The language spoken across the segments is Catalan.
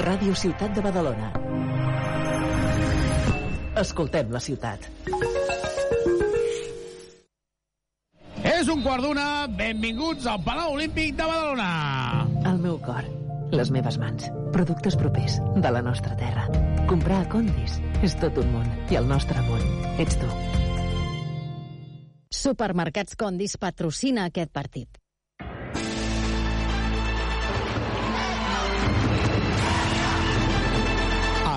Ràdio Ciutat de Badalona. Escoltem la ciutat. És un quart d'una. Benvinguts al Palau Olímpic de Badalona. El meu cor, les meves mans, productes propers de la nostra terra. Comprar a Condis és tot un món i el nostre món ets tu. Supermercats Condis patrocina aquest partit.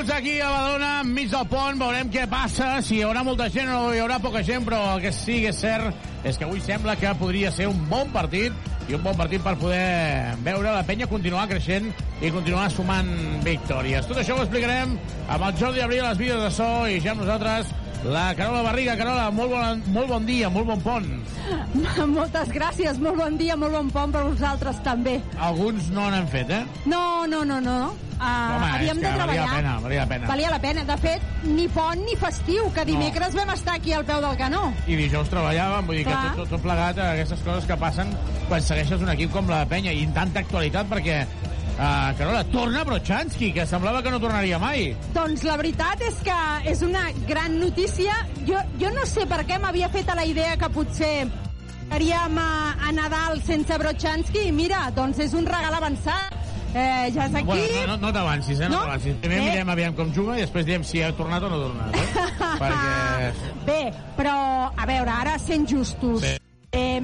Benvinguts aquí a Badalona, enmig del pont. Veurem què passa, si hi haurà molta gent o hi haurà poca gent, però el que sí que és cert és que avui sembla que podria ser un bon partit i un bon partit per poder veure la penya continuar creixent i continuar sumant victòries. Tot això ho explicarem amb el Jordi Abril, les vídeos de so i ja nosaltres la Carola Barriga. Carola, molt bon, molt bon dia, molt bon pont. Moltes gràcies, molt bon dia, molt bon pont per vosaltres també. Alguns no n'han fet, eh? No, no, no, no. Uh, Home, havíem de que valia treballar. la pena, valia la pena. Valia la pena. De fet, ni pont ni festiu, que dimecres vam estar aquí al peu del canó. i dijous treballàvem, vull dir Clar. que tot, tot, tot plegat, aquestes coses que passen quan segueixes un equip com la Penya i en tanta actualitat perquè Uh, Carola, torna Brochanski, que semblava que no tornaria mai. Doncs la veritat és que és una gran notícia. Jo, jo no sé per què m'havia fet a la idea que potser faríem a, a Nadal sense Brochanski i mira, doncs és un regal avançat. Eh, ja és aquí. Bueno, no, no, no t'avancis, eh? No, No? t'avancis. Primer Eh? mirem aviam com juga i després diem si ha tornat o no ha tornat, eh? Perquè... Bé, però, a veure, ara sent justos. Sí. Eh,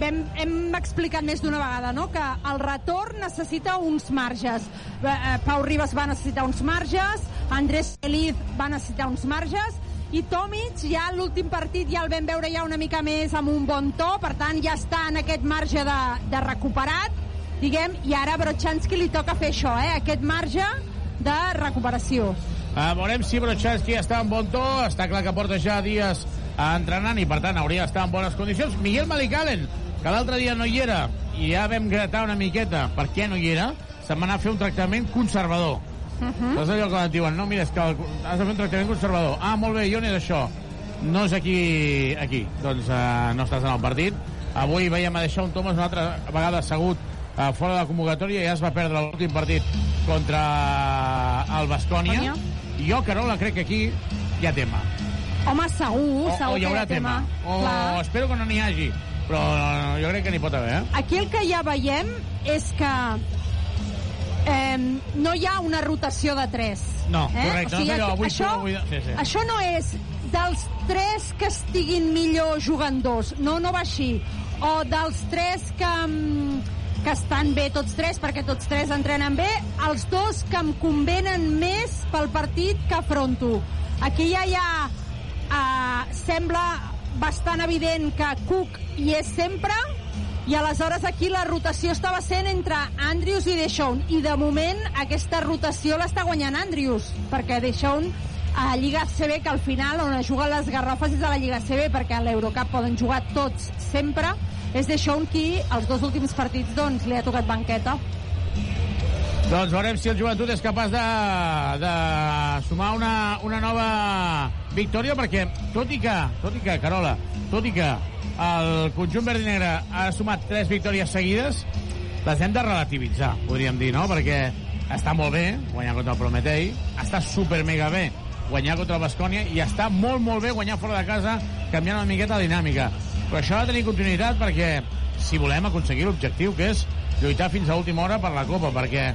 vam, hem explicat més d'una vegada no? que el retorn necessita uns marges. Eh, eh, Pau Ribas va necessitar uns marges, Andrés Feliz va necessitar uns marges, i Tomic ja l'últim partit ja el vam veure ja una mica més amb un bon to, per tant ja està en aquest marge de, de recuperat, diguem, i ara a Brochanski li toca fer això, eh? aquest marge de recuperació. Uh, veurem si Brochanski està en bon to. Està clar que porta ja dies entrenant i, per tant, hauria d'estar en bones condicions. Miguel Malicalen, que l'altre dia no hi era, i ja vam gratar una miqueta per què no hi era, se'n va anar a fer un tractament conservador. Uh -huh. És allò que et diuen, no, mira, és que el- has de fer un tractament conservador. Ah, molt bé, jo n'he d'això. No és aquí, aquí. Doncs uh, no estàs en el partit. Avui veiem a deixar un Thomas una altra vegada assegut uh, fora de la convocatòria i ja es va perdre l'últim partit contra el Bascònia. Bascònia. Jo, Carola, crec que aquí hi ha tema. Home, segur, O, segur o hi que haurà tema. O Clar. espero que no n'hi hagi. Però jo crec que n'hi pot haver, eh? Aquí el que ja veiem és que eh, no hi ha una rotació de 3. No, correcte, no és allò, avui això, avui- sí, sí. això no és dels 3 que estiguin millor jugant dos. No, no va així. O dels 3 que, que estan bé tots tres, perquè tots tres entrenen bé, els dos que em convenen més pel partit que afronto. Aquí ja hi ha... Uh, sembla bastant evident que Cook hi és sempre, i aleshores aquí la rotació estava sent entre Andrews i Deshaun i de moment aquesta rotació l'està guanyant Andrews perquè Deshaun a Lliga CB que al final on es juguen les garrofes és a la Lliga CB perquè a l'Eurocup poden jugar tots sempre és Deshaun qui els dos últims partits doncs li ha tocat banqueta Doncs veurem si el joventut és capaç de, de sumar una, una nova victòria, perquè tot i que, tot i que, Carola, tot i que el conjunt verd i negre ha sumat tres victòries seguides, les hem de relativitzar, podríem dir, no? Perquè està molt bé guanyar contra el Prometei, està super mega bé guanyar contra el Bascònia i està molt, molt bé guanyar fora de casa canviant una miqueta la dinàmica. Però això ha de tenir continuïtat perquè si volem aconseguir l'objectiu, que és lluitar fins a última hora per la Copa, perquè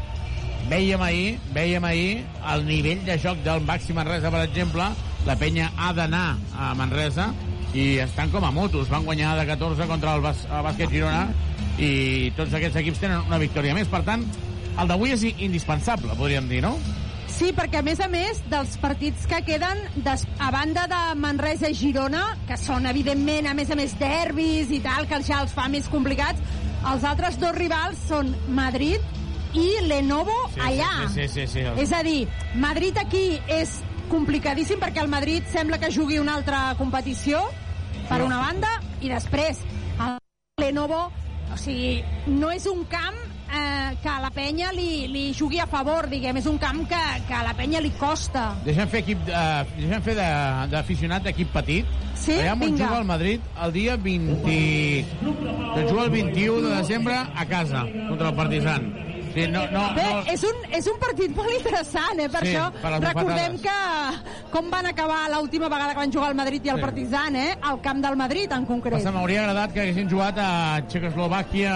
Vèiem ahir, vèiem ahir el nivell de joc del Màxim Manresa, per exemple. La penya ha d'anar a Manresa i estan com a motos. Van guanyar de 14 contra el, bas el bàsquet Girona i tots aquests equips tenen una victòria més. Per tant, el d'avui és indispensable, podríem dir, no? Sí, perquè a més a més dels partits que queden des, a banda de Manresa i Girona, que són evidentment a més a més derbis i tal, que ja els fa més complicats, els altres dos rivals són Madrid i Lenovo Sí, allà. sí, sí, sí, sí, sí. És a dir, Madrid aquí és complicadíssim perquè el Madrid sembla que jugui una altra competició per una banda i després el Lenovo o sigui, no és un camp eh, que a la penya li, li jugui a favor, diguem, és un camp que, que a la penya li costa. Deixem fer, equip, uh, deixem fer de- d'aficionat d'equip petit. Sí? Allà on juga el Madrid el dia 20... Que juga el 21 de desembre a casa, contra el Partizan. Sí, no, no, Bé, no, és un, és un partit molt interessant, eh? Per Sí, això per recordem que com van acabar l'última vegada que van jugar el Madrid i el Sí. Partizan, eh? Al camp del Madrid, en concret. Passa, m'hauria agradat que haguessin jugat a Txecoslovàquia,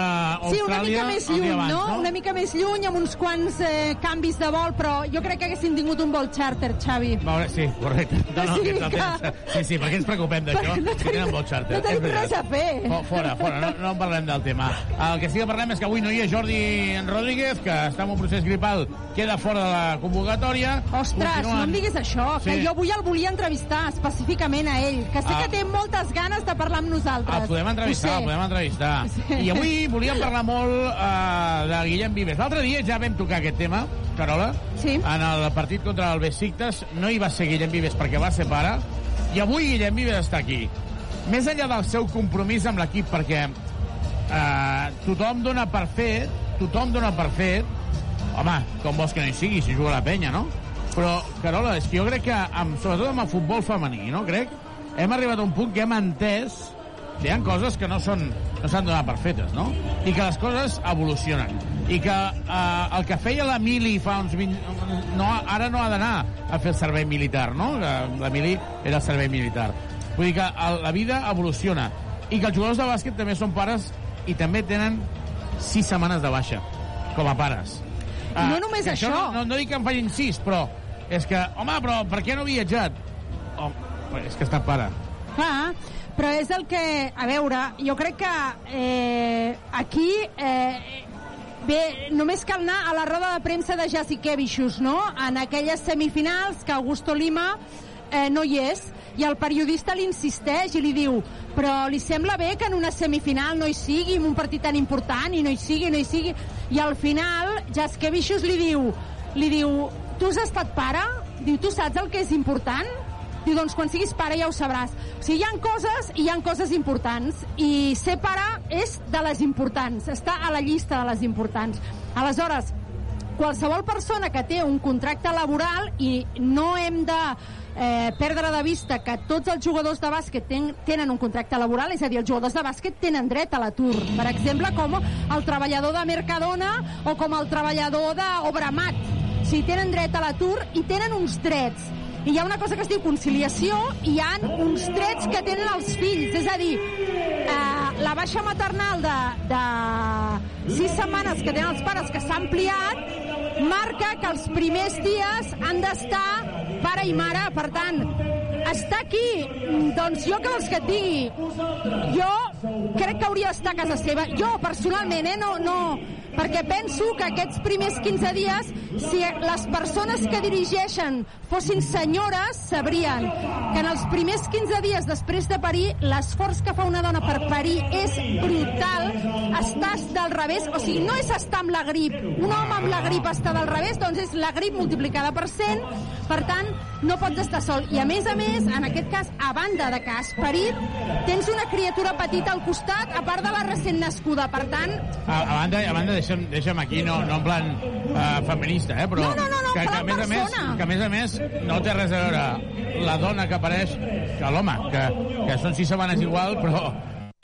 Sí, una Austràlia... mica més lluny, abans, no? Una mica més lluny, amb uns quants eh, canvis de vol, però jo crec que haguessin tingut un vol charter, Xavi. Veure, sí, correcte. No, no, O sigui que... que- Sí, sí, perquè ens preocupem d'això? No Si tenen vol charter. no tenim res a fer. Fo- Fora, fora, no, no en parlem del tema. El que sí que parlem és que avui no hi ha Jordi Rodríguez, que està en un procés gripal, queda fora de la convocatòria. Ostres, Continuen- no em diguis això, que Sí. jo avui el volia entrevistar específicament a ell, que sé Ah. que té moltes ganes de parlar amb nosaltres. El podem entrevistar, el podem entrevistar. Sí. I avui volíem parlar molt uh, de Guillem Vives. L'altre dia ja vam tocar aquest tema, Carola, Sí. en el partit contra el Besiktas. No hi va ser Guillem Vives perquè va ser pare, i avui Guillem Vives està aquí. Més enllà del seu compromís amb l'equip, perquè uh, tothom dona per fet, tothom dona per fet, home, com vols que no hi sigui, si juga la penya, no? Però, Carola, és que jo crec que, amb, sobretot amb el futbol femení, no? Crec, hem arribat a un punt que hem entès que hi ha coses que no són no s'han donat per fetes, no? I que les coses evolucionen. I que eh, el que feia la Mili fa uns 20... No, ara no ha d'anar a fer servei militar, no? La Mili era servei militar. Vull dir que el, la vida evoluciona. I que els jugadors de bàsquet també són pares i també tenen sis setmanes de baixa, com a pares. I no només que això. No, no, dic que en facin sis, però és que, home, però per què no ha viatjat? Oh, és que està pare. Clar, però és el que... A veure, jo crec que eh, aquí... Eh, Bé, només cal anar a la roda de premsa de Jasikevicius, no? En aquelles semifinals que Augusto Lima eh, no hi és, i el periodista li insisteix i li diu però li sembla bé que en una semifinal no hi sigui, en un partit tan important, i no hi sigui, no hi sigui... I al final, Jaskevicius li diu, li diu, tu has estat pare? Diu, tu saps el que és important? Diu, doncs quan siguis pare ja ho sabràs. O sigui, hi han coses i hi han coses importants. I ser pare és de les importants. Està a la llista de les importants. Aleshores, qualsevol persona que té un contracte laboral i no hem de eh, perdre de vista que tots els jugadors de bàsquet ten, tenen un contracte laboral, és a dir, els jugadors de bàsquet tenen dret a l'atur. Per exemple, com el treballador de Mercadona o com el treballador d'Obramat. Sigui, tenen dret a l'atur i tenen uns drets i hi ha una cosa que es diu conciliació i hi ha uns drets que tenen els fills, és a dir, eh, la baixa maternal de, de sis setmanes que tenen els pares que s'ha ampliat marca que els primers dies han d'estar pare i mare, per tant, està aquí, doncs jo que vols que et digui, jo crec que hauria d'estar a casa seva. Jo, personalment, eh, no, no, perquè penso que aquests primers 15 dies, si les persones que dirigeixen fossin senyores, sabrien que en els primers 15 dies després de parir, l'esforç que fa una dona per parir és brutal, estàs del revés, o sigui, no és estar amb la grip, un home amb la grip està del revés, doncs és la grip multiplicada per 100, per tant, no pots estar sol. I a més a més, en aquest cas, a banda de que has parit, tens una criatura petita al costat, a part de la recent nascuda, per tant, A, a banda, a banda deixa'm, deixa'm aquí, no, no en plan uh, feminista, eh, però No, no, no, no, que, que, a més a més, que a més a més no té res a veure la dona que apareix que l'home, que, que són sis setmanes igual, però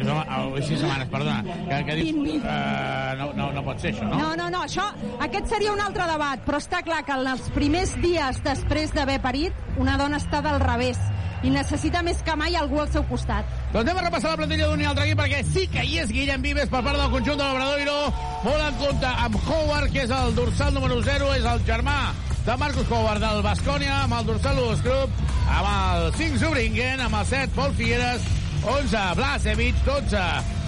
no, oh, sis setmanes, perdona, que, que dius, uh, no, no, no pot ser això, no? No, no, no, això, aquest seria un altre debat, però està clar que en els primers dies després d'haver parit, una dona està del revés i necessita més que mai algú al seu costat. Doncs anem a repassar la plantilla d'un i altre equip perquè sí que hi és Guillem Vives per part del conjunt de l'Obradoiro. Molt en compte amb Howard, que és el dorsal número 0, és el germà de Marcus Howard del Bascònia, amb el dorsal 1 Group, amb el 5 Zubringen, amb el 7 Pol Figueres, 11 Blasevic, 12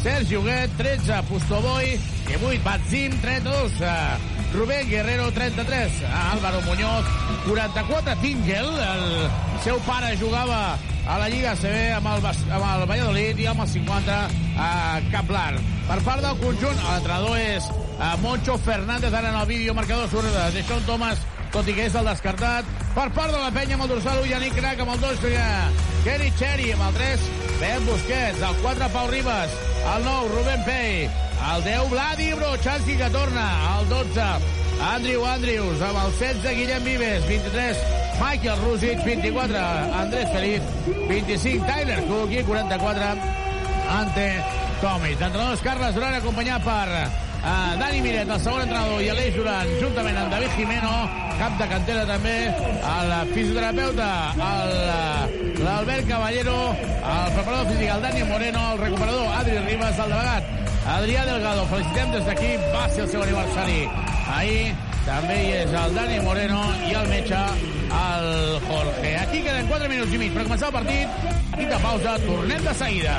Sergi Huguet, 13 Pustoboy, i 8 Batzim, 32 uh, Rubén Guerrero, 33. Álvaro Muñoz, 44. Tingel, el seu pare jugava a la Lliga CB amb el, amb el Valladolid i amb el 50 a Caplar. Per part del conjunt, l'entrenador és eh, Moncho Fernández, ara en el vídeo marcador surt de Deixón Thomas, tot i que és el descartat. Per part de la penya amb el dorsal, Yannick Crac amb el 2, Kenny Cherry amb el 3, Ben Busquets, el 4, Pau Ribas, el 9, Rubén Pei, el 10, Vladi Brochanski que torna, el 12, Andrew Andrews, amb el 16, Guillem Vives, 23, Michael Rusic, 24, Andrés Feliz, 25, Tyler Cook i 44, Ante Tomic. D'entrenadors Carles Duran acompanyat per uh, Dani Miret, el segon entrenador, i Aleix Duran, juntament amb David Jimeno, cap de cantera també, el fisioterapeuta, eh, l'Albert Caballero, el preparador físic, el Dani Moreno, el recuperador Adri Ribas, el delegat Adrià Delgado. Felicitem des d'aquí, va ser el seu aniversari. Ahir també hi és el Dani Moreno i el metge, el Jorge. Aquí queden 4 minuts i mig per començar el partit. Petita pausa, tornem de seguida.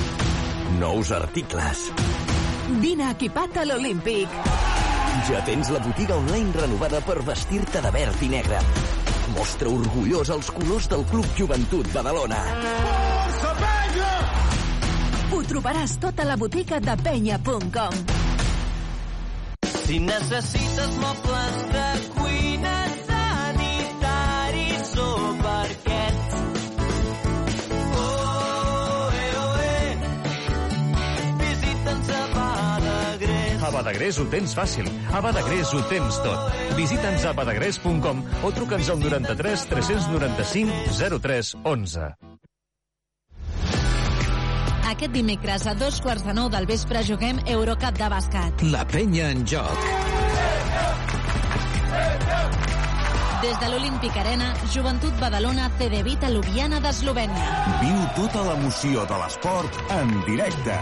Nous articles. Vine equipat a l'Olímpic. Ja tens la botiga online renovada per vestir-te de verd i negre. Mostra orgullós els colors del Club Joventut Badalona. Ho trobaràs tot a la botiga de penya.com. Si necessites mobles de cuina A Badagrés ho tens fàcil. A Badagrés ho tens tot. Visita'ns a badagrés.com o truca'ns al 93 395 03 11. Aquest dimecres a dos quarts de nou del vespre juguem Eurocup de bàsquet. La penya en joc. Des de l'Olímpic Arena, Joventut Badalona CD Vita Ljubljana d'Eslovènia. Viu tota l'emoció de l'esport en directe.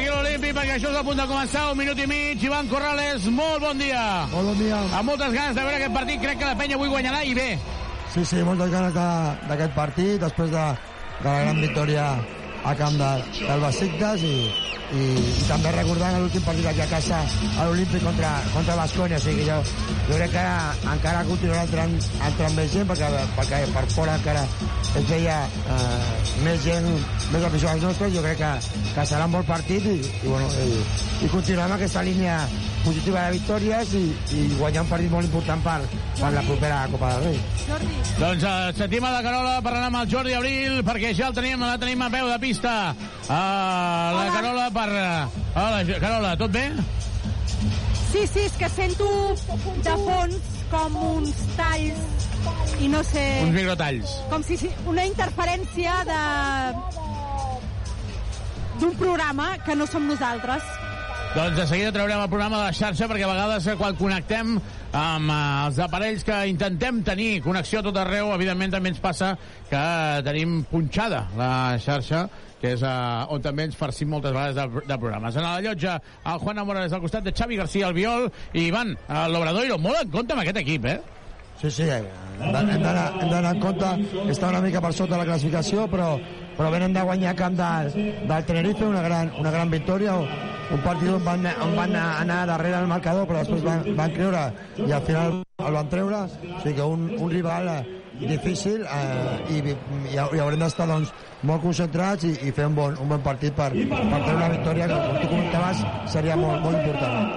Aquí a l'Olímpic perquè això és a punt de començar, un minut i mig. Ivan Corrales, molt bon dia. Molt bon dia. Amb moltes ganes de veure aquest partit, crec que la penya avui guanyarà i bé. Sí, sí, moltes ganes de- d'aquest partit, després de, de la gran victòria a camp de, del Besiktas i, i, i també recordant l'últim partit aquí a casa a l'Olímpic contra, contra Bascònia, o sigui que jo, jo crec que ara, encara continuarà entrant, entrant més gent perquè, perquè per fora encara es veia eh, més gent, més aficionats nostres, jo crec que, que serà un bon partit i, i, bueno, i, i continuarem aquesta línia positiva de victòries i, i guanyar un partit molt important per, per la propera Copa del Rei. Doncs uh, sentim a la Carola parlant amb el Jordi Abril perquè ja el tenim, la tenim a peu de pista. Uh, la Carola per... Uh, hola, Carola, tot bé? Sí, sí, és que sento de fons com uns talls i no sé... Uns microtalls. Com si si- una interferència de d'un programa que no som nosaltres. Doncs de seguida traurem el programa de la xarxa perquè a vegades eh, quan connectem amb eh, els aparells que intentem tenir connexió a tot arreu, evidentment també ens passa que tenim punxada la xarxa que és uh, on també ens farcim moltes vegades de, de programes. En la llotja, el Juan Morales al costat de Xavi García, el Viol, i Ivan, l'Obradoiro. Molt en compte amb aquest equip, eh? Sí, sí, hem de- d'anar en compte, està una mica per sota la classificació, però, però venen de guanyar camp del, del Tenerife, una gran, una gran victòria, un partit on van, on van anar darrere del marcador, però després van, van creure i al final el van treure, o sigui que un, un rival eh, difícil eh, i, i, i haurem d'estar doncs, molt concentrats i, i fer un bon, un bon partit per, per treure una victòria que, com tu comentaves, seria molt, molt important.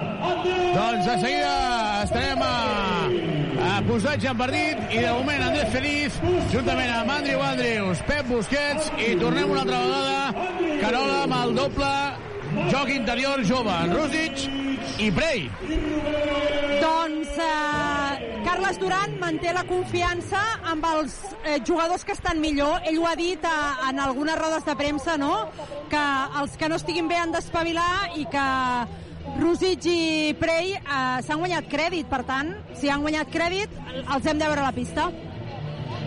Doncs de seguida estarem a, a posatge en partit i de moment Andrés Feliz juntament amb Andrew Andrews, Pep Busquets i tornem una altra vegada Carola amb el doble joc interior jove, Rússic i Prey. Doncs eh, Carles Duran manté la confiança amb els eh, jugadors que estan millor. Ell ho ha dit eh, en algunes rodes de premsa, no?, que els que no estiguin bé han d'espavilar i que Rússic i Prey eh, s'han guanyat crèdit. Per tant, si han guanyat crèdit, els hem de veure a la pista.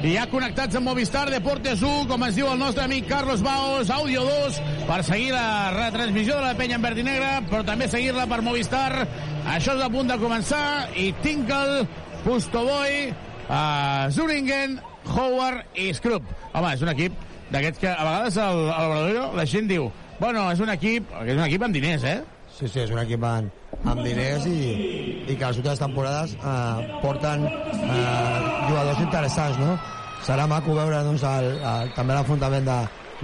I ja connectats amb Movistar Deportes 1, com ens diu el nostre amic Carlos Baos, Audio 2, per seguir la retransmissió de la penya en verd i negre, però també seguir-la per Movistar. Això és a punt de començar, i Tinkle, Pustoboy, uh, Zuringen, Howard i Scrub. Home, és un equip d'aquests que a vegades al, a l'Obradoiro la gent diu bueno, és un equip, és un equip amb diners, eh? Sí, sí, és un equip amb, amb diners i, i que les últimes temporades eh, porten eh, jugadors interessants, no? Serà maco veure doncs, el, el, també l'enfrontament de,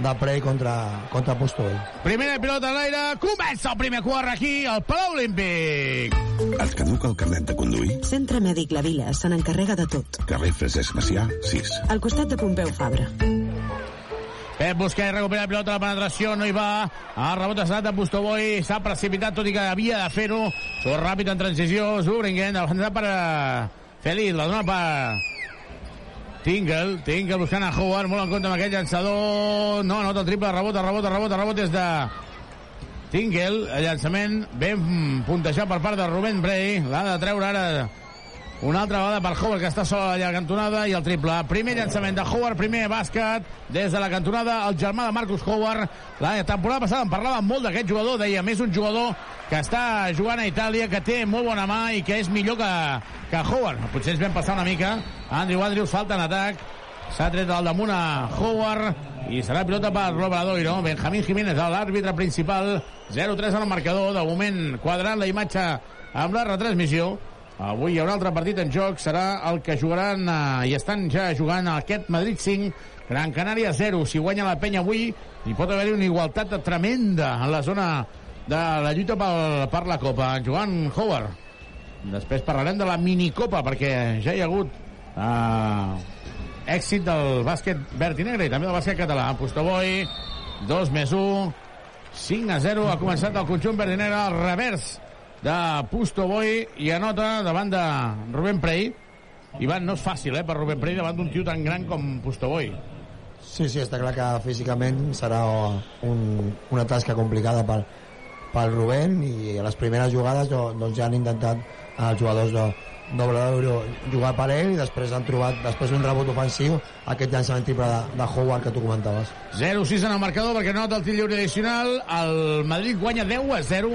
de Prey contra, contra Pustol. Primera pilota a l'aire, comença el primer quart aquí, al Palau Olímpic. Et caduca el carnet de conduir? Centre Mèdic La Vila se n'encarrega de tot. Carrer Francesc Macià, 6. Al costat de Pompeu Fabra. Pep Busquets recupera la pilota, la penetració, no hi va. El rebot ha estat de Bustoboy, s'ha precipitat, tot i que havia de fer-ho. Surt ràpid en transició, Zubringen, defensat per eh, Feliz, la dona per Tingle, Tingle buscant a Howard, molt en compte amb aquell llançador. No, no, el triple, rebot, rebot, rebot, rebot des de Tingle, el llançament ben puntejat per part de Rubén Bray, l'ha de treure ara una altra vegada per Howard, que està sol a la cantonada, i el triple. Primer llançament de Howard, primer bàsquet, des de la cantonada, el germà de Marcus Howard. La temporada passada en parlàvem molt d'aquest jugador, deia, més un jugador que està jugant a Itàlia, que té molt bona mà i que és millor que, que Howard. Potser ens vam passar una mica. Andrew Andrews falta en atac. S'ha tret al damunt a Howard i serà pilota per l'Obradoiro. Benjamín Jiménez, l'àrbitre principal. 0-3 al marcador. De moment quadrant la imatge amb la retransmissió. Avui hi ha un altre partit en joc, serà el que jugaran eh, i estan ja jugant aquest Madrid 5, Gran Canària 0. Si guanya la penya avui, hi pot haver-hi una igualtat tremenda en la zona de la lluita per, per la Copa. Joan Howard. Després parlarem de la minicopa, perquè ja hi ha hagut eh, èxit del bàsquet verd i negre i també del bàsquet català. Postoboi, 2 més 1, 5 a 0. Ha començat el conjunt verd i negre al revers de Pusto Boy i anota davant de Rubén Prey. Ivan, no és fàcil, eh, per Rubén Prey davant d'un tio tan gran com Pusto Boy. Sí, sí, està clar que físicament serà un, una tasca complicada per, pel Rubén i a les primeres jugades do- doncs ja han intentat els jugadors de d'Obradoiro jugar per ell i després han trobat, després d'un rebot ofensiu, aquest llançament triple de, de Howard que tu comentaves. 0-6 en el marcador perquè nota el tir lliure addicional. El Madrid guanya 10 a 0.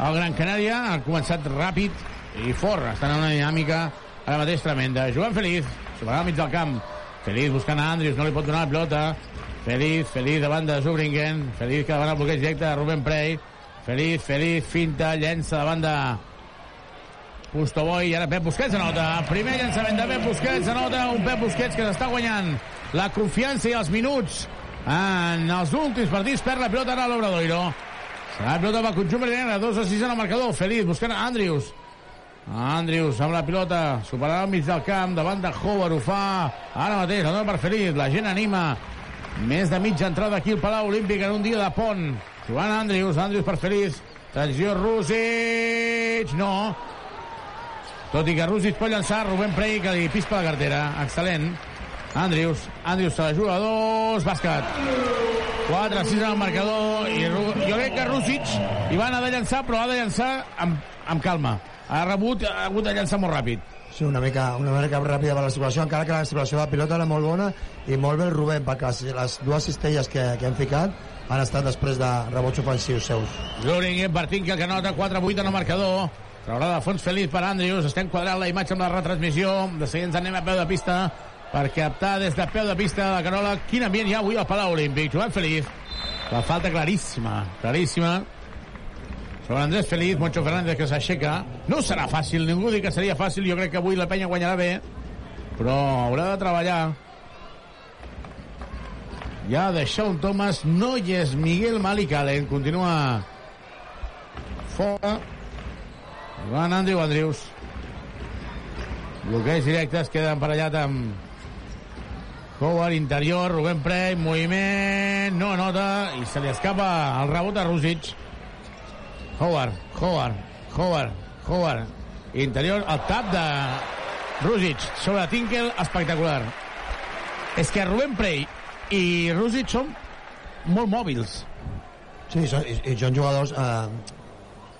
El Gran Canària ha començat ràpid i fort. Estan en una dinàmica ara mateix tremenda. Joan Feliz, superant al mig del camp. Feliz buscant a Andrius, no li pot donar la pilota. Feliz, Feliz davant de Zubringen. Feliz que davant el bloqueig directe de Rubén Prey. Feliz, Feliz, finta, llença davant de Pustoboy i ara Pep Busquets anota. Primer llançament de Pep Busquets anota un Pep Busquets que s'està guanyant la confiança i els minuts en els últims partits per la pilota ara l'Obradoiro. La pilota pel conjunt negre, 2 a 6 en el marcador. Feliz buscant Andrius. Andrius amb la pilota, superarà al mig del camp, davant de Howard, ho fa ara mateix, la dona per Feliz, la gent anima. Més de mitja entrada aquí al Palau Olímpic en un dia de pont. Joan Andrius, Andrius per Feliz, Transició Rússic, no. Tot i que Rússic pot llançar, Rubén Prey que li pispa la cartera. Excel·lent. Andrius, Andrius se la juga a dos, bàsquet. 4, 6 en el marcador, i jo crec que Rússic hi va anar de llançar, però ha de llançar amb, amb calma. Ha rebut, ha hagut de llançar molt ràpid. Sí, una mica, una mica ràpida per la circulació, encara que la circulació de la pilota era molt bona i molt bé el Rubén, perquè les, les dues cistelles que, que han ficat han estat després de rebots ofensius seus. Luringen per Tinkel, que nota 4-8 en el marcador. Traurà de fons feliç per Andrius. Estem quadrant la imatge amb la retransmissió. De seguida ens anem a peu de pista per captar des de peu de pista la Carola. Quin ambient hi ha avui al Palau Olímpic. Joan Feliz. La falta claríssima, claríssima. Sobre Andrés Feliz, Moncho Fernández que s'aixeca. No serà fàcil, ningú diu que seria fàcil. Jo crec que avui la penya guanyarà bé, però haurà de treballar. Ja de Sean Thomas, no hi és Miguel Malik Allen, continua fora. Van Andrew Andrews. Bloqueig directe, es queda emparellat amb Howard, interior, Rubén Prey, moviment, no nota, i se li escapa el rebot a Rússic. Howard, Howard, Howard, Howard, interior, el tap de Rússic sobre Tinkel, espectacular. És que Rubén Prey i Rússic són molt mòbils. Sí, són, i, i són jugadors eh,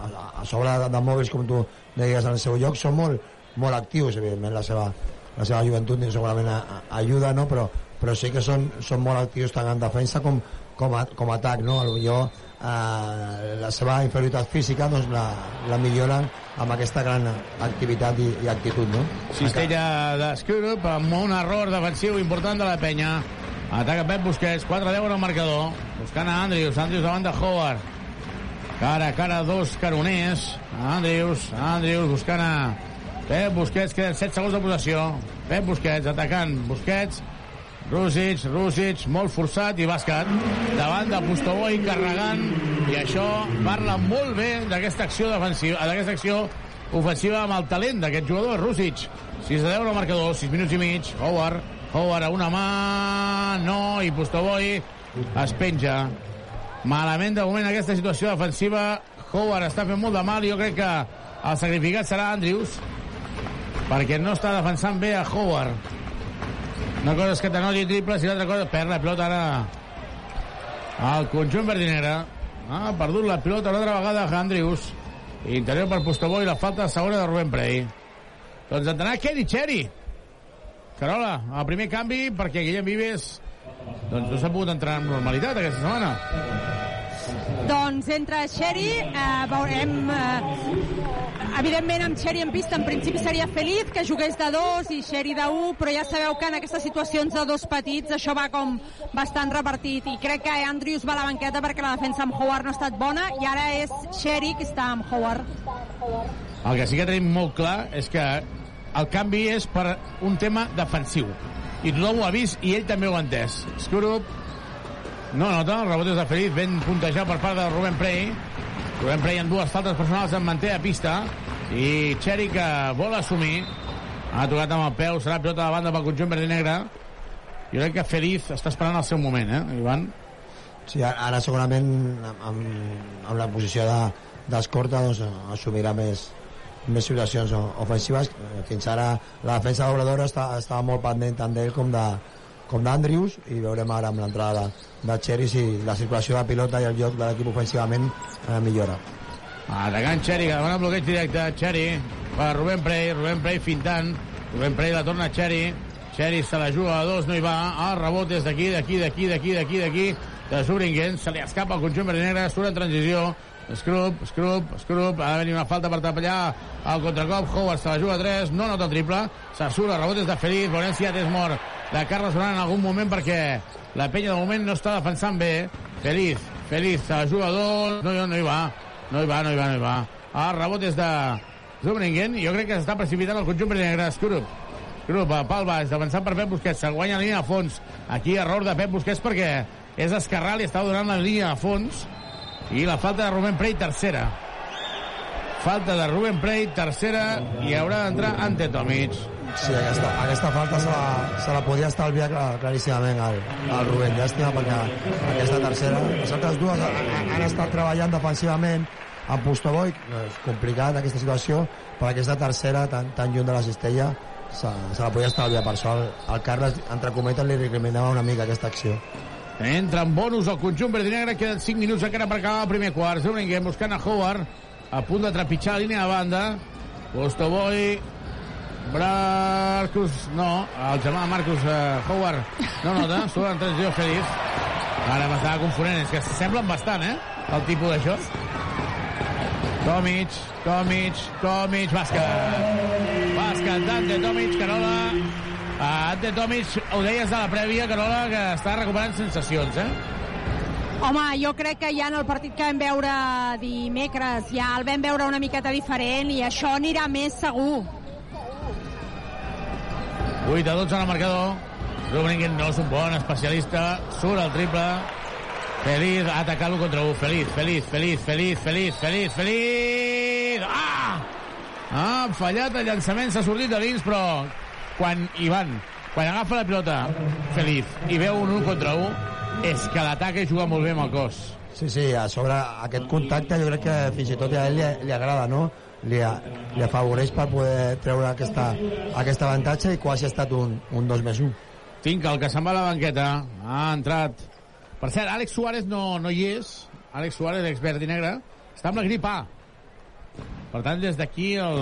a, a sobre de, de mòbils, com tu deies en el seu lloc, són molt, molt actius, evidentment la seva, la seva joventut segurament a, a, ajuda, no? però, però sí que són, són molt actius tant en defensa com, com, a, com a atac, no? Potser eh, la seva inferioritat física doncs, la, la milloren amb aquesta gran activitat i, i actitud, no? Cistella de Skurup amb un error defensiu important de la penya. Ataca Pep Busquets, 4-10 en el marcador. Buscant a Andrius, Andrius davant de Howard. Cara a cara, dos caroners. Andrius, Andrius buscant a Pep Busquets, queden 7 segons de possessió. Pep Busquets atacant, Busquets, Rússic, Rússic, molt forçat i bàsquet. Davant de Pustoboi carregant i això parla molt bé d'aquesta acció defensiva, d'aquesta acció ofensiva amb el talent d'aquest jugador, Rússic. 6 de 10 al marcador, 6 minuts i mig. Howard, Howard a una mà, no, i Pustoboi es penja. Malament de moment aquesta situació defensiva. Howard està fent molt de mal jo crec que el sacrificat serà Andrews perquè no està defensant bé a Howard. Una cosa és que t'anoti triples i l'altra cosa perd la pilota ara al conjunt verdinera. Ha perdut la pilota una altra vegada a Andrius. Interior per Postobó i la falta segona de Rubén Prey. Doncs entrarà Kenny Cherry. Carola, el primer canvi perquè Guillem Vives doncs no s'ha pogut entrar amb normalitat aquesta setmana. Doncs entre Xeri, eh, veurem... Eh, evidentment, amb Xeri en pista, en principi seria Feliz, que jugués de dos i Xeri de un, però ja sabeu que en aquestes situacions de dos petits això va com bastant repartit i crec que Andrews va a la banqueta perquè la defensa amb Howard no ha estat bona i ara és Xeri que està amb Howard. El que sí que tenim molt clar és que el canvi és per un tema defensiu. I tothom ho ha vist i ell també ho ha entès. Skurup no nota, el rebot és de Feliz, ben puntejat per part de Rubén Prey. Rubén Prey amb dues faltes personals en manté a pista. I Xeri que vol assumir. Ha tocat amb el peu, serà pilota de banda pel conjunt verd i negre. Jo crec que Feliz està esperant el seu moment, eh, Ivan? Sí, ara segurament amb, amb, la posició de- d'escorta doncs, assumirà més, més situacions ofensives. Fins ara la defensa d'Obrador està, estava molt pendent tant d'ell com de com d'Andrius i veurem ara amb l'entrada de, Cherry si la circulació de pilota i el joc de l'equip ofensivament eh, millora. Atacant Xeri, que demana bloqueig directe. Xeri, per Rubén Prey, Rubén Prey fintant. Rubén Prey la torna a Xeri. Xeri se la juga a dos, no hi va. El rebot des d'aquí, d'aquí, d'aquí, d'aquí, d'aquí, d'aquí. De Zubringen, se li escapa el conjunt verd i negre, surt en transició. Scrub, Scrub, Scrub, ha de venir una falta per tapallar el contracop, Howard se la juga a 3, no nota triple, s'assura, rebot és de Feliz, si ja és mort de Carles Duran en algun moment perquè la penya de moment no està defensant bé, Feliz, Feliz, se la juga a 2, no, no hi va, no hi va, no hi va, no hi va. El rebot és de Zubringen, jo crec que s'està precipitant el conjunt negre, Scrub, Grup, pal baix, d'avançant per Pep Busquets, se guanya la línia a fons. Aquí error de Pep Busquets perquè és escarral i està donant la línia a fons. I la falta de Rubén Prey, tercera. Falta de Rubén Prey, tercera, i haurà d'entrar ante Tomic. Sí, aquesta, aquesta falta se la, se la podia estalviar clar, claríssimament al, al Rubén. Llàstima perquè aquesta tercera... Les altres dues han, han estat treballant defensivament, amb Pustovoy, no, és complicat aquesta situació, però aquesta tercera, tan, tan lluny de la cistella, se, se la podia estalviar. Per això el Carles, entre cometes, li recriminava una mica aquesta acció. Entra en bonus el conjunt verd i negre, queden 5 minuts encara per acabar el primer quart. Zurningen buscant a Howard, a punt de trepitjar la línia de banda. Postoboy, Marcus, no, el germà de Marcus uh, Howard no nota, surt en transició feliç. Ara m'estava confonent, és que semblen bastant, eh, el tipus d'això. Tomic, Tomic, Tomic, bàsquet. Bàsquet d'Ante Tomic, Carola. Uh, Ante Tomic, ho deies de la prèvia, Carola, que està recuperant sensacions, eh? Home, jo crec que ja en el partit que vam veure dimecres ja el vam veure una miqueta diferent i això anirà més segur. 8 a 12 en el marcador. Rubringen no és un bon especialista. Surt el triple. Feliz ha atacat contra 1. Feliz, feliz, feliz, feliz, feliz, feliz, feliz. Ah! Ha fallat el llançament, s'ha sortit de dins, però quan Ivan, quan agafa la pilota Feliz i veu un 1 contra 1, és que l'atac és jugar molt bé amb el cos. Sí, sí, a sobre aquest contacte jo crec que fins i tot a ell li, li agrada, no? Li, li afavoreix per poder treure aquesta, aquest avantatge i quasi ha estat un, un 2 més 1. Finca, el que se'n va a la banqueta, ha entrat. Per cert, Àlex Suárez no, no hi és. Àlex Suárez, expert i negre, està amb la grip A. Per tant, des d'aquí el,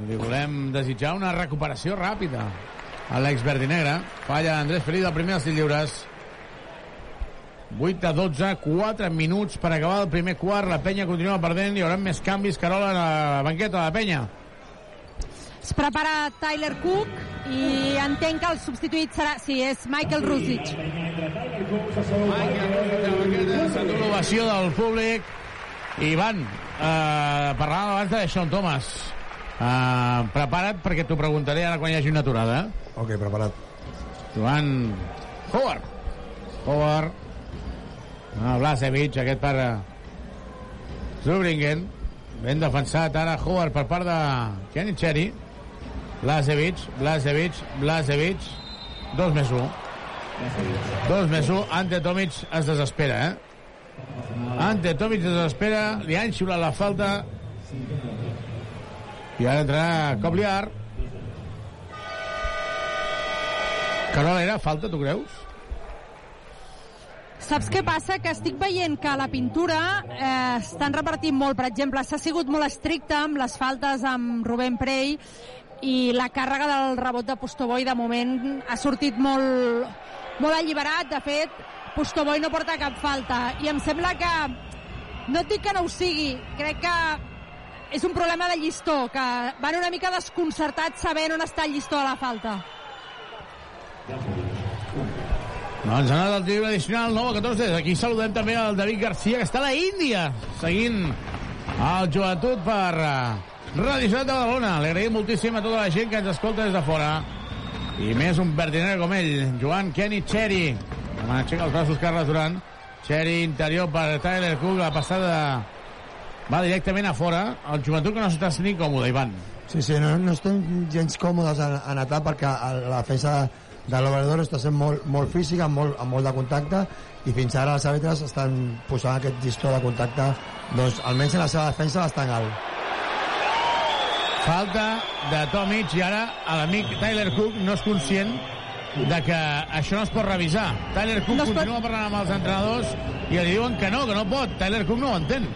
li volem desitjar una recuperació ràpida a l'exverd i negre. Falla Andrés Feliz, el primer dels lliures. 8 a 12, 4 minuts per acabar el primer quart. La penya continua perdent. Hi haurà més canvis. Carola a la banqueta de la penya. Es prepara Tyler Cook i entenc que el substituït serà... Sí, és Michael Rusic. Sento l'ovació del públic. I van, eh, parlàvem abans de Sean Thomas. Eh, prepara't perquè t'ho preguntaré ara quan hi hagi una aturada. Ok, preparat. Joan Howard. Howard. Ah, Blasevich, aquest per eh, Zubringen. Ben defensat ara Howard per part de Kenny Cherry. Blasevich, Blasevich, Blasevich. Dos més un. Dos més un. Ante Tomic es desespera, eh? Ante Tomic es desespera. Li han xiulat la falta. I ara entrarà Cobliar. Carola, era falta, tu creus? Saps què passa? Que estic veient que la pintura eh, estan repartint molt. Per exemple, s'ha sigut molt estricte amb les faltes amb Rubén Prey i la càrrega del rebot de Postoboi de moment ha sortit molt, molt alliberat. De fet, Postoboi no porta cap falta. I em sembla que, no et dic que no ho sigui, crec que és un problema de llistó, que van una mica desconcertats sabent on està el llistó de la falta. Doncs ha anat el tiro addicional 9 a 14. Aquí saludem també el David Garcia, que està a la Índia, seguint el joventut per uh, Ràdio Ciutat de Badalona. Li agraïm moltíssim a tota la gent que ens escolta des de fora. I més un verdiner com ell, Joan Kenny Cherry. Demà aixeca els braços Carles Duran. Cherry interior per Tyler Cook, la passada va directament a fora. El joventut que no s'està sentint còmode, Ivan. Sí, sí, no, no estem gens còmodes en, en atac perquè la defensa de l'Obrador està sent molt, molt física, amb molt, amb molt de contacte, i fins ara els àrbitres estan posant aquest llistó de contacte, doncs almenys en la seva defensa bastant alt. Falta de Tomic i ara l'amic Tyler Cook no és conscient de que això no es pot revisar. Tyler Cook no continua pot... parlant amb els entrenadors i li diuen que no, que no pot. Tyler Cook no ho entén.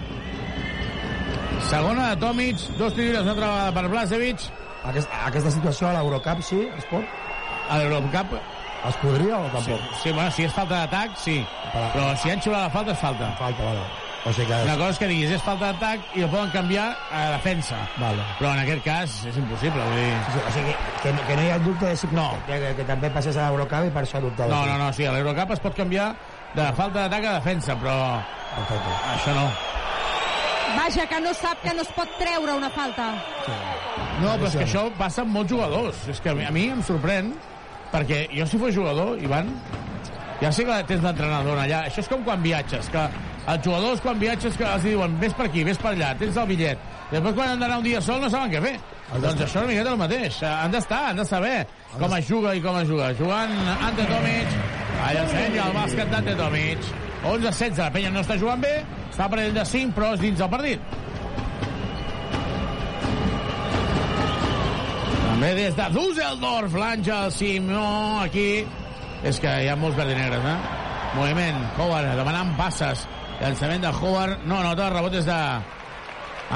Segona de Tomic, dos tiros, una altra vegada per Blasevich. Aquesta, aquesta situació a l'Eurocup sí, es pot? A l'Eurocup es podria o tampoc? Sí, sí bueno, si és falta d'atac, sí. Però, però si han xiulat la falta, és falta. Falta, vale. O sigui que... Una cosa és que diguis és falta d'atac i el poden canviar a defensa. Vale. Però en aquest cas és impossible. Vull dir... Sí, o sigui, que, que no hi ha dubte de si no. que, que, que també passés a l'Eurocup i per això dubtava. No, no, no, sí, a l'Eurocup es pot canviar de falta d'atac a defensa, però Perfecte. això no. Vaja, que no sap que no es pot treure una falta. Sí. No, però és que això passa amb molts jugadors. És que a mi, a mi em sorprèn, perquè jo si fos jugador, Ivan, ja sé que tens l'entrenador allà. Això és com quan viatges, que els jugadors quan viatges que els diuen vés per aquí, vés per allà, tens el bitllet. Després quan han d'anar un dia sol no saben què fer. Doncs això és una miqueta el mateix. Han d'estar, han de saber com es juga i com es juga. Jugant Ante Tomic, allà ensenya el bàsquet d'Ante Tomic. 11-16, la penya no està jugant bé, Està per ell de 5, però és dins del partit. També des de Düsseldorf, l'Àngel Simó, aquí. És que hi ha molts verds i negres, eh? Moviment, Howard demanant passes. Llançament de Howard. No, nota, rebot és de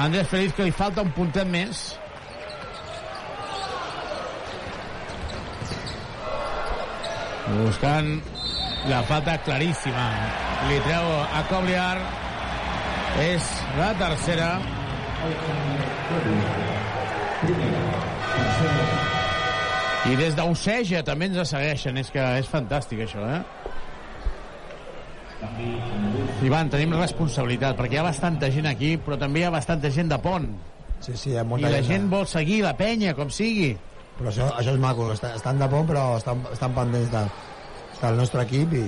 Andrés Feliz, que li falta un puntet més. Buscant la falta claríssima. Li treu a Cobliar. És la tercera. I des d'Oceja també ens segueixen. És que és fantàstic, això, eh? Ivan, tenim responsabilitat, perquè hi ha bastanta gent aquí, però també hi ha bastanta gent de pont. Sí, sí, hi ha I molta la gent. vol seguir la penya, com sigui. Però això, això és maco, estan, estan de pont, però estan, estan pendents de, del nostre equip i,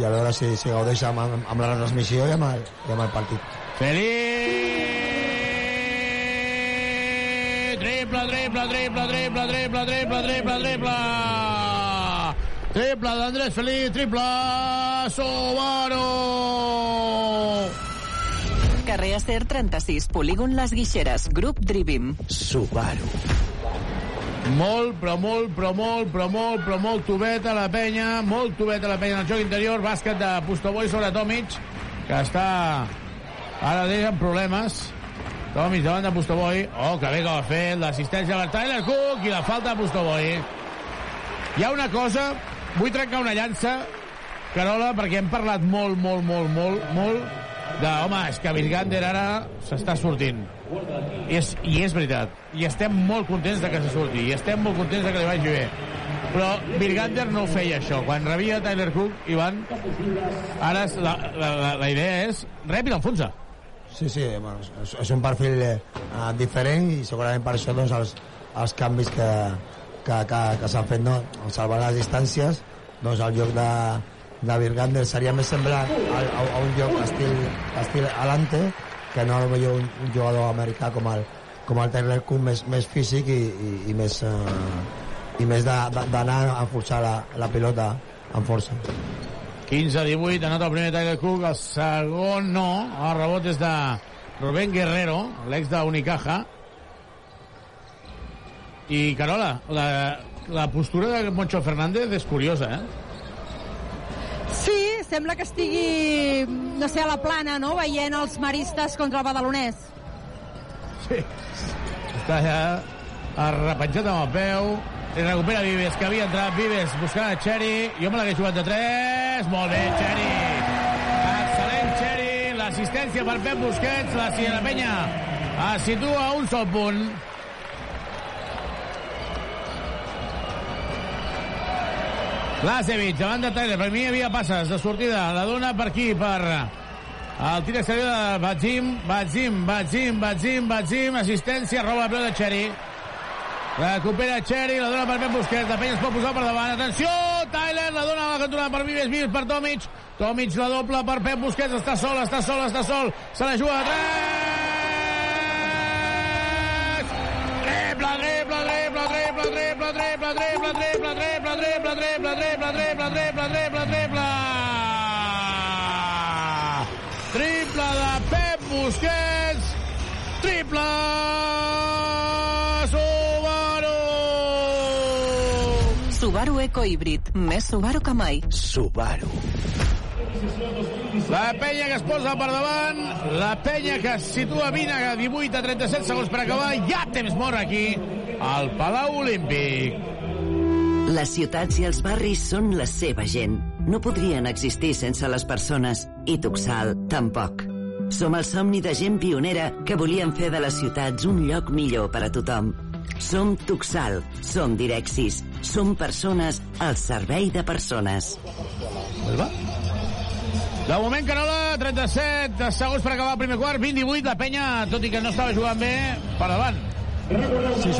i a veure si, si gaudeix amb, amb, amb la transmissió i amb el, i amb el partit. Feliz! Triple, triple, triple, triple, triple, triple, triple, triple! Triple d'Andrés Feliz, triple Subaru! Carrer Acer 36, polígon Les Guixeres, grup Drivim. Subaru. Molt, però molt, però molt, però molt, però molt tubet a la penya, molt tubet a la penya en el joc interior, bàsquet de Pustoboy sobre Tomic, que està ara mateix amb problemes. Tomic davant de Pustoboy, oh, que bé que ha fet, l'assistència per Tyler Cook i la falta de Pustoboy. Hi ha una cosa, vull trencar una llança, Carola, perquè hem parlat molt, molt, molt, molt, molt de, home, és que Virgander ara s'està sortint. És, I és veritat. I estem molt contents de que se surti. I estem molt contents de que li vagi bé. Però Virgander no feia això. Quan rebia Tyler Cook, Ivan, ara la, la, la, la idea és rep i l'enfonsa. Sí, sí, bueno, és, és un perfil eh, diferent i segurament per això doncs, els, els canvis que, que, que, que s'han fet no? en salvar les distàncies doncs el lloc de, de Virgander seria més semblant a, a, a un lloc estil, estil Alante que no potser un, un jugador americà com el, com el Tyler Cook més, més físic i, i, i més, eh, i més d'anar a forçar la, la pilota amb força 15-18, anota el primer Tyler Cook, el segon no, el rebot és de Rubén Guerrero, l'ex de Unicaja. I, Carola, la, la postura de Moncho Fernández és curiosa, eh? Sí, sembla que estigui, no sé, a la plana, no?, veient els maristes contra el badalonès. Sí. Està ja arrepenjat amb el peu. I recupera Vives, que havia entrat Vives buscant a Xeri. Jo me l'hagués jugat de 3. Molt bé, Xeri. Excel·lent, Xeri. L'assistència per Pep Busquets. La Sierra Penya es situa a un sol punt. Lasevich, davant de Tyler. Per mi hi havia passes de sortida. La dona per aquí, per el tir exterior de Batzim, Batzim, Batzim, Batzim, Batzim, assistència, roba la de Xeri. Recupera Xeri, la dona per Ben Busquets, la penya es pot posar per davant. Atenció, Tyler, la dona a la cantonada per Vives, Vives per Tomic. Tomic la doble per Pep Busquets, està sol, està sol, està sol. Se la juga a 3. Triple, triple, triple, triple, triple, triple, triple, triple, triple, triple, triple, triple, triple, triple, triple, triple. Triple de Pep Busquets. Triple Subaru. Subaru Eco Híbrid, més Subaru que mai. Subaru. La penya que es posa per davant, la penya que es situa 20 a 18 a 37 segons per acabar, ja temps mort aquí, al Palau Olímpic. Les ciutats i els barris són la seva gent. No podrien existir sense les persones, i Tuxal tampoc. Som el somni de gent pionera que volien fer de les ciutats un lloc millor per a tothom. Som Tuxal, som Direxis, som persones al servei de persones. Elba? De moment, Carola, 37 segons per acabar el primer quart, 28, la penya, tot i que no estava jugant bé, per davant. Sí,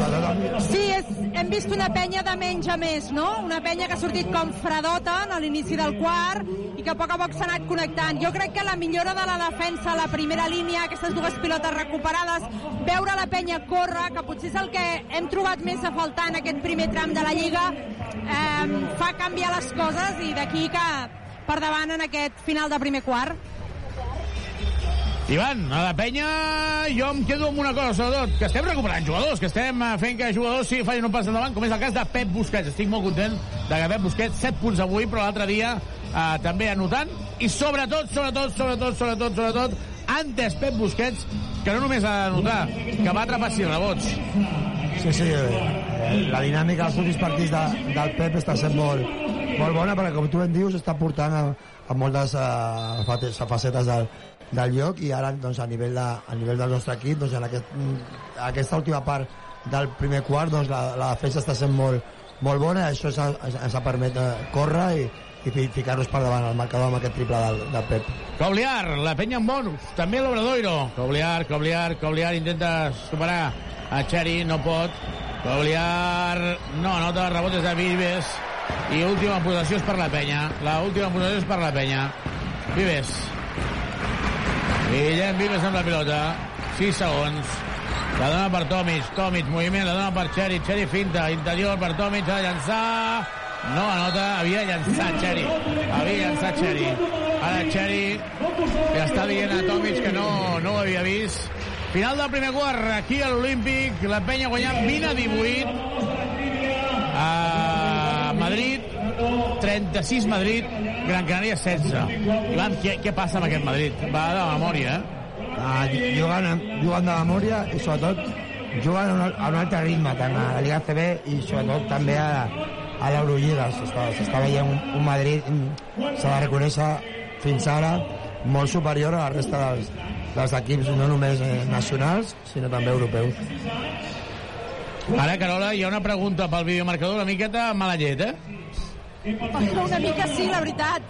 Sí, és, hem vist una penya de menys a més, no? Una penya que ha sortit com fredota a l'inici del quart i que a poc a poc s'ha anat connectant. Jo crec que la millora de la defensa, la primera línia, aquestes dues pilotes recuperades, veure la penya córrer, que potser és el que hem trobat més a faltar en aquest primer tram de la Lliga, eh, fa canviar les coses i d'aquí que per davant en aquest final de primer quart. Ivan, a la penya jo em quedo amb una cosa, sobretot, que estem recuperant jugadors, que estem eh, fent que jugadors sí facin un pas endavant, com és el cas de Pep Busquets. Estic molt content de que Pep Busquets, 7 punts avui, però l'altre dia eh, també anotant, i sobretot, sobretot, sobretot, sobretot, sobretot, antes Pep Busquets, que no només ha d'anotar, que va atrapar 6 rebots. Sí, sí, eh, la dinàmica dels últims partits de, del Pep està sent molt, molt bona, perquè com tu ben dius, està portant a, a moltes uh, facetes del, del lloc i ara doncs, a, nivell de, a nivell del nostre equip doncs, en aquest, aquesta última part del primer quart doncs, la, la defensa està sent molt, molt bona això ens, ha- ens ha permet eh, córrer i, i fi- ficar-nos per davant al marcador amb aquest triple del, del Pep. Cobliar, la penya en bonus. També l'Obradoiro. Cobliar, Cobliar, Cobliar intenta superar a Xeri, no pot. Cobliar no anota el rebot des de Vives. I última possessió és per la penya. La última possessió és per la penya. Vives. Guillem Vives amb la pilota. 6 segons. La dona per Tomic. Tomic, moviment, la dona per Xeri. Xeri finta, interior per Tomic, ha de llançar. No anota, havia llançat Xeri. Havia llançat Xeri. Ara Xeri ja està dient a Tomic que no, no ho havia vist. Final del primer quart, aquí a l'Olímpic, la penya guanyant 20 a 18. A Madrid, 36 Madrid, Gran Canària 16. Ivan, què, què passa amb aquest Madrid? Va de memòria, eh? Ah, jugant, jugant de memòria i sobretot jugant a un, a un altre ritme tant a la Lliga CB i sobretot també a, a l'Eurolliga s'està veient un, un Madrid mm, s'ha de reconèixer fins ara molt superior a la resta dels, dels equips no només eh, nacionals sinó també europeus Ara, Carola, hi ha una pregunta pel videomarcador una miqueta mala llet, eh? Una mica sí, la veritat.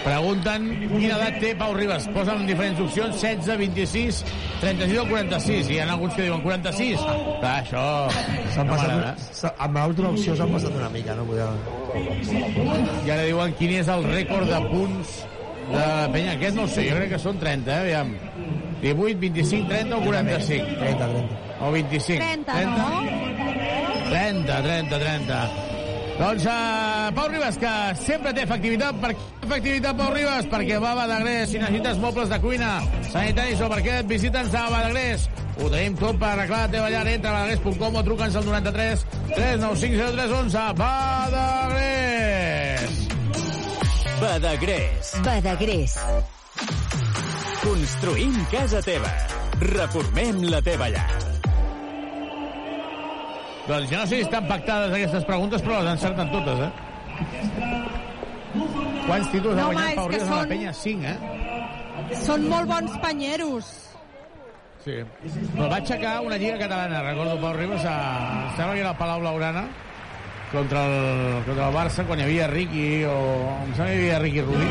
Pregunten quina edat té Pau Ribas. Posen diferents opcions, 16, 26, 36 o 46. I hi ha alguns que diuen 46. Clar, això... s'han no passat, amb l'última opció s'han passat una mica no podeu... I ara diuen quin és el rècord de punts de penya. Aquest no ho sé, jo crec que són 30, eh? Aviam. 18, 25, 30 o 45? 30, 30. O 25? 30, no? 30, 30, 30. Doncs uh, Pau Ribas, que sempre té efectivitat. Per què efectivitat, Pau Ribas? Perquè va a Badagrés. Si necessites mobles de cuina, sanitaris o parquet, visita'ns a Badagrés. Ho tenim tot per arreglar la teva llar. Entra a badagrés.com o truca'ns al 93 395 0311. Badagrés! Badagrés. Badagrés. Construïm casa teva. Reformem la teva llar. Doncs jo no sé si estan pactades aquestes preguntes, però les encerten totes, eh? Quants títols No, ha guanyat Pau que Ribas a la són- penya? 5, eh? Són molt bons panyeros. Sí. Però va aixecar una lliga catalana, recordo Pau Ribas, a... em sembla que era el Palau Blaugrana, contra el, contra el Barça, quan hi havia Ricky, o em sembla que hi havia Ricky Rubí,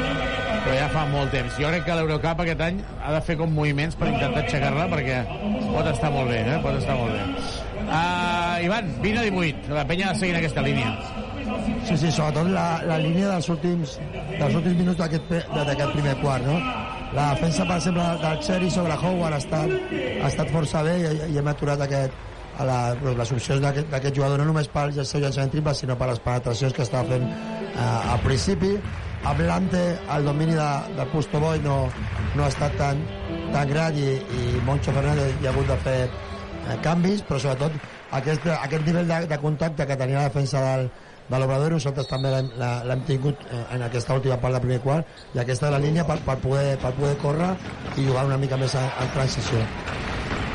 però ja fa molt temps. Jo crec que l'Eurocup aquest any ha de fer com moviments per intentar aixecar-la, perquè pot estar molt bé, eh? pot estar molt bé. Uh, Ivan, 20 a 18, la penya ha de seguir en aquesta línia. Sí, sí, sobretot la, la línia dels últims, dels últims minuts d'aquest primer quart, no? La defensa, per exemple, del Cherry sobre Howard ha estat, ha estat força bé i, i hem aturat aquest, a la, les opcions d'aquest jugador, no només pel seu llançament triple, sinó per les penetracions que estava fent eh, al principi. Amb l'Ante, el domini de, de Pusto Boy no, no ha estat tan, tan gran i, i Moncho Fernández hi ha hagut de fer eh, canvis, però sobretot aquest, aquest nivell de, de contacte que tenia la defensa del, de l'Obrador nosaltres també l'hem tingut eh, en aquesta última part del primer quart i aquesta és la línia per, per, poder, per poder córrer i jugar una mica més en, en transició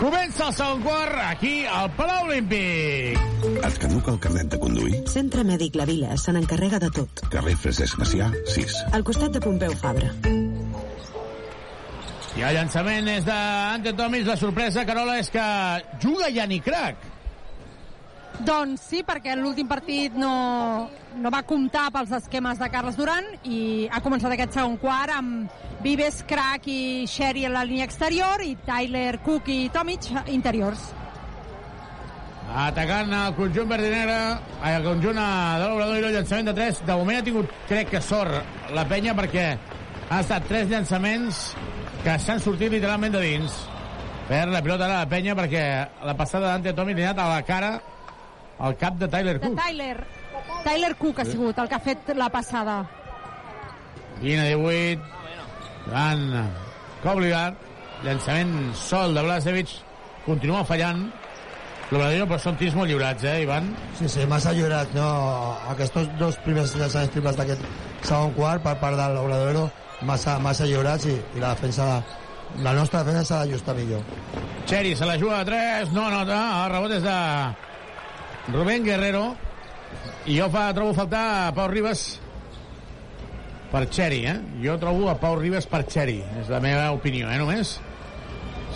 Comença el segon quart aquí al Palau Olímpic. Et caduca el carnet de conduir? Centre Mèdic La Vila se n'encarrega de tot. Carrer Francesc Macià, 6. Al costat de Pompeu Fabra. I el llançament és d'Ante Tomis. La sorpresa, Carola, és que juga Yanni Crac. Doncs sí, perquè l'últim partit no, no va comptar pels esquemes de Carles Duran i ha començat aquest segon quart amb Vives, Crac i Sherry en la línia exterior i Tyler, Cook i Tomic interiors. Atacant el conjunt verd i negre, ai, el conjunt de l'Obrador i el llançament de 3. De moment ha tingut, crec que sort, la penya, perquè ha estat tres llançaments que s'han sortit literalment de dins. Per la pilota ara la penya, perquè la passada d'Ante Tomi li ha anat a la cara al cap de Tyler De Cook. Tyler. Tyler Cook ha sigut el que ha fet la passada. 20 a 18. Gran Kobligar. Llançament sol de Blasevic. Continua fallant. L'Obradoiro, però són tirs molt lliurats, eh, Ivan? Sí, sí, massa lliurat, no? Aquests dos primers llançaments triples d'aquest segon quart per part de l'Obradoiro, massa, massa lliurats i, i la defensa de, la nostra defensa s'ha d'ajustar millor. Cheri se la juga a 3, no nota, el rebot és de Rubén Guerrero i jo fa, trobo a faltar a Pau Ribas per Cheri, eh? Jo trobo a Pau Ribas per Cheri, és la meva opinió, eh, només.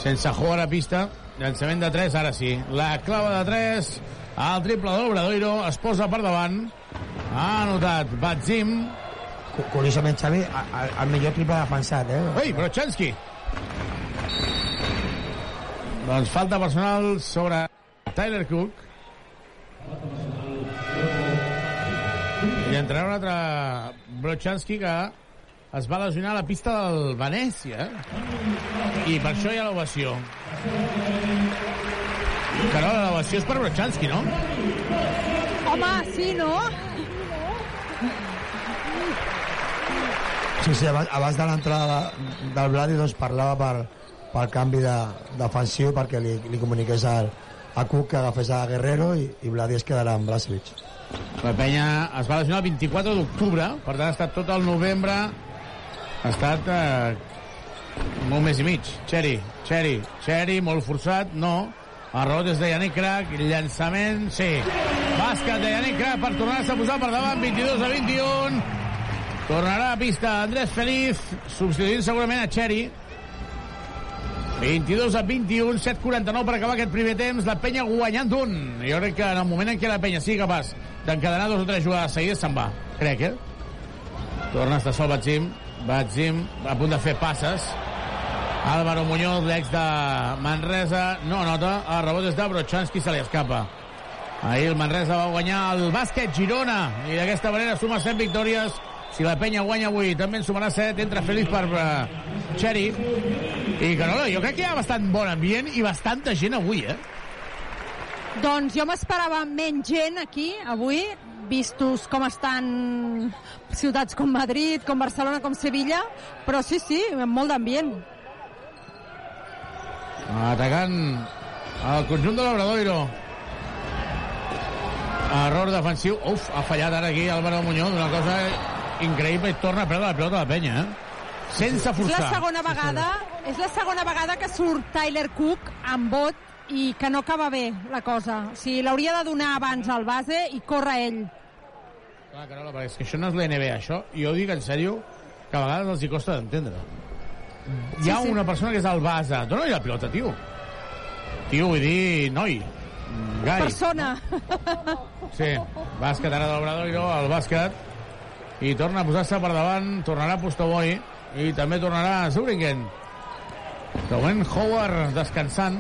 Sense jugar a pista, llançament de 3, ara sí. La clava de 3, el triple d'Obradoiro, es posa per davant, ha anotat Batzim, Curiosament, Xavi, el, el millor triple defensat, eh? Ei, Brochanski! Doncs falta personal sobre Tyler Cook. I entrarà un altre Brochanski que es va lesionar a la pista del Venècia. I per això hi ha l'ovació. Carola, l'ovació és per Brochanski, no? Home, sí, no? Sí, sí, abans, abans de l'entrada de, del Vladi doncs, parlava per, pel canvi de, defensiu perquè li, li comuniqués al, a Cook que agafés a Guerrero i, i Vladi es quedarà amb Blasevic. La penya es va lesionar el 24 d'octubre, per tant ha estat tot el novembre, ha estat eh, un mes i mig. Xeri, Xeri, Xeri, molt forçat, no. Error des de Yannick Crac, llançament, sí. Bàsquet de Yannick Crac per tornar-se a posar per davant, 22 a 21. Tornarà a pista Andrés Feliz, substituint segurament a Xeri. 22 a 21, 7'49 per acabar aquest primer temps, la penya guanyant un. Jo crec que en el moment en què la penya sigui capaç d'encadenar dos o tres jugades seguides, se'n va. Crec, eh? Torna a estar sol Batzim. Batzim a punt de fer passes. Álvaro Muñoz, l'ex de Manresa, no nota. El rebot és de Brochanski, se li escapa. Ahir el Manresa va guanyar el bàsquet Girona i d'aquesta manera suma 7 victòries. Si la penya guanya avui també en sumarà 7. Entra feliç per uh, Xeri. I Carola, jo crec que hi ha bastant bon ambient i bastanta gent avui, eh? Doncs jo m'esperava menys gent aquí, avui, vistos com estan ciutats com Madrid, com Barcelona, com Sevilla, però sí, sí, molt d'ambient. Atacant el conjunt de l'Obradoiro. Error defensiu. Uf, ha fallat ara aquí Álvaro Muñoz, una cosa increïble i torna a perdre la pilota a la penya, eh? Sense forçar. És la segona vegada, és la segona vegada que surt Tyler Cook amb bot i que no acaba bé la cosa. O sigui, l'hauria de donar abans al base i corre ell. Clar, Carola, perquè és que això no és l'NBA, això, i jo dic en sèrio, que a vegades els hi costa d'entendre. Hi ha Sí, sí. una persona que és el base. Dóna-li la pilota, tio. Tio, vull dir, noi. Gai. Persona. Sí, bàsquet ara de l'Obradoiro, el bàsquet, i torna a posar-se per davant, tornarà Postoboi, i també tornarà Zubringen. De moment, Howard descansant.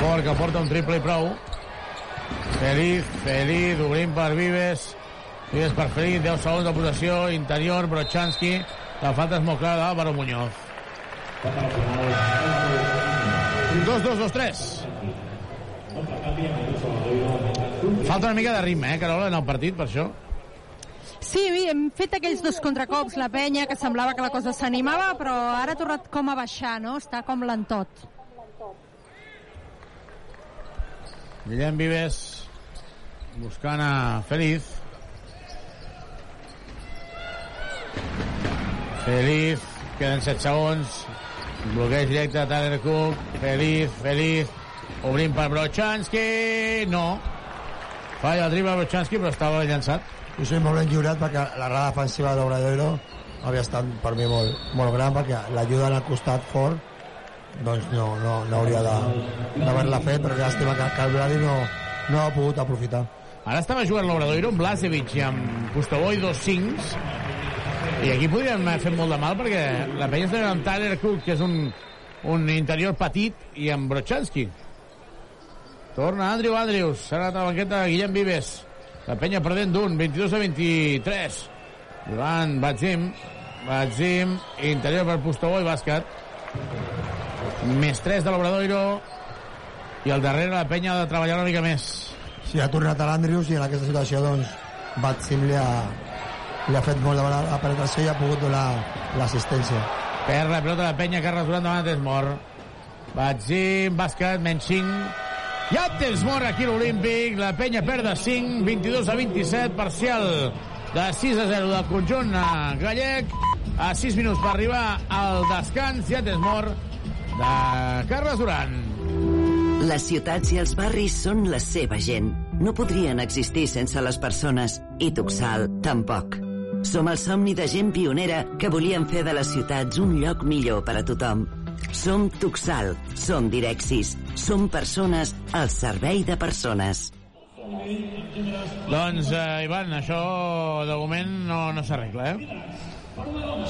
Howard que porta un triple i prou. Feliz, Feliz, obrint per Vives. Vives per Feliz, 10 segons de possessió, interior, Brochanski. La falta és molt clara d'Àlvaro Muñoz. 2-2-2-3. Falta una mica de ritme, eh, Carola, en el partit, per això. Sí, hem fet aquells dos contracops, la penya, que semblava que la cosa s'animava, però ara ha tornat com a baixar, no? Està com lentot. Guillem Vives buscant a Feliz. Feliz, queden 7 segons. Bloqueig directe de Tyler Cook. Feliz, Feliz. Obrint per Brochanski. No. Falla el triple Brochanski, però estava llançat. Jo soy molt ben lliurat perquè la rada defensiva d'Obradoiro havia estat per mi molt, molt gran perquè l'ajuda al costat fort doncs no, no, no hauria de- d'haver-la fet però llàstima que, que el Vladi no, no ha pogut aprofitar. Ara estava jugant l'Obradoiro amb Blasevic i amb Postoboi dos cincs. I aquí podríem haver fet molt de mal perquè la penya està amb Tyler Cook que és un, un interior petit i amb Brochanski. Torna Andrew Andrews s'ha la banqueta de Guillem Vives la penya perdent d'un 22 a 23 Ivan Batzim Batzim interior per Postoboi bàsquet més 3 de l'Obradoiro i al darrere la penya ha de treballar una mica més si ha tornat a l'Andrius i en aquesta situació doncs Batsim li ha, li ha fet molt de bona la penetració i ha pogut donar l'assistència. Perd la pilota de penya, Carles Duran davant de mort. Batzim, bàsquet, menys 5. Hi ha temps mort aquí a l'Olímpic. La penya perd de 5, 22 a 27, parcial de 6 a 0 del conjunt eh, gallec. A 6 minuts per arribar al descans. Hi ha temps mort de Carles Duran. Les ciutats i els barris són la seva gent. No podrien existir sense les persones. I Tuxal, tampoc. Som el somni de gent pionera que volien fer de les ciutats un lloc millor per a tothom. Som Tuxal, som Direxis, som persones al servei de persones. Doncs, eh, Ivan, això de moment no, no s'arregla, eh?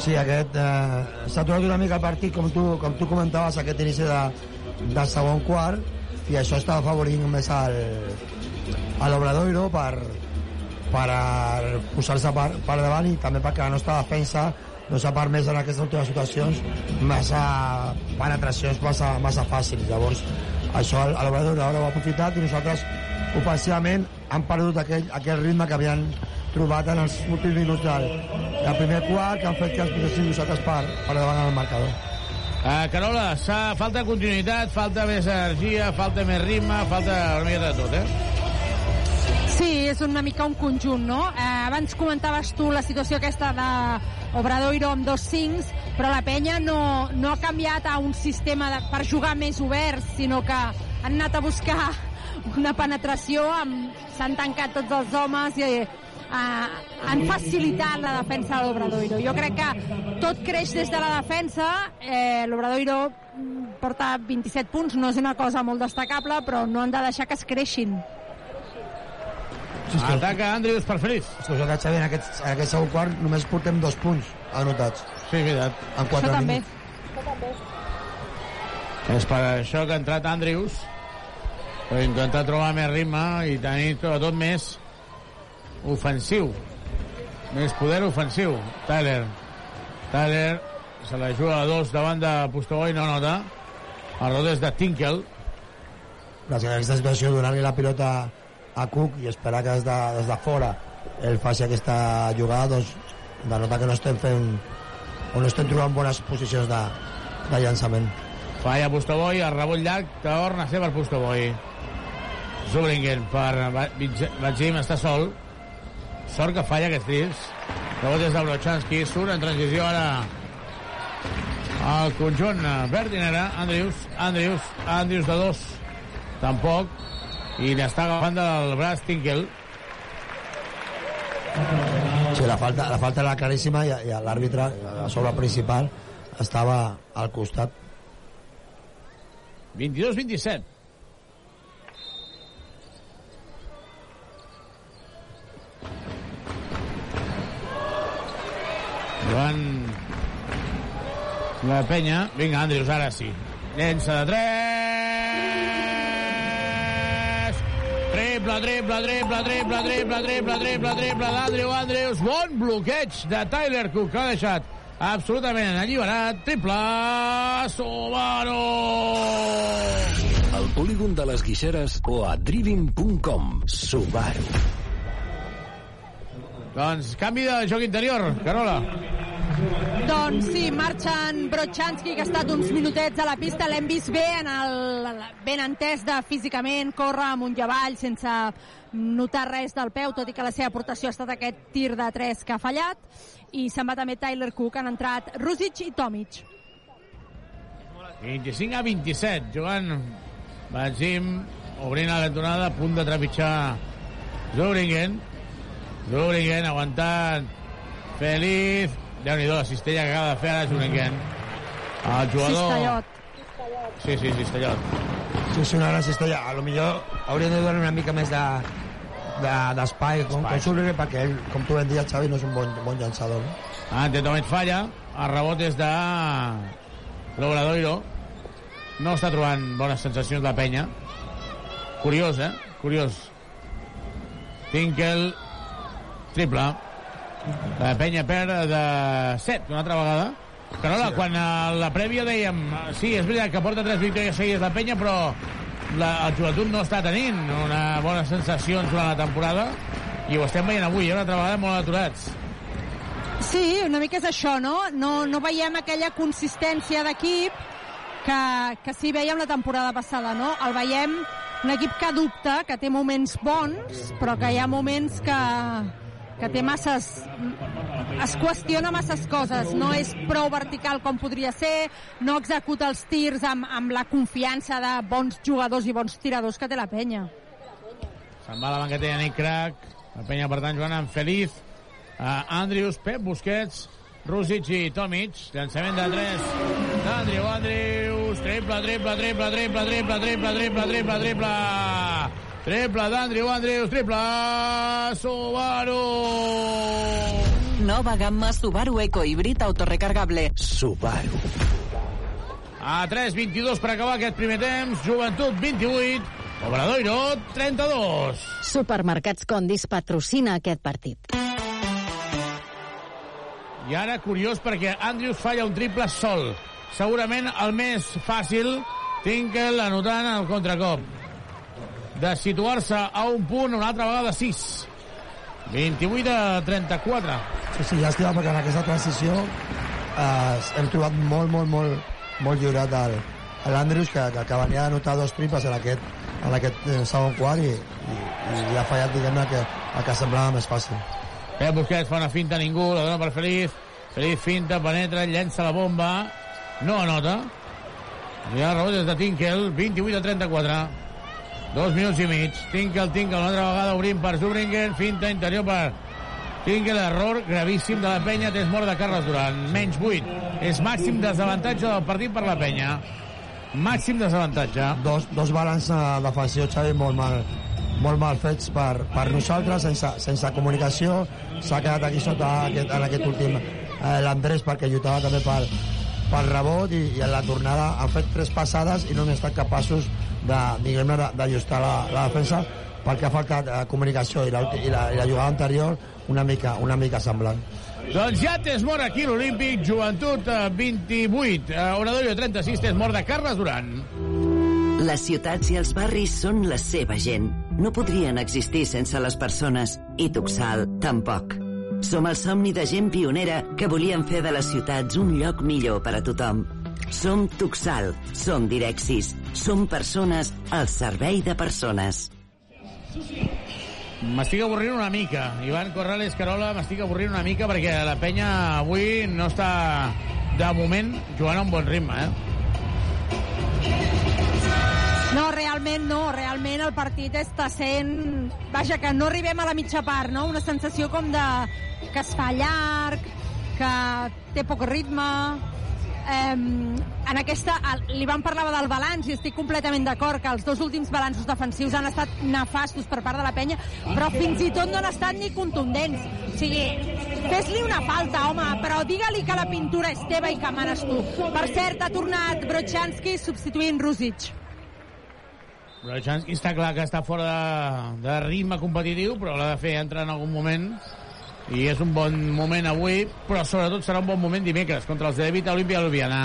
Sí, aquest eh, s'ha aturat una mica el partit, com tu, com tu comentaves, aquest inici de, del segon quart, i això està afavorint més al, a l'Obradoiro per, per a posar-se per, per davant i també perquè la nostra defensa no s'ha permès en aquestes últimes situacions massa penetracions massa, massa fàcils. Llavors, això a l'Obradoiro ara ho ha aprofitat i nosaltres ofensivament han perdut aquell, aquell ritme que havien trobat en els últims minuts del, del primer quart que han fet que els posessin nosaltres per, per davant del marcador. Uh, Carola, s'ha- falta continuïtat, falta més energia, falta més ritme, falta una miqueta de tot, eh? Sí, és una mica un conjunt, no? Eh, abans comentaves tu la situació aquesta de Obradoiro amb dos cincs, però la penya no, no ha canviat a un sistema de, per jugar més obert, sinó que han anat a buscar una penetració, s'han tancat tots els homes i eh, han facilitat la defensa de l'Obradoiro. Jo crec que tot creix des de la defensa, eh, l'Obradoiro porta 27 punts, no és una cosa molt destacable, però no han de deixar que es creixin. Sí. Ataca Andrius per Feliz. És que Xavi, en aquest, en aquest segon quart només portem dos punts anotats. Sí, veritat. En quatre Això també. minuts. És per això que ha entrat Andrius per intentar trobar més ritme i tenir sobretot més ofensiu més poder ofensiu Tyler Tyler se la juga a dos davant de Pustogó i no nota el rot és de Tinkel Gràcies a aquesta situació, donar-li la pilota a Cook i esperar que des de, des de fora ell faci aquesta jugada, doncs denota que no estem fent o no estem trobant bones posicions de, de llançament. falla Pustoboi, el rebot llarg torna a ser per Pustoboi Zubringen per Batzim està sol. Sort que falla aquests tirs rebot és de Brochanski surt en transició ara el conjunt verd i negre Andrius, Andrius, Andrius de dos. Tampoc i n'està agafant del braç Tinkel Sí, la falta, la falta era claríssima i, i l'àrbitre, a sobre principal, estava al costat. 22-27 Joan la penya vinga Andrius ara sí. Llença de 3 triple, triple, triple, triple, triple, triple, triple, triple d'Andrew Andrews bon bloqueig de Tyler Cook que ha deixat absolutament alliberat triple Subaru Al polígon de les Guixeres o a driving.com. Subaru. doncs canvi de joc interior Carola Doncs sí, marxen Brochanski, que ha estat uns minutets a la pista. L'hem vist bé, en el, ben entès de físicament, corre amunt i avall sense notar res del peu, tot i que la seva aportació ha estat aquest tir de 3 que ha fallat. I se'n va també Tyler Cook, han entrat Rusic i Tomic. 25 a 27, jugant Bazim, obrint a l'entonada, a punt de trepitjar Zubringen. Zubringen aguantant Feliz. Déu-n'hi-do, la cistella que acaba de fer ara Zubringen. El jugador... Cistellot. Sí, sí, Cistellot. Sí, és una gran cistella. A lo millor hauríem de donar una mica més de de- d'espai de, com, com Zúñiga, perquè ell, com tu ben dies, Xavi, no és un bon, bon llançador. No? Ante Tomet falla, el rebot és de l'Obradoiro. No està trobant bones sensacions la penya. Curiós, eh? Curiós. Tinkel, triple. La penya perd de 7, una altra vegada. Carola, quan a la prèvia dèiem sí, és veritat que porta 3 victòries seguides la penya, però la, el joventut no està tenint una bona sensacions durant la temporada i ho estem veient avui, eh, una altra vegada molt aturats. Sí, una mica és això, no? No, no veiem aquella consistència d'equip que, que sí veiem la temporada passada, no? El veiem un equip que dubta, que té moments bons, però que hi ha moments que, que té masses... es qüestiona masses coses, no és prou vertical com podria ser, no executa els tirs amb, amb la confiança de bons jugadors i bons tiradors que té la penya. Se'n va la banqueta Nick Crac. La penya, per tant, jugant amb Feliz, uh, Andrius, Pep Busquets, Rússic i Tomic. Llançament de 3 d'Andriu, Andrius. Triple, triple, triple, triple, triple, triple, triple, triple, triple. Triple d'Andriu, Andrius, triple. Subaru. Nova gamma Subaru Eco Híbrid autorecargable. Subaru. A 3-22 per acabar aquest primer temps. Joventut 28. Obradoiro 32. Supermercats Condis patrocina aquest partit. I ara, curiós, perquè Andrews falla un triple sol. Segurament el més fàcil, Tinkel anotant el contracop. De situar-se a un punt, una altra vegada 6. 28 a 34. Sí, sí, llàstima perquè en aquesta transició eh, hem trobat molt, molt, molt, molt lliurat el, l'Andrews que, que, que venia d'anotar dos triples en aquest, en aquest eh, segon quart i, i, i ha fallat, diguem-ne, que, el que semblava més fàcil. Pep Busquets fa una finta a ningú, la dona per Feliz. Feliz finta, penetra, llença la bomba. No anota. I el rebot és de Tinkel, 28 a 34. Dos minuts i mig. Tinkel, Tinkel, una altra vegada obrint per Zubringen. Finta interior per Tinkel, error gravíssim de la penya. Tens mort de Carles Duran. Menys 8. És màxim desavantatge del partit per la penya. Màxim desavantatge. Dos, dos balanç eh, defensius, Xavi, molt mal, molt mal fets per, per nosaltres, sense, sense comunicació. S'ha quedat aquí sota aquest, en aquest últim eh, l'Andrés perquè lluitava també pel, pel rebot i, i en la tornada han fet tres passades i no han estat capaços de, diguem-ne, de- d'ajustar la, la defensa perquè ha faltat eh, comunicació i la, i, la, i la jugada anterior una mica, una mica semblant. Doncs ja tens mort aquí l'Olímpic, Joventut eh, 28, eh, Obradorio 36, tens mort de Carles Duran. Les ciutats i els barris són la seva gent. No podrien existir sense les persones, i Tuxal tampoc. Som el somni de gent pionera que volien fer de les ciutats un lloc millor per a tothom. Som Tuxal, som Direxis, som persones al servei de persones. M'estic avorrint una mica. Ivan Corrales, Carola, m'estic avorrint una mica perquè la penya avui no està, de moment, jugant a un bon ritme, eh? No, realment no, realment el partit està sent... Vaja, que no arribem a la mitja part, no? Una sensació com de... que es fa llarg, que té poc ritme... Um, en aquesta, li vam parlava del balanç i estic completament d'acord que els dos últims balanços defensius han estat nefastos per part de la penya, però fins i tot no han estat ni contundents. O sigui, fes-li una falta, home, però digue-li que la pintura és teva i que manes tu. Per cert, ha tornat Brochanski substituint Rusic. Brochanski està clar que està fora de, de ritme competitiu, però l'ha de fer entrar en algun moment i és un bon moment avui, però sobretot serà un bon moment dimecres contra els de David Olimpia Ljubljana.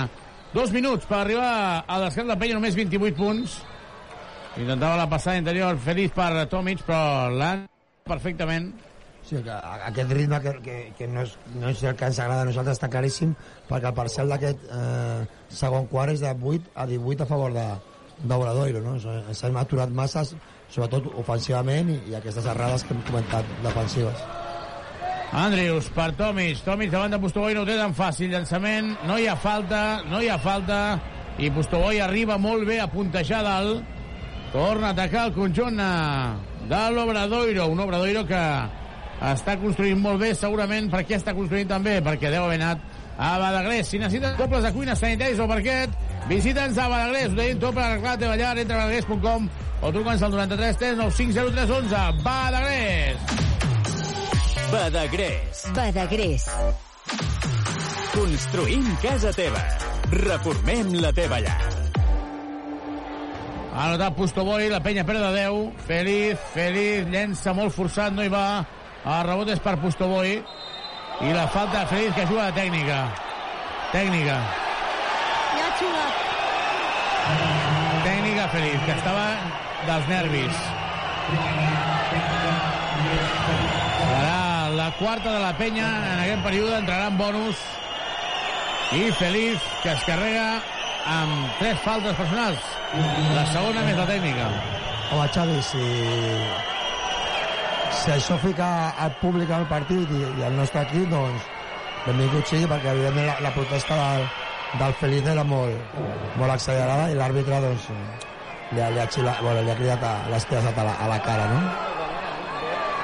Dos minuts per arribar a descans de penya, només 28 punts. Intentava la passada interior feliç per Tomic, però l'han perfectament. Sí, que aquest ritme que, que, que no, és, no és el que ens agrada a nosaltres està claríssim perquè el parcial d'aquest eh, segon quart és de 8 a 18 a favor de d'Obradoiro, no? Hem aturat masses, sobretot ofensivament, i, i aquestes errades que hem comentat defensives. Andrius per Tomic. Tomic davant de Postoboi no ho té tan fàcil. Llançament, no hi ha falta, no hi ha falta. I Postoboi arriba molt bé a puntejar dalt. Torna a atacar el conjunt de l'Obradoiro. Un Obradoiro que està construint molt bé, segurament. Per què està construint tan bé? Perquè deu haver anat a Badagrés. Si necessites dobles de cuines sanitaris o parquet, visita'ns a Badagrés. Ho tenim tot per arreglar-te ballar. Entra a badagrés.com o truca'ns al 93 395 0311. Badagrés! Badagrés. Badagrés. Construïm casa teva. Reformem la teva llar. Ha anotat Pustoboi, la penya perd de 10. Feliz, Feliz, llença molt forçat, no hi va. El rebot és per Pustoboi. I la falta de Feliz, que juga de tècnica. Tècnica. Ja ha. Tècnica Feliz, que estava dels nervis. La quarta de la penya en aquest període entrarà en bonus i Feliz, que es carrega amb tres faltes personals. La segona més la tècnica. Home, Xavi, si, si això fica al públic al partit i, i el nostre equip, doncs benvingut sigui, perquè evidentment la, la protesta del, del Feliz era molt, molt accelerada i l'àrbitre doncs, li, ha, li, ha xila, bueno, li ha cridat a, les tiesat a la, a la cara, no?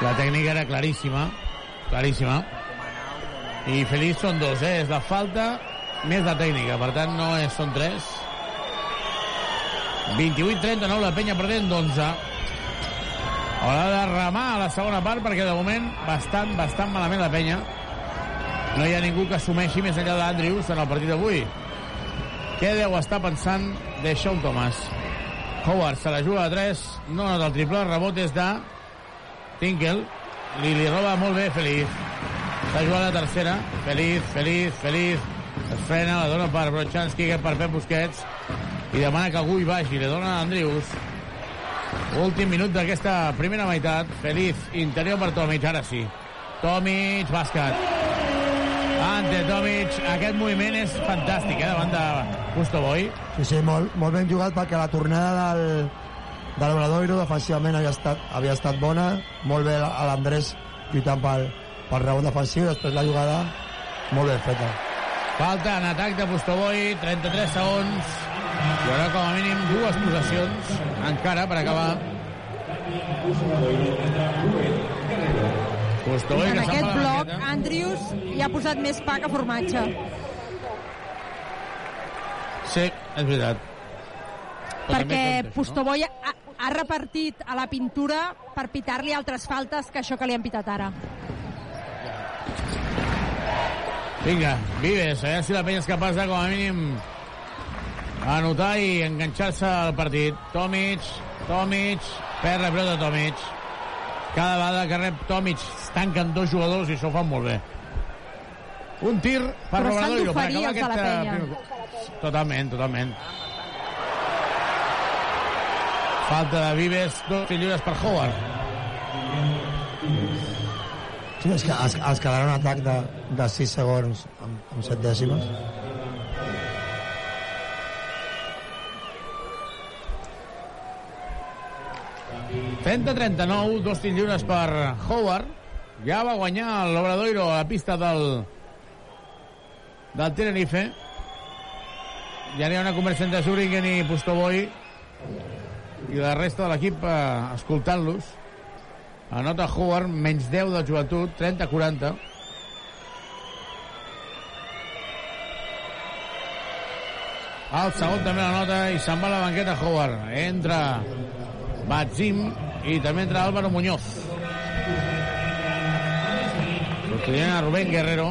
La tècnica era claríssima, claríssima. I Feliz són dos, eh? És la falta més la tècnica, per tant no és, són tres. 28-39, la penya perdent d'11. Haurà de remar a la segona part perquè de moment bastant, bastant malament la penya. No hi ha ningú que assumeixi més enllà d'Andrews en el partit d'avui. Què deu estar pensant de Sean Thomas? Howard se la juga a 3, no nota el triple, rebot és de Tinkel, li, li roba molt bé Feliz. S'ha jugat la tercera, Feliz, Feliz, Feliz, es frena, la dona per Brochanski, que per Pep Busquets, i demana que algú hi vagi, li dona a Andrius. Últim minut d'aquesta primera meitat, Feliz, interior per Tomic, ara sí. Tomic, bàsquet. Ante Tomic, aquest moviment és fantàstic, eh, davant de Pustoboy. Sí, sí, molt, molt ben jugat perquè la tornada del, de l'Obradoiro defensivament havia estat, havia estat bona, molt bé a l'Andrés lluitant pel, pel rebot defensiu, i després la jugada molt ben feta. Falta en atac de Pustoboy, 33 segons. Hi haurà com a mínim dues possessions encara per acabar. Pustoboy, En aquest bloc. Andrius hi ha posat més pa que formatge. Sí, és veritat. Però perquè Pustoboy ha, ha repartit a la pintura per pitar-li altres faltes que això que li han pitat ara. Vinga, Vives, a veure si la penya és capaç de, com a mínim, anotar i enganxar-se al partit. Tomic, Tomic, perd la pilota Tomic. Cada vegada que rep Tomic tanquen dos jugadors i això ho fan molt bé. Un tir per Però s'han d'oferir els de la eh, penya. primer- Totalment, totalment. Falta de Vives, dos lliures per Howard. Sí, és que es, es quedarà un atac de, de 6 segons amb, amb 7 dècimes. Mm. 30-39, dos tirs lliures per Howard. Ja va guanyar l'Obradoiro a la pista del, del Tenerife. Ja n'hi ha una conversa entre Zuringen i Pustoboy i la resta de l'equip eh, escoltant-los. Anota Howard, menys 10 de joventut, 30-40. El segon també la nota i se'n va la banqueta Howard. Entra Batzim i també entra Álvaro Muñoz. Substituint a Rubén Guerrero.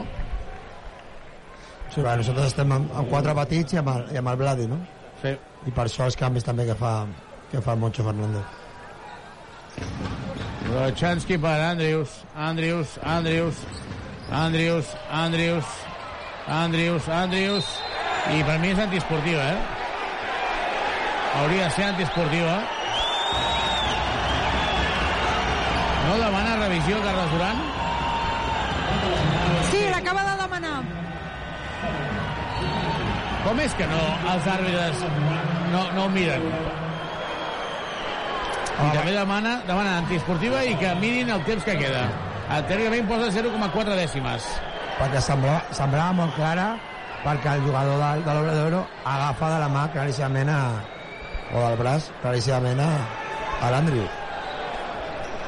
Sí, nosaltres estem amb, amb quatre petits i amb el, i amb el Vladi, no? Sí. I per això els canvis també que fa, que fa Moncho Fernández. Chansky per Andrius, Andrius, Andrius, Andrius, Andrius, Andrius, Andrius, i per mi és antiesportiva, eh? Hauria de ser antiesportiva. No demana revisió Carles Duran? Sí, l'acaba de demanar. Com és que no els àrbitres no, no ho miren? I també demana, demana antiesportiva i que mirin el temps que queda. Tècnicament posa 0,4 dècimes. Perquè semblava, semblava molt clara perquè el jugador de, de l'Obradoro agafa de la mà claríssimament a, o del braç claríssimament a, a l'Andrius.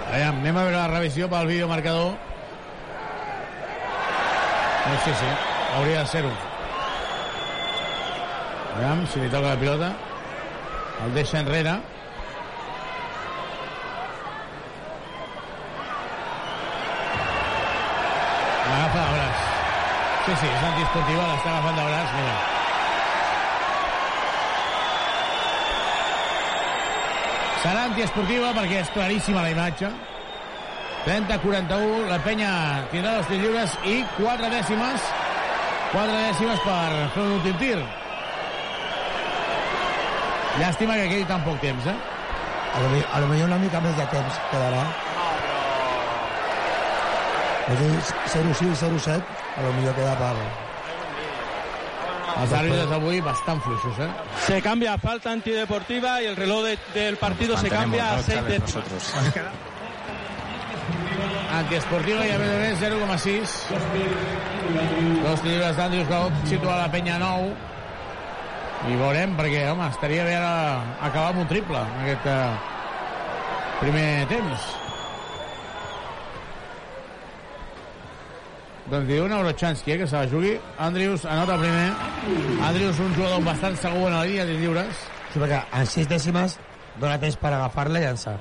Aviam, anem a veure la revisió pel videomarcador. No, sí, sí, hauria de ser-ho. Aviam, si li toca la pilota. El deixa enrere. L'agafa de braç. Sí, sí, és antiesportiva, l'està agafant de braç, mira. Serà antiesportiva perquè és claríssima la imatge. 30-41, la penya tindrà dos tirs lliures i 4 dècimes 4 dècimes per fer un últim tir. Llàstima que quedi tan poc temps, eh? A lo, a lo millor una mica més de temps quedarà. Doncs 0-6, 0-7, a lo millor queda per... Els àrbitres avui bastant fluixos, eh? Se cambia a falta antideportiva y el reloj de- del partido se cambia a 6 décimas. Antiesportiva i a més a més 0,6. Dos llibres d'Andrius que vol situar la penya a 9. I veurem, perquè, home, estaria bé ara acabar amb un triple en aquest eh, primer temps. Doncs diu una Eurochansky, eh, que se la jugui. Andrius anota primer. Andrius, un jugador bastant segur en la línia de lliures. Sí, perquè en 6 dècimes dona temps per agafar-la i llançar.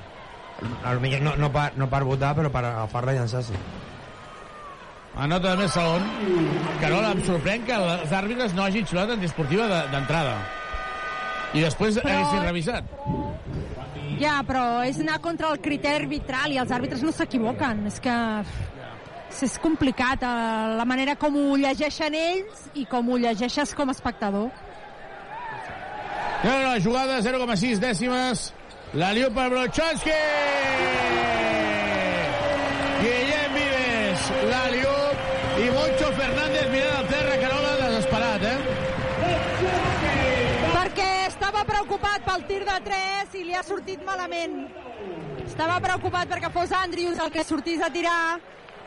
A lo millor no, no, per, no per votar, però per agafar-la i llançar, sí. Anota també segon. Carola, em sorprèn que els àrbitres no hagin xulat antiesportiva de- d'entrada. I després Però- haguessin revisat. Ja, però és anar contra el criteri arbitral i els àrbitres no s'equivoquen. És que és complicat eh, la manera com ho llegeixen ells i com ho llegeixes com a espectador. No, no, jugada 0,6 dècimes. La liu per Brochanski! Guillem Vives, la liu i Moncho Fernández mirant al terra, Carola, desesperat, eh? Perquè estava preocupat pel tir de 3 i li ha sortit malament. Estava preocupat perquè fos Andrius el que sortís a tirar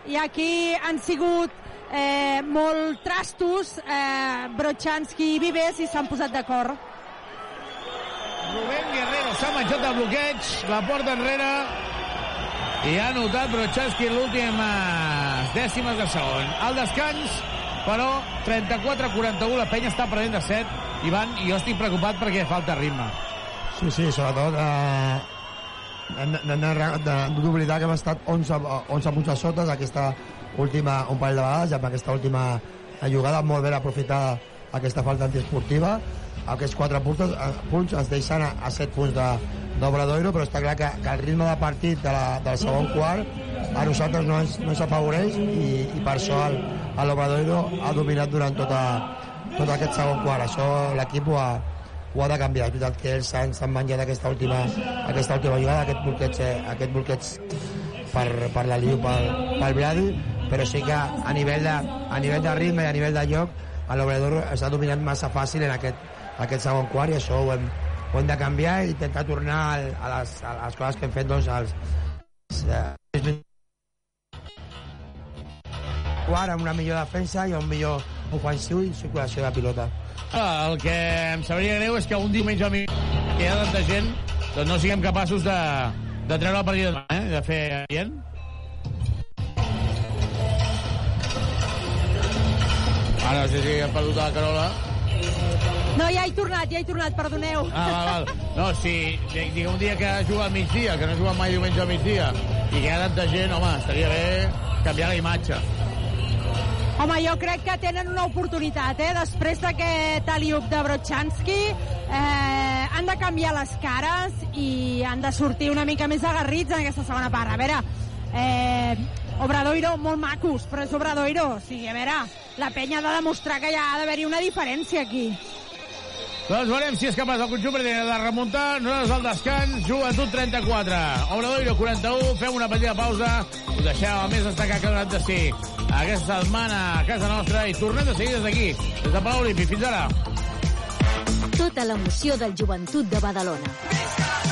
i aquí han sigut eh, molt trastos eh, Brochanski i Vives i s'han posat d'acord. Rubén Guerrero s'ha menjat el bloqueig, la porta enrere i ha notat Brochanski l'últimes dècimes de segon. Al descans, però 34-41, la penya està perdent de 7. Ivan, i jo estic preocupat perquè falta ritme. Sí, sí, sobretot eh, hem, d'oblidar que hem estat 11, eh, 11 punts a sota d'aquesta última, un parell de vegades, i amb aquesta última jugada molt ben aprofitada aquesta falta antiesportiva. Aquests 4 punts, eh, punts ens deixen a, a 7 punts d'Obradoiro, però està clar que, que el ritme de partit de la, del segon quart a nosaltres no ens, no ens afavoreix i, i per això l'Obradoiro ha dominat durant tota, tot aquest segon quart. Això l'equip ho, ha, ho ha de canviar. És veritat que ells s'han menjat aquesta última, aquesta última jugada, aquest bloqueig, eh, aquest bloqueig per, per la Liu, pel, pel Brady, però sí que a nivell de, a nivell de ritme i a nivell de joc l'Obrador està dominant massa fàcil en aquest, aquest segon quart i això ho hem, ho hem de canviar i intentar tornar a, les, a les coses que hem fet doncs, als, eh, quart amb una millor defensa i un millor ofensiu i circulació de pilota. Ah, El que em sabria greu és que un diumenge al mig que hi ha tanta gent doncs no siguem capaços de, de treure el partit de demà, eh? de fer gent. Ara no sé si hem perdut la Carola. No, ja he tornat, ja he tornat, perdoneu. Ah, val, val. No, si digue un dia que juga al migdia, que no juga mai diumenge al migdia, i que hi ha tanta gent, home, estaria bé canviar la imatge. Home, jo crec que tenen una oportunitat, eh? Després d'aquest aliup de Brochanski, eh, han de canviar les cares i han de sortir una mica més agarrits en aquesta segona part. A veure, eh, Obradoiro, molt macos, però és Obradoiro. O sigui, a veure, la penya ha de demostrar que hi ha d'haver-hi una diferència aquí. Doncs veurem si és capaç el conjunt de remuntar. Nosaltres al descans, Joventut 34, Obradoiro 41, fem una petita pausa, us deixem el més destacat que ha donat de si aquesta setmana a casa nostra i tornem de seguida des d'aquí, des de Palau Olímpic. Fins ara. Tota l'emoció del joventut de Badalona.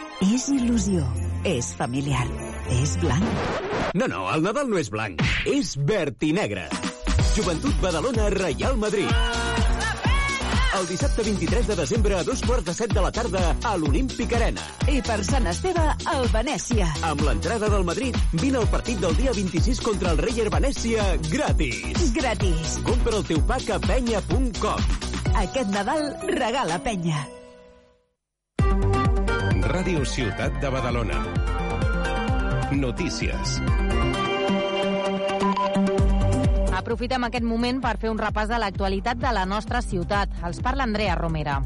és il·lusió, és familiar, és blanc. No, no, el Nadal no és blanc, és verd i negre. Joventut Badalona, Real Madrid. El dissabte 23 de desembre a dos quarts de set de la tarda a l'Olímpic Arena. I per Sant Esteve, al Venècia. Amb l'entrada del Madrid, vine al partit del dia 26 contra el Reyer Venècia gratis. Gratis. Compra el teu pack a penya.com. Aquest Nadal regala penya. Ràdio Ciutat de Badalona. Notícies. Aprofitem aquest moment per fer un repàs de l'actualitat de la nostra ciutat. Els parla Andrea Romera.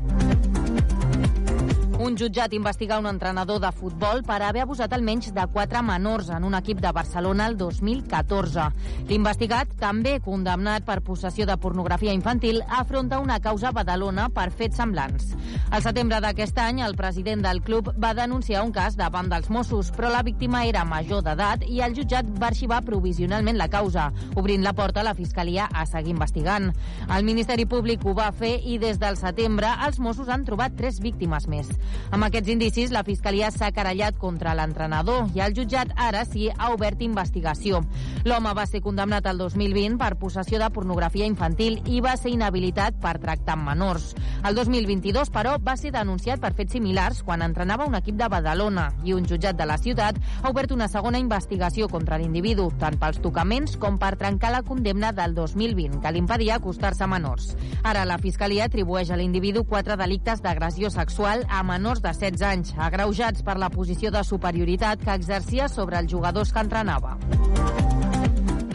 Un jutjat investiga un entrenador de futbol per haver abusat almenys de quatre menors en un equip de Barcelona el 2014. L'investigat, també condemnat per possessió de pornografia infantil, afronta una causa Badalona per fets semblants. Al setembre d'aquest any, el president del club va denunciar un cas davant dels Mossos, però la víctima era major d'edat i el jutjat va arxivar provisionalment la causa, obrint la porta a la Fiscalia a seguir investigant. El Ministeri Públic ho va fer i des del setembre els Mossos han trobat tres víctimes més. Amb aquests indicis, la Fiscalia s'ha querellat contra l'entrenador i el jutjat ara sí ha obert investigació. L'home va ser condemnat el 2020 per possessió de pornografia infantil i va ser inhabilitat per tractar amb menors. El 2022, però, va ser denunciat per fets similars quan entrenava un equip de Badalona i un jutjat de la ciutat ha obert una segona investigació contra l'individu, tant pels tocaments com per trencar la condemna del 2020, que l'impedia acostar-se a menors. Ara la Fiscalia atribueix a l'individu quatre delictes d'agressió sexual a menors de 16 anys, agreujats per la posició de superioritat que exercia sobre els jugadors que entrenava.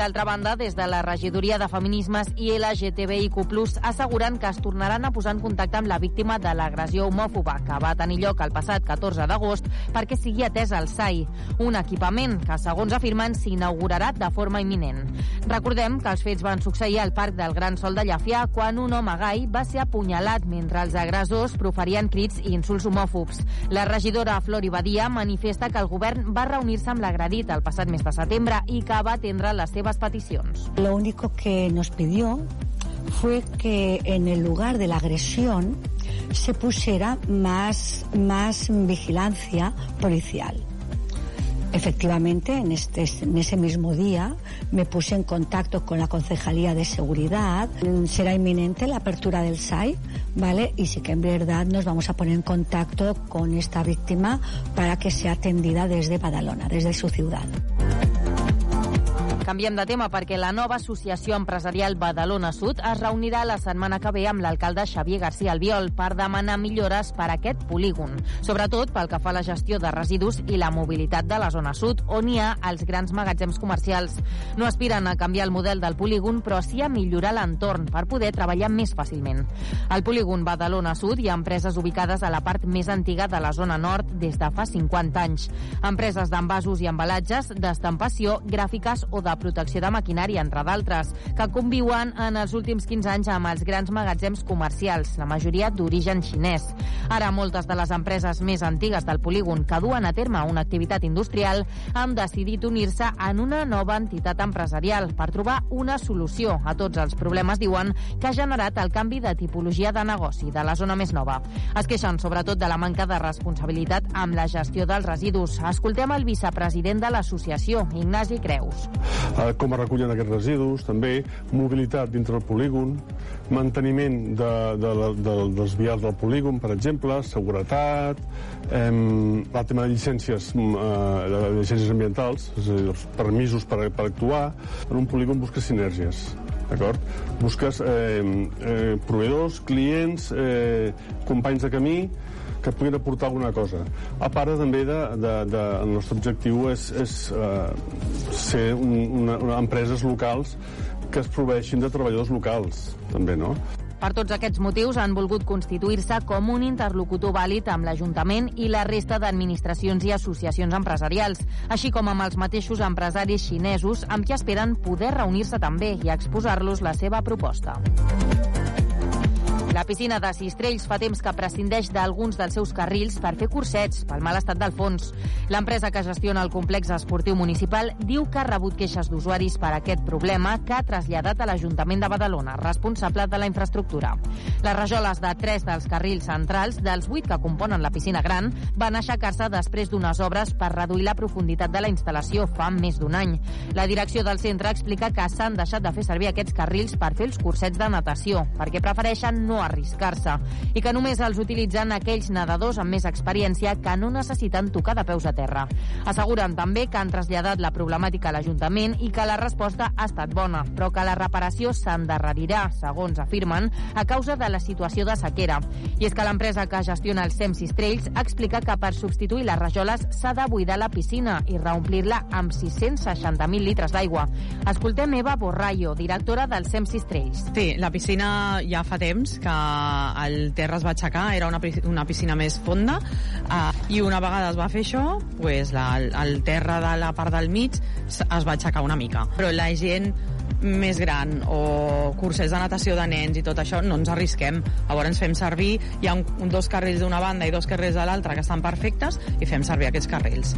D'altra banda, des de la regidoria de Feminismes i LGTBIQ+, asseguren que es tornaran a posar en contacte amb la víctima de l'agressió homòfoba que va tenir lloc el passat 14 d'agost perquè sigui atès al SAI, un equipament que, segons afirmen, s'inaugurarà de forma imminent. Recordem que els fets van succeir al Parc del Gran Sol de Llafià quan un home gai va ser apunyalat mentre els agressors proferien crits i insults homòfobs. La regidora Flori Badia manifesta que el govern va reunir-se amb l'agredit el passat mes de setembre i que va atendre les peticions. Lo único que nos pidió fue que en el lugar de la agresión se pusiera más, más vigilancia policial. Efectivamente, en, este, en ese mismo día me puse en contacto con la Concejalía de Seguridad. Será inminente la apertura del SAI, ¿vale? Y sí que en verdad nos vamos a poner en contacto con esta víctima para que sea atendida desde Badalona, desde su ciudad. Canviem de tema perquè la nova Associació Empresarial Badalona Sud es reunirà la setmana que ve amb l'alcalde Xavier García Albiol per demanar millores per a aquest polígon, sobretot pel que fa a la gestió de residus i la mobilitat de la zona sud, on hi ha els grans magatzems comercials. No aspiren a canviar el model del polígon, però sí a millorar l'entorn per poder treballar més fàcilment. Al polígon Badalona Sud hi ha empreses ubicades a la part més antiga de la zona nord des de fa 50 anys. Empreses d'envasos i embalatges, d'estampació, gràfiques o de protecció de maquinària, entre d'altres, que conviuen en els últims 15 anys amb els grans magatzems comercials, la majoria d'origen xinès. Ara, moltes de les empreses més antigues del polígon que duen a terme una activitat industrial han decidit unir-se en una nova entitat empresarial per trobar una solució a tots els problemes, diuen, que ha generat el canvi de tipologia de negoci de la zona més nova. Es queixen sobretot de la manca de responsabilitat amb la gestió dels residus. Escoltem el vicepresident de l'associació, Ignasi Creus eh, com es recullen aquests residus, també mobilitat dintre del polígon, manteniment de, de, de, de, dels vials del polígon, per exemple, seguretat, eh, el tema de llicències, eh, de llicències ambientals, és a dir, els permisos per, per actuar. En un polígon busques sinergies, d'acord? Busques eh, eh, proveïdors, clients, eh, companys de camí, que puguin aportar alguna cosa. A part també de, de, de, el nostre objectiu és, és uh, ser un, una, una, empreses locals que es proveixin de treballadors locals, també, no? Per tots aquests motius han volgut constituir-se com un interlocutor vàlid amb l'Ajuntament i la resta d'administracions i associacions empresarials, així com amb els mateixos empresaris xinesos amb qui esperen poder reunir-se també i exposar-los la seva proposta. La piscina de Sistrells fa temps que prescindeix d'alguns dels seus carrils per fer cursets pel mal estat del fons. L'empresa que gestiona el complex esportiu municipal diu que ha rebut queixes d'usuaris per aquest problema que ha traslladat a l'Ajuntament de Badalona, responsable de la infraestructura. Les rajoles de tres dels carrils centrals, dels vuit que componen la piscina gran, van aixecar-se després d'unes obres per reduir la profunditat de la instal·lació fa més d'un any. La direcció del centre explica que s'han deixat de fer servir aquests carrils per fer els cursets de natació, perquè prefereixen no arriscar-se i que només els utilitzen aquells nedadors amb més experiència que no necessiten tocar de peus a terra. Asseguren també que han traslladat la problemàtica a l'Ajuntament i que la resposta ha estat bona, però que la reparació s'endarrerirà, segons afirmen, a causa de la situació de sequera. I és que l'empresa que gestiona els Semsis Trails explica que per substituir les rajoles s'ha de buidar la piscina i reomplir-la amb 660.000 litres d'aigua. Escoltem Eva Borrallo, directora del Semsis Trails. Sí, la piscina ja fa temps que el terra es va aixecar, era una, una piscina més fonda, uh, i una vegada es va fer això, pues la, el terra de la part del mig es va aixecar una mica. Però la gent més gran o cursers de natació de nens i tot això, no ens arrisquem. Llavors ens fem servir, hi ha un, un dos carrils d'una banda i dos carrils de l'altra que estan perfectes i fem servir aquests carrils.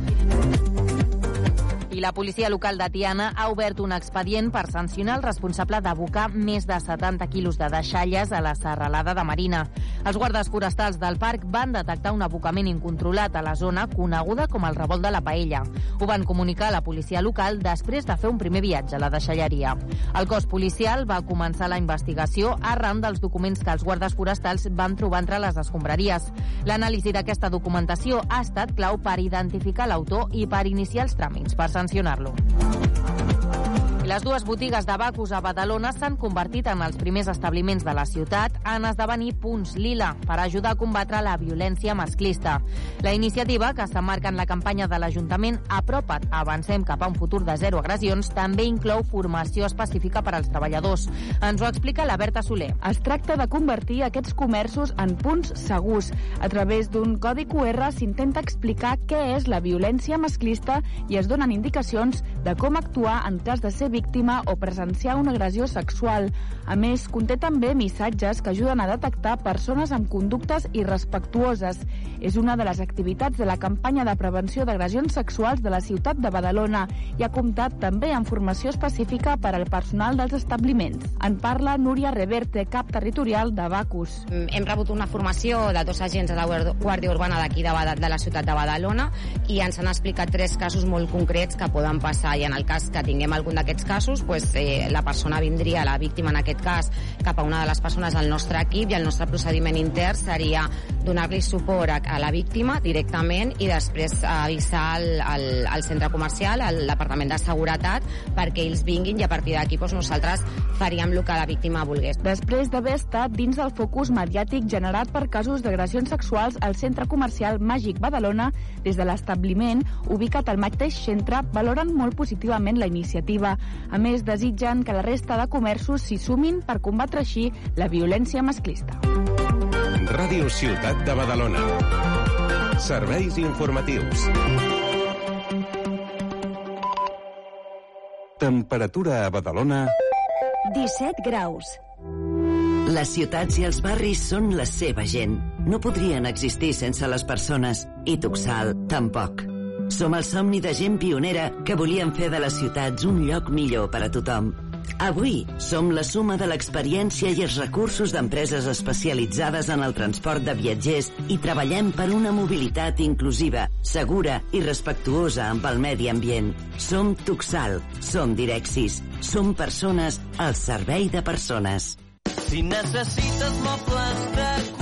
La policia local de Tiana ha obert un expedient per sancionar el responsable d'abocar més de 70 quilos de deixalles a la serralada de Marina. Els guardes forestals del parc van detectar un abocament incontrolat a la zona coneguda com el revolt de la Paella. Ho van comunicar a la policia local després de fer un primer viatge a la deixalleria. El cos policial va començar la investigació arran dels documents que els guardes forestals van trobar entre les escombraries. L'anàlisi d'aquesta documentació ha estat clau per identificar l'autor i per iniciar els tràmits per sancionar-lo. Les dues botigues de Bacus a Badalona s'han convertit en els primers establiments de la ciutat en esdevenir punts lila per ajudar a combatre la violència masclista. La iniciativa, que s'emmarca en la campanya de l'Ajuntament Apropa't, avancem cap a un futur de zero agressions, també inclou formació específica per als treballadors. Ens ho explica la Berta Soler. Es tracta de convertir aquests comerços en punts segurs. A través d'un codi QR s'intenta explicar què és la violència masclista i es donen indicacions de com actuar en cas de ser víctima o presenciar una agressió sexual. A més, conté també missatges que ajuden a detectar persones amb conductes irrespectuoses. És una de les activitats de la campanya de prevenció d'agressions sexuals de la ciutat de Badalona i ha comptat també amb formació específica per al personal dels establiments. En parla Núria Reverte, cap territorial de Bacus. Hem rebut una formació de dos agents de la Guàrdia Urbana d'aquí de, de la ciutat de Badalona i ens han explicat tres casos molt concrets que poden passar i en el cas que tinguem algun d'aquests casos, pues, eh, la persona vindria, la víctima en aquest cas, cap a una de les persones del nostre equip i el nostre procediment intern seria donar-li suport a, a la víctima directament i després avisar al, al, al centre comercial, al Departament de Seguretat, perquè ells vinguin i a partir d'aquí doncs, nosaltres faríem el que la víctima volgués. Després d'haver estat dins del focus mediàtic generat per casos d'agressions sexuals al centre comercial Màgic Badalona, des de l'establiment, ubicat al mateix centre, valoren molt positivament la iniciativa. A més, desitgen que la resta de comerços s'hi sumin per combatre així la violència masclista. Ràdio Ciutat de Badalona. Serveis informatius. Temperatura a Badalona... 17 graus. Les ciutats i els barris són la seva gent. No podrien existir sense les persones. I Tuxal, tampoc. Som el somni de gent pionera que volien fer de les ciutats un lloc millor per a tothom. Avui som la suma de l'experiència i els recursos d'empreses especialitzades en el transport de viatgers i treballem per una mobilitat inclusiva, segura i respectuosa amb el medi ambient. Som Tuxal, som Direxis, som persones al servei de persones. Si necessites mobles de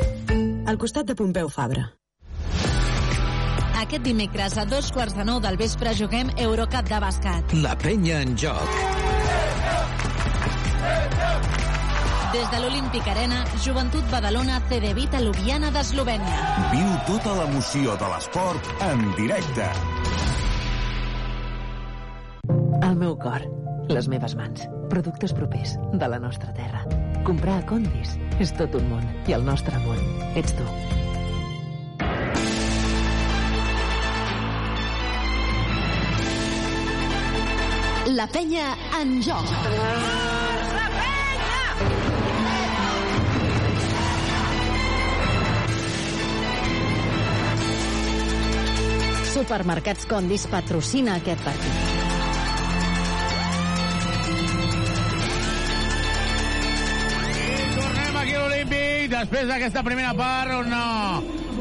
Al costat de Pompeu Fabra. Aquest dimecres a dos quarts de nou del vespre juguem Eurocup de bàsquet. La penya en joc. Des de l'Olímpic Arena, Joventut Badalona CD Vita Ljubljana d'Eslovènia. Viu tota l'emoció de l'esport en directe. El meu cor, les meves mans. Productes propers, de la nostra terra. Comprar a Condis és tot un món, i el nostre món ets tu. La penya en joc. Supermercats Condis patrocina aquest partit. Després d'aquesta primera part on no,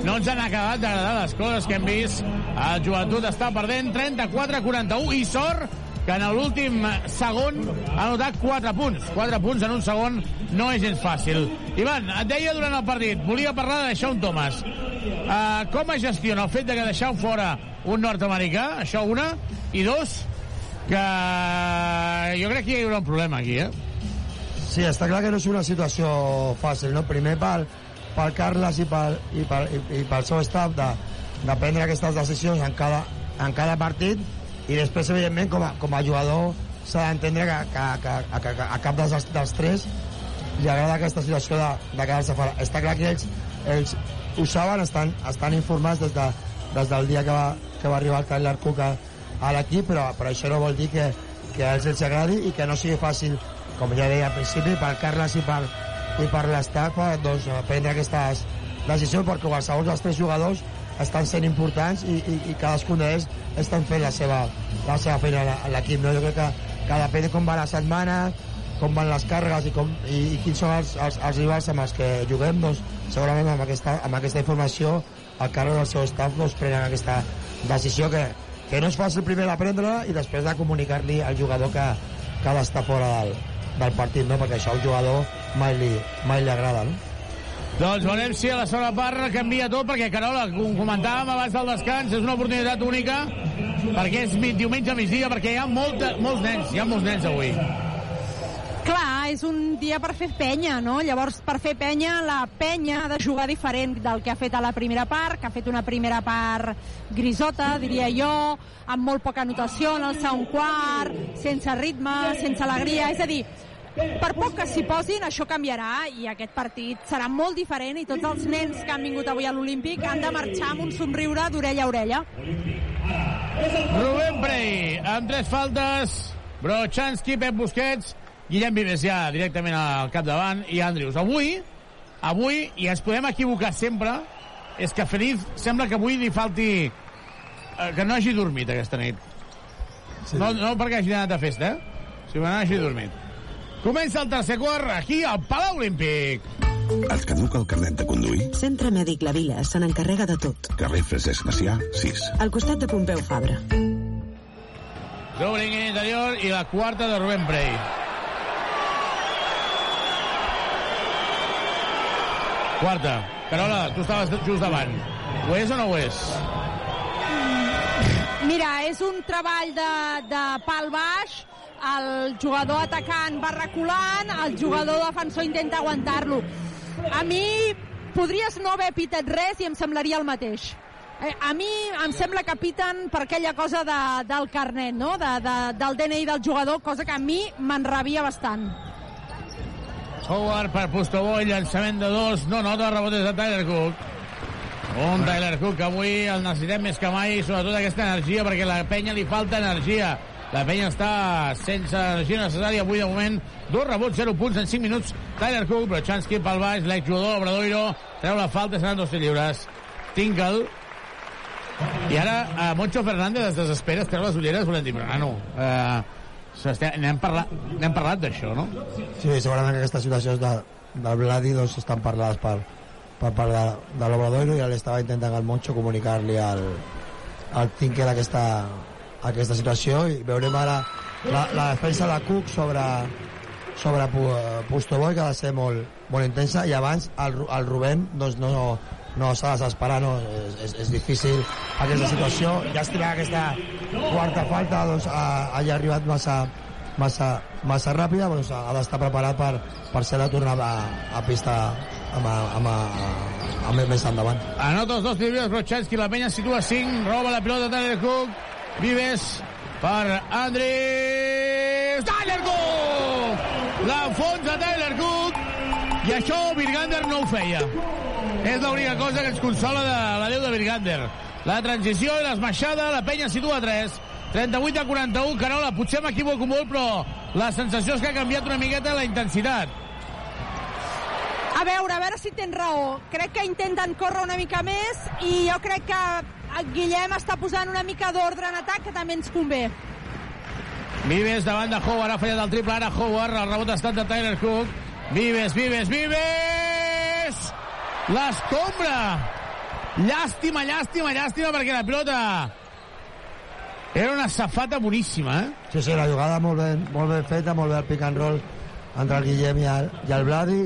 no ens han acabat d'agradar les coses que hem vist. El joventut està perdent 34-41 i sort que en l'últim segon ha notat 4 punts. 4 punts en un segon no és gens fàcil. Ivan, et deia durant el partit, volia parlar de Sean Thomas. Uh, com es gestiona el fet de que deixeu fora un nord-americà? Això una. I dos, que jo crec que hi haurà un problema aquí, eh? Sí, està clar que no és una situació fàcil, no? Primer pel, pel Carles i pel, i pel, i, i pel seu staff de, de prendre aquestes decisions en cada, en cada partit i després, evidentment, com a, com a jugador s'ha d'entendre que, que, que, que, que, a cap dels, dels tres li agrada aquesta situació de, de quedar-se fora. Està clar que ells, ells ho saben, estan, estan informats des, de, des del dia que va, que va arribar el Tyler Cook a, a l'equip, però, però això no vol dir que, que a ells els agradi i que no sigui fàcil, com ja deia al principi, per Carles i per, i per l'estat eh, doncs, prendre aquestes decisions perquè qualsevol dels tres jugadors estan sent importants i, i, i cadascun d'ells estan fent la seva, la seva feina a l'equip. No? Jo crec que, que depèn de com va la setmana, com van les càrregues i, com, i, i quins són els, els, els rivals amb els que juguem, doncs segurament amb aquesta, amb aquesta informació el càrrec del seu staff doncs, prenen aquesta decisió que, que no és fàcil primer de prendre i després de comunicar-li al jugador que, que ha d'estar fora del, del partit, no? perquè això al jugador mai li, mai li agrada. No? Doncs veurem si a la segona part canvia tot, perquè, Carola, com comentàvem abans del descans, és una oportunitat única, perquè és diumenge a migdia, perquè hi ha molta, molts nens, hi ha molts nens avui. Clar, és un dia per fer penya, no? Llavors, per fer penya, la penya ha de jugar diferent del que ha fet a la primera part, que ha fet una primera part grisota, diria jo, amb molt poca anotació en el segon quart, sense ritme, sense alegria, és a dir, per poc que s'hi posin, això canviarà i aquest partit serà molt diferent i tots els nens que han vingut avui a l'Olímpic han de marxar amb un somriure d'orella a orella. Rubén Brey, amb tres faltes, Brochanski, Pep Busquets, Guillem Vives ja directament al capdavant i Andrius. Avui, avui, i ens podem equivocar sempre, és que Feliz sembla que avui li falti... Eh, que no hagi dormit aquesta nit. Sí. No, no perquè hagi anat a festa, eh? Si no hagi dormit. Comença el tercer quart aquí al Palau Olímpic. Et caduca el carnet de conduir? Centre Mèdic La Vila se n'encarrega de tot. Carrer Francesc Macià, 6. Al costat de Pompeu Fabra. Dobling en interior i la quarta de Rubén Brey. Quarta. Carola, tu estaves just davant. Ho és o no ho és? Mira, és un treball de, de pal baix, el jugador atacant va reculant, el jugador defensor intenta aguantar-lo. A mi podries no haver pitat res i em semblaria el mateix. Eh, a mi em sembla que piten per aquella cosa de, del carnet, no? de, de, del DNI del jugador, cosa que a mi m'enrabia bastant. Howard per Postobó, llançament de dos, no nota rebotes de Tyler Cook. Un Tyler Cook que avui el necessitem més que mai, sobretot aquesta energia, perquè la penya li falta energia. La penya està sense energia necessària avui de moment. Dos rebots, 0 punts en 5 minuts. Tyler Cook, Brochanski pel baix, l'exjugador Obradoiro, treu la falta, seran dos lliures. Tinkle. I ara eh, Moncho Fernández es desespera, es treu les ulleres, volem dir, però nano, eh, n'hem parlat, n'hem parlat d'això, no? Sí, segurament que aquestes situacions de, del Vladi doncs, estan parlades per, per part de, de l'Obradoiro i l'estava intentant el Moncho comunicar-li al, al Tinker aquesta, aquesta situació i veurem ara la, la defensa de Cook sobre, sobre Pustoboy que ha de ser molt, molt intensa i abans el, el Rubén doncs, no, no s'ha de desesperar, no? És, és, és difícil aquesta situació. Ja estima aquesta quarta falta, doncs ha, hagi arribat massa, massa, massa ràpida, doncs ha d'estar preparat per, per ser la tornada a, a pista amb, amb, amb, amb més endavant. Anota els dos tiros, Brochanski, la penya situa 5, roba la pilota Tyler Cook, Vives per Andrés Tyler Cook! La fons de Tyler Cook i això Virgander no ho feia. És l'única cosa que ens consola de la Déu de Virgander. La transició i l'esmaixada, la penya situa 3. 38 a 41, Carola, potser m'equivoco molt, però la sensació és que ha canviat una miqueta la intensitat. A veure, a veure si tens raó. Crec que intenten córrer una mica més i jo crec que Guillem està posant una mica d'ordre en atac, que també ens convé. Vives davant de Howard, ha fallat el triple, ara Howard, el rebot ha estat de Tyler Cook. Vives, Vives, Vives! L'escombra! Llàstima, llàstima, llàstima, perquè la pilota era una safata boníssima, eh? Sí, sí, la jugada molt ben, molt ben feta, molt bé el pick and roll entre el Guillem i el, i el Vladi,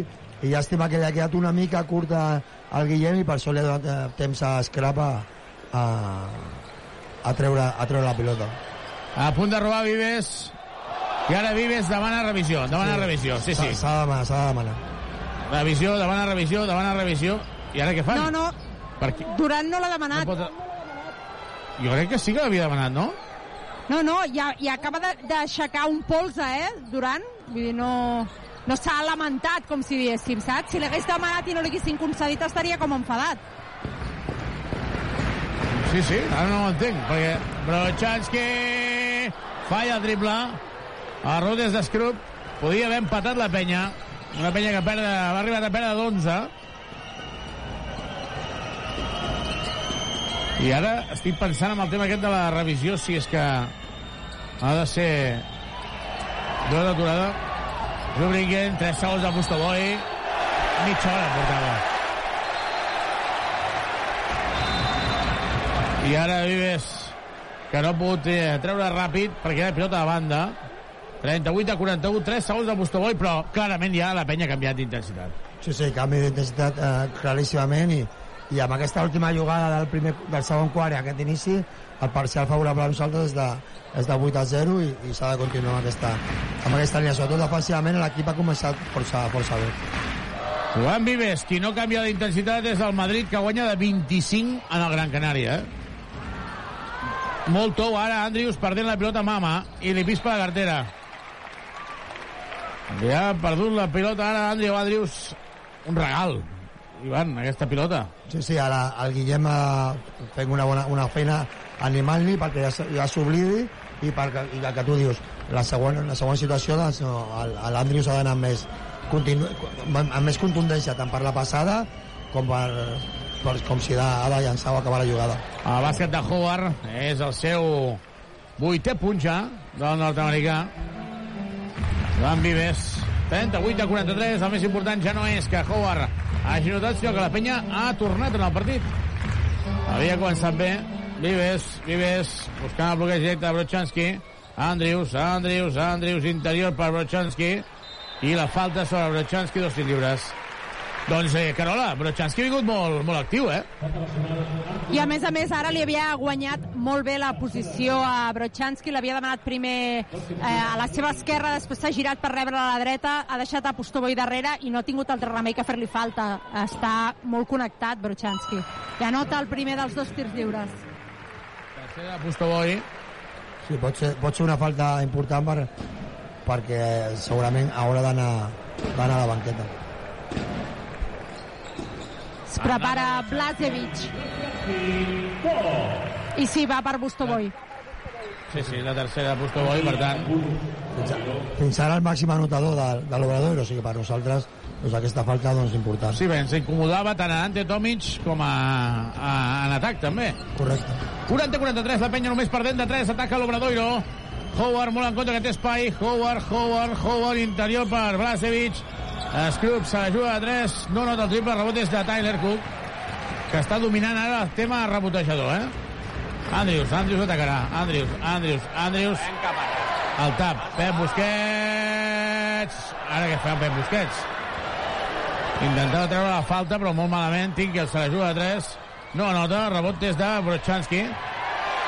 i llàstima que li ha quedat una mica curta al Guillem i per això li ha donat eh, temps a Scrapa a, a, treure, a treure la pilota. A punt de robar Vives. I ara Vives demana revisió. Demana Sí. revisió. Sí, sí. S'ha de demanar, s'ha de demanar. Revisió, demana revisió, demana revisió. I ara què fan? No, no, Per qui? Durant no l'ha demanat. No pot... Jo crec que sí que l'havia demanat, no? No, no, i, i acaba de- d'aixecar un polze, eh, Durant. Vull dir, no, no s'ha lamentat, com si diguéssim, saps? Si l'hagués demanat i no l'haguessin concedit, estaria com enfadat. Sí, sí, ara no ho entenc, perquè Brochanski falla el triple, a Rodes d'Escrup, podia haver empatat la penya, una penya que perd, va arribar a perdre d'11, i ara estic pensant en el tema aquest de la revisió, si és que ha de ser dues d'aturada. Rubringen, 3 segons de Bustoboi, mitja hora portava. I ara Vives, que no ha pogut eh, treure ràpid perquè era pilota de banda. 38 a 41, 3 segons de Bustoboi, però clarament ja la penya ha canviat d'intensitat. Sí, sí, canvi d'intensitat eh, claríssimament i, i amb aquesta última jugada del, primer, del segon quart i aquest inici el parcial favorable a nosaltres és de, és de 8 a 0 i, i s'ha de continuar amb aquesta, amb aquesta línia. Sobretot defensivament l'equip ha començat força, força bé. Joan Vives, qui no canvia d'intensitat és el Madrid, que guanya de 25 en el Gran Canària. Eh? Molt tou ara Andrius perdent la pilota mama i li pispa la cartera. Ja ha perdut la pilota ara Andriu Andrius. Un regal, Ivan, aquesta pilota. Sí, sí, ara el Guillem eh, fent una, bona, una feina animant-li perquè ja, ja s'oblidi i perquè i el que tu dius, la següent, la següent situació doncs, no, l'Andrius ha d'anar amb més, amb més contundència tant per la passada com per, per com si ha de llançar o acabar la jugada. El bàsquet de Howard és el seu vuitè punt ja del nord-americà. Joan Vives, 38 a 43. El més important ja no és que Howard hagi notat, sinó que la penya ha tornat en el partit. Havia començat bé. Vives, Vives, buscant el bloqueig directe de Brochanski. Andrius, Andrius, Andrius, interior per Brochanski. I la falta sobre Brochanski, dos lliures. Doncs, eh, Carola, Brochanski ha vingut molt, molt actiu, eh? I a més a més ara li havia guanyat molt bé la posició a Brochanski, l'havia demanat primer eh, a la seva esquerra, després s'ha girat per rebre a la dreta, ha deixat a Postoboi darrere i no ha tingut altre remei que fer-li falta. Està molt connectat, Brochanski. I anota el primer dels dos tirs lliures. Tercera, Postoboi. Sí, pot ser, pot ser una falta important per, perquè segurament haurà d'anar d'anar a la banqueta. Es prepara Blazevic. I sí, va per Bustoboi. Sí, sí, la tercera de Postoboi, per tant... Fins, a, fins ara el màxim anotador de, de l'obrador, o sigui, per nosaltres doncs aquesta falta doncs, important. Sí, bé, ens incomodava tant a Ante Tomic com a, a, en atac, també. Correcte. 40-43, la penya només perdent de 3, ataca l'Obradoiro. Howard molt en contra que té espai. Howard, Howard, Howard, interior per Blasevic. Scroops se la juga de 3, no nota el triple, rebot és de Tyler Cook, que està dominant ara el tema rebotejador, eh? Andrius, Andrius atacarà. Andrius, Andrius, Andrius. El tap. Pep Busquets. Ara què fa Pep Busquets? Intentava treure la falta, però molt malament. Tinkel se la juga de 3. No anota, rebot des de Brochanski.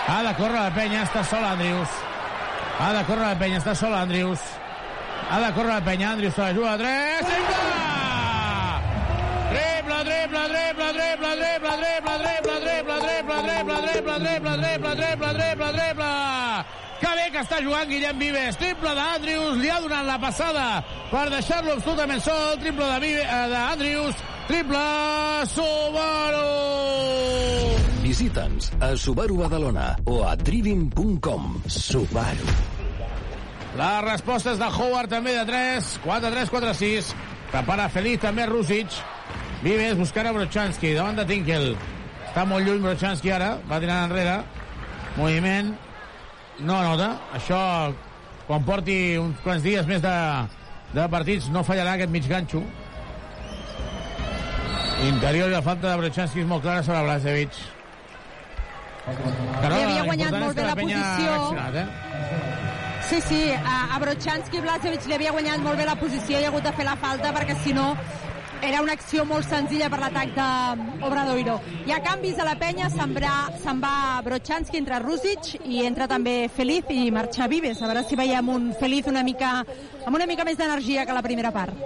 Ha de córrer la penya, està sol Andrius. Ha de córrer la penya, està sol Andrius. Ha de córrer la penya, Andrius se la juga de 3. Triple! Triple, triple, triple, triple, triple, triple, triple, triple, triple, triple, triple, triple, triple, triple, triple. Que bé que està jugant Guillem Vives. Triple d'Andrius, li ha donat la passada per deixar-lo absolutament sol. Triple eh, d'Andrius, triple Subaru. Visita'ns a Subaru Badalona o a trivim.com. Subaru. Les respostes de Howard també de 3, 4, 3, 4, 6. Prepara Feliz també Rusic. Vives buscant a Brochanski davant de Tinkel. Està molt lluny Brochanski ara, va tirant enrere. Moviment. No nota. Això, quan porti uns quants dies més de, de partits, no fallarà aquest mig ganxo. Interior i la falta de Brochanski és molt clara sobre Blasevic. Li havia guanyat molt bé la posició. Eh? Sí, sí, a, a Brochanski Blasevic li havia guanyat molt bé la posició i ha hagut de fer la falta perquè si no era una acció molt senzilla per l'atac d'Obradoiro. Hi ha canvis a la penya, se'n va, se'n va Brochanski, entra Rusic i entra també Feliz i marxa Vives. A veure si veiem un Feliz una mica, amb una mica més d'energia que la primera part.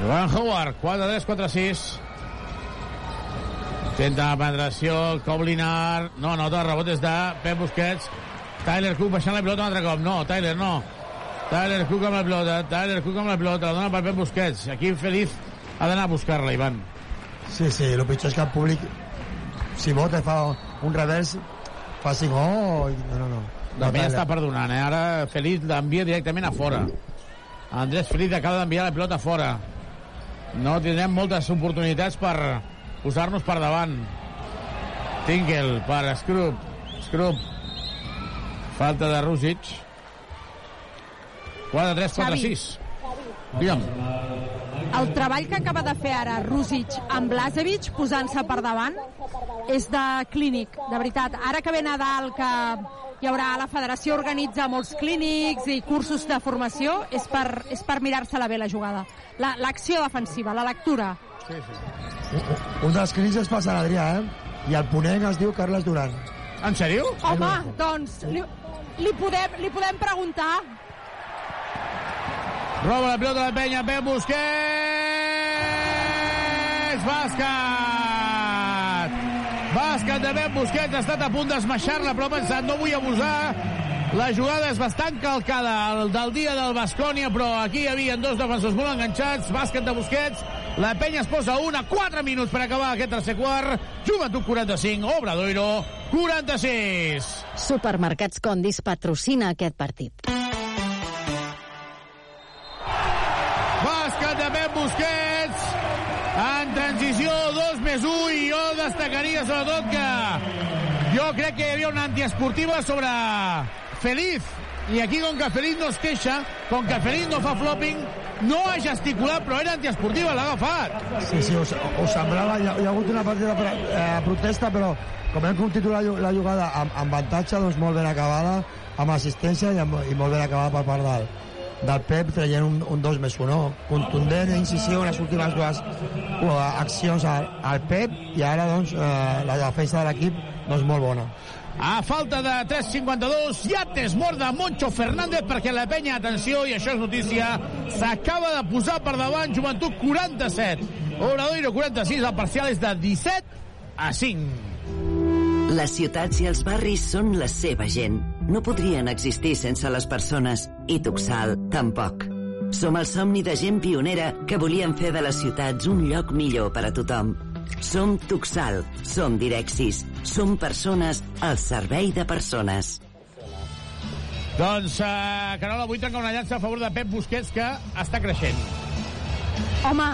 Joan Howard, 4, 3, 4, 6. Intenta la penetració, Coblinar, no, no, el rebot és de Pep Busquets. Tyler Cook baixant la pilota un altre cop. No, Tyler, no. Tyler Cook amb la pilota, Tyler Cook amb la pilota, la dona per Pep Busquets. Aquí Feliz ha d'anar a buscar-la, Ivan. Sí, sí, el pitjor és que el públic si vota fa un revers fa 5 oh, no, no, no. Penya està perdonant, eh? Ara Feliz l'envia directament a fora. Andrés Feliz acaba d'enviar la pilota fora. No tindrem moltes oportunitats per posar-nos per davant. Tinkel per Scrub. Scrub. Falta de Rusic. 4, 3, 4, Xavi. 6. Digue'm. El treball que acaba de fer ara Rusic amb Blasevic posant-se per davant és de clínic, de veritat. Ara que ve Nadal, que hi haurà la federació organitza molts clínics i cursos de formació, és per, és per mirar-se-la bé la jugada. La- L'acció defensiva, la lectura. Sí, sí. Un dels clínics es passa a l'Adrià, eh? I el ponent es diu Carles Duran. En sèrio? Home, doncs, li, li, podem, li podem preguntar Roba la pilota de la penya, Pep Busquets! Bàsquet! Bàsquet de Pep Busquets, ha estat a punt d'esmaixar-la, però ha pensat, no vull abusar. La jugada és bastant calcada el del dia del Bascònia, però aquí hi havia dos defensors molt enganxats. Bàsquet de Busquets, la penya es posa a una, 4 minuts per acabar aquest tercer quart. Joventut 45, Obradoiro 46. Supermercats Condis patrocina aquest partit. Bàsquet de Pep Busquets en transició 2 més 1 i jo destacaria sobretot que jo crec que hi havia una antiesportiva sobre Feliz i aquí com que Feliz no es queixa. Com que Feliz no fa flopping. No ha gesticulat però era antiesportiva l'ha agafat. Sí, sí, us, us semblava, hi ha, hi ha hagut una partida de eh, protesta, però com hem continuat la, la jugada amb, amb avantatge, doncs molt ben acabada, amb assistència i, amb, i molt ben acabada per part del, del Pep, traient un, un 2 més 1, contundent i incisiu en les últimes dues accions al, al Pep, i ara, doncs, eh, la defensa de l'equip, doncs, molt bona. A falta de 3.52, ja t'es mort de Moncho Fernández perquè la penya, atenció, i això és notícia, s'acaba de posar per davant Joventut 47. Obradoiro 46, el parcial és de 17 a 5. Les ciutats i els barris són la seva gent. No podrien existir sense les persones. I Tuxal, tampoc. Som el somni de gent pionera que volien fer de les ciutats un lloc millor per a tothom. Som Tuxal, som Direxis, som persones al servei de persones. Doncs, uh, Carola, vull trencar una llança a favor de Pep Busquets, que està creixent. Home,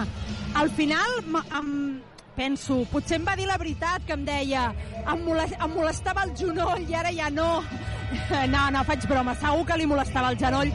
al final em penso, potser em va dir la veritat que em deia em, molest, em molestava el genoll i ara ja no. No, no, faig broma, segur que li molestava el genoll.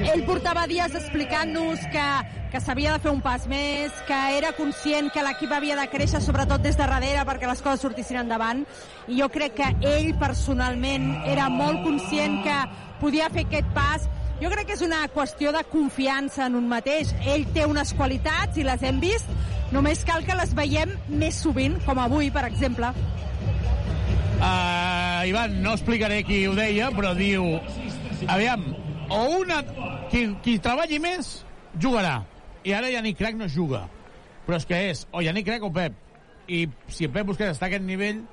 Ell portava dies explicant-nos que, que s'havia de fer un pas més, que era conscient que l'equip havia de créixer, sobretot des de darrere, perquè les coses sortissin endavant. I jo crec que ell, personalment, era molt conscient que podia fer aquest pas. Jo crec que és una qüestió de confiança en un mateix. Ell té unes qualitats i les hem vist, només cal que les veiem més sovint, com avui, per exemple. Uh, Ivan, no explicaré qui ho deia, però diu... Aviam, o una... Qui, qui treballi més, jugarà. I ara Yannick Crac no juga. Però és que és o Yannick Crac o Pep. I si Pep Busquets està a aquest nivell,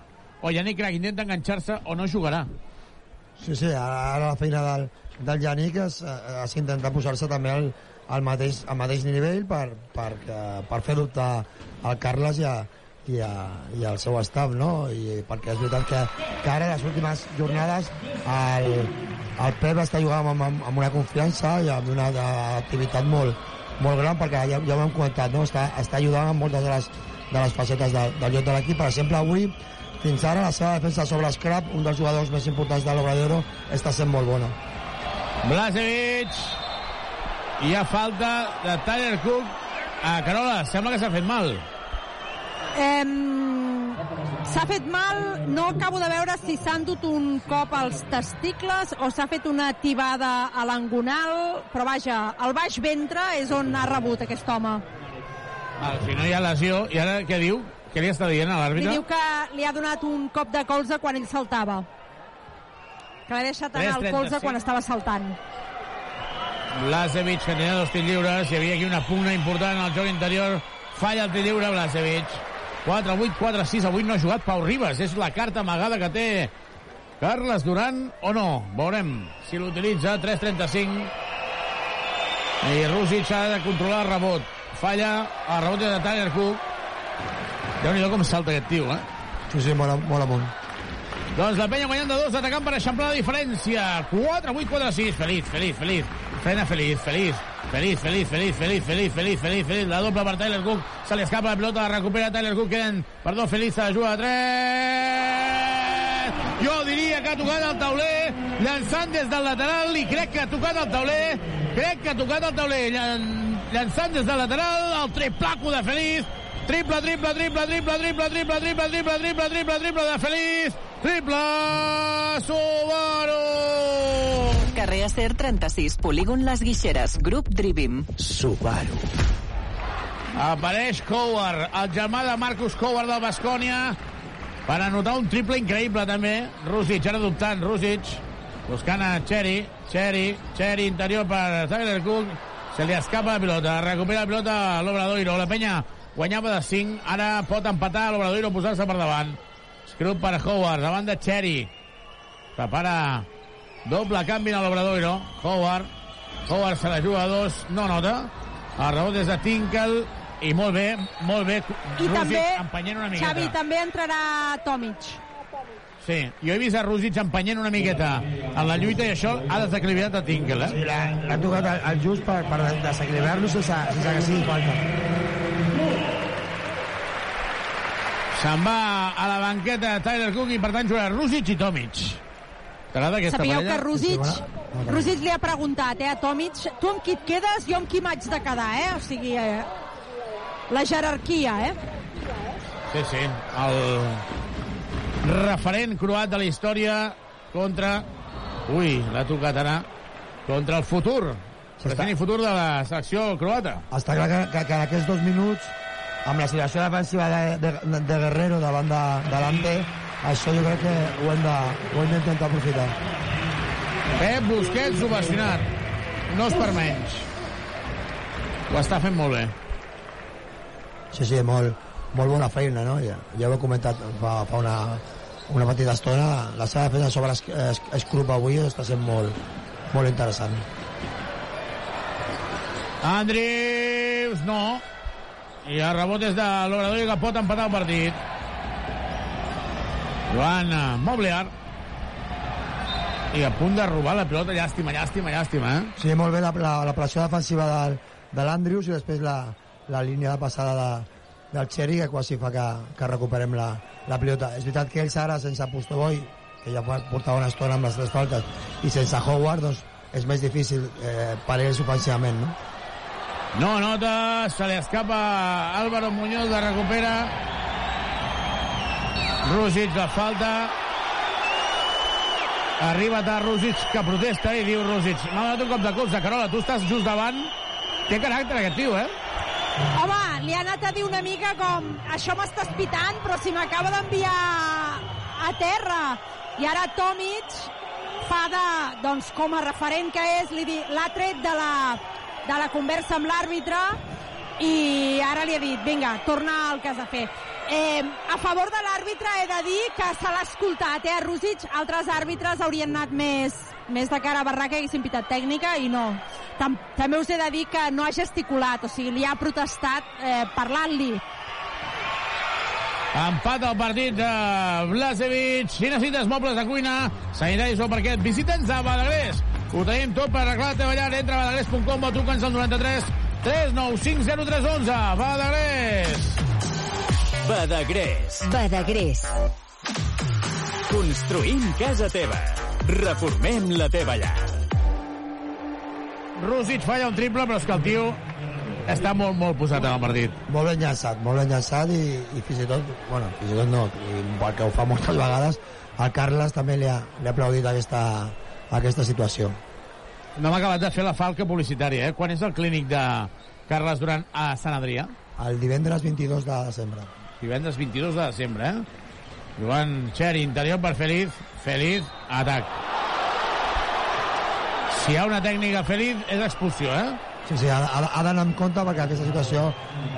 o Yannick Crac intenta enganxar-se o no jugarà. Sí, sí, ara, la feina del, del Yannick és, eh, és intentar posar-se també al, al, mateix, al mateix nivell per, per, per fer dubtar al Carles i a, i, a, i al seu staff, no? I perquè és veritat que, que ara, les últimes jornades, el, el Pep està jugant amb, amb una confiança i amb una activitat molt, molt gran, perquè ja, ja ho hem comentat, no? està, està ajudant en moltes de les, de les facetes de, del lloc de l'equip. Per exemple, avui, fins ara, la seva defensa sobre Scrap, un dels jugadors més importants de l'Obradero, està sent molt bona. Blasevic. Hi ha falta de Tyler Cook. Ah, Carola, sembla que s'ha fet mal. Em, s'ha fet mal, no acabo de veure si s'han dut un cop als testicles o s'ha fet una tibada a l'angonal, però vaja, el baix ventre és on ha rebut aquest home. Val, si no hi ha lesió, i ara què diu? Què li està dient a Li l'àrbitre? diu que li ha donat un cop de colze quan ell saltava. Que l'ha deixat anar al 3:35. colze quan estava saltant. Blasevic, que tenia dos tirs lliures. Hi havia aquí una pugna important al joc interior. Falla el tir lliure, Blasevic. 4-8, 4-6. Avui no ha jugat Pau Ribas. És la carta amagada que té Carles Duran o no. Veurem si l'utilitza. 3-35. I Rússic ha de controlar el rebot. Falla. El rebot de Tyler Cook. Déu-n'hi-do com salta aquest tio, eh? Sí, sí, molt, molt amunt. Doncs la penya guanyant de dos, atacant per eixamplar la diferència. 4, 8, 4, 6. Feliç, feliç, feliç. Frena feliç, feliç. Feliç, feliç, feliç, feliç, feliç, feliç, feliç, feliç. La doble per Tyler Cook. Se li escapa la pilota, la recupera Tyler Cook. Queden, perdó, feliç, se la juga a 3. Jo diria que ha tocat el tauler, llançant des del lateral, i crec que ha tocat el tauler. Crec que ha tocat el tauler, llan- llançant des del lateral, el triplaco de feliç. Triple, triple, triple, triple, triple, triple, triple, triple, triple, triple, triple de Feliç. Triple Subaru! Carrer Acer 36, polígon Les Guixeres, grup Drivim. Subaru. Apareix Coward, el germà de Marcus Coward del Bascònia, per anotar un triple increïble també. Rússic, ara dubtant, Rússic, buscant a Cherry, Cherry, Cherry interior per Tyler Cook, se li escapa la pilota, recupera la pilota l'Obradoiro, la penya guanyava de 5, ara pot empatar l'Obradoiro, posar-se per davant. Scrub per Howard, davant de Cherry. Prepara doble canvi a l'Obradoiro. Howard, Howard se la juga a dos, no nota. El rebot és de Tinkle, i molt bé, molt bé. I Rússic també, empenyent una miqueta. Xavi, també entrarà Tomic. Sí, jo he vist a Rússic empenyent una miqueta en la lluita i això ha desequilibrat a Tinkle, eh? Sí, l'ha tocat al, al just per, per desequilibrar-lo sense, sense que sigui falta. Se'n va a la banqueta Tyler Cook i per tant jugarà Rússic i Tomic. T'agrada aquesta Sapigueu parella? que Rússic, Rússic li ha preguntat eh, a Tomic, tu amb qui et quedes, jo amb qui m'haig de quedar, eh? O sigui, eh, la jerarquia, eh? Sí, sí, el referent croat de la història contra... Ui, l'ha tocat ara. Contra el futur. Present i futur de la selecció croata. Està clar que, que, que en aquests dos minuts, amb la situació defensiva de, de, de Guerrero davant de, de l'Ante, això jo crec que ho hem d'intentar aprofitar. Pep Busquets ovacionat. No és per menys. Ho està fent molt bé. Sí, sí, molt, molt bona feina, no? Ja, ja ho he comentat fa, fa una, una petita estona. La seva feina sobre es, es, Escrup avui està sent molt, molt interessant. Andrius, no. I el rebot és de l'Obrador que pot empatar el partit. Joan eh, Mobliar. I a punt de robar la pilota. Llàstima, llàstima, llàstima, eh? Sí, molt bé la, la, la pressió defensiva del, de l'Andrius i després la, la línia de passada de, del Cherry que quasi fa que, que recuperem la, la pilota. És veritat que ells ara, sense Postoboi, que ja portava una estona amb les tres faltes, i sense Howard, doncs és més difícil eh, per ells ofensivament, no? No nota, se li escapa Álvaro Muñoz, la recupera. Rússic, la falta. Arriba a Rússic, que protesta i diu Rússic, m'ha donat un cop de colze, Carola, tu estàs just davant. Té caràcter aquest tio, eh? Home, li ha anat a dir una mica com això m'estàs pitant, però si m'acaba d'enviar a terra. I ara Tomic fa de, doncs, com a referent que és, l'ha tret de la, de la conversa amb l'àrbitre i ara li ha dit, vinga, torna al que has de fer. Eh, a favor de l'àrbitre he de dir que se l'ha escoltat, eh, a Rússic. Altres àrbitres haurien anat més, més de cara a barraca i haguessin pitat tècnica i no. Tam també us he de dir que no ha gesticulat, o sigui, li ha protestat eh, parlant-li. Empat al partit de Blasevic. Si necessites mobles de cuina, sanitaris o parquet, visita'ns a Badagrés. Ho tenim tot per arreglar la teva llar. Entra a badagrés.com o truca'ns al 93 395 0311. Badagrés. Badagrés. Badagrés. Construïm casa teva. Reformem la teva llar. Rússic falla un triple, però és que el tio està molt, molt posat en el partit. Molt ben llançat, molt ben llançat i, i fins i tot, bueno, fins i tot no, i perquè ho fa moltes vegades, al Carles també li ha, li ha aplaudit aquesta, aquesta situació. No m'ha acabat de fer la falca publicitària, eh? Quan és el clínic de Carles Duran a Sant Adrià? El divendres 22 de desembre. Divendres 22 de desembre, eh? Joan Xeri, interior per Feliz. Feliz, atac. Si hi ha una tècnica Feliz, és expulsió, eh? Sí, sí, ha, ha, d'anar amb compte perquè aquesta situació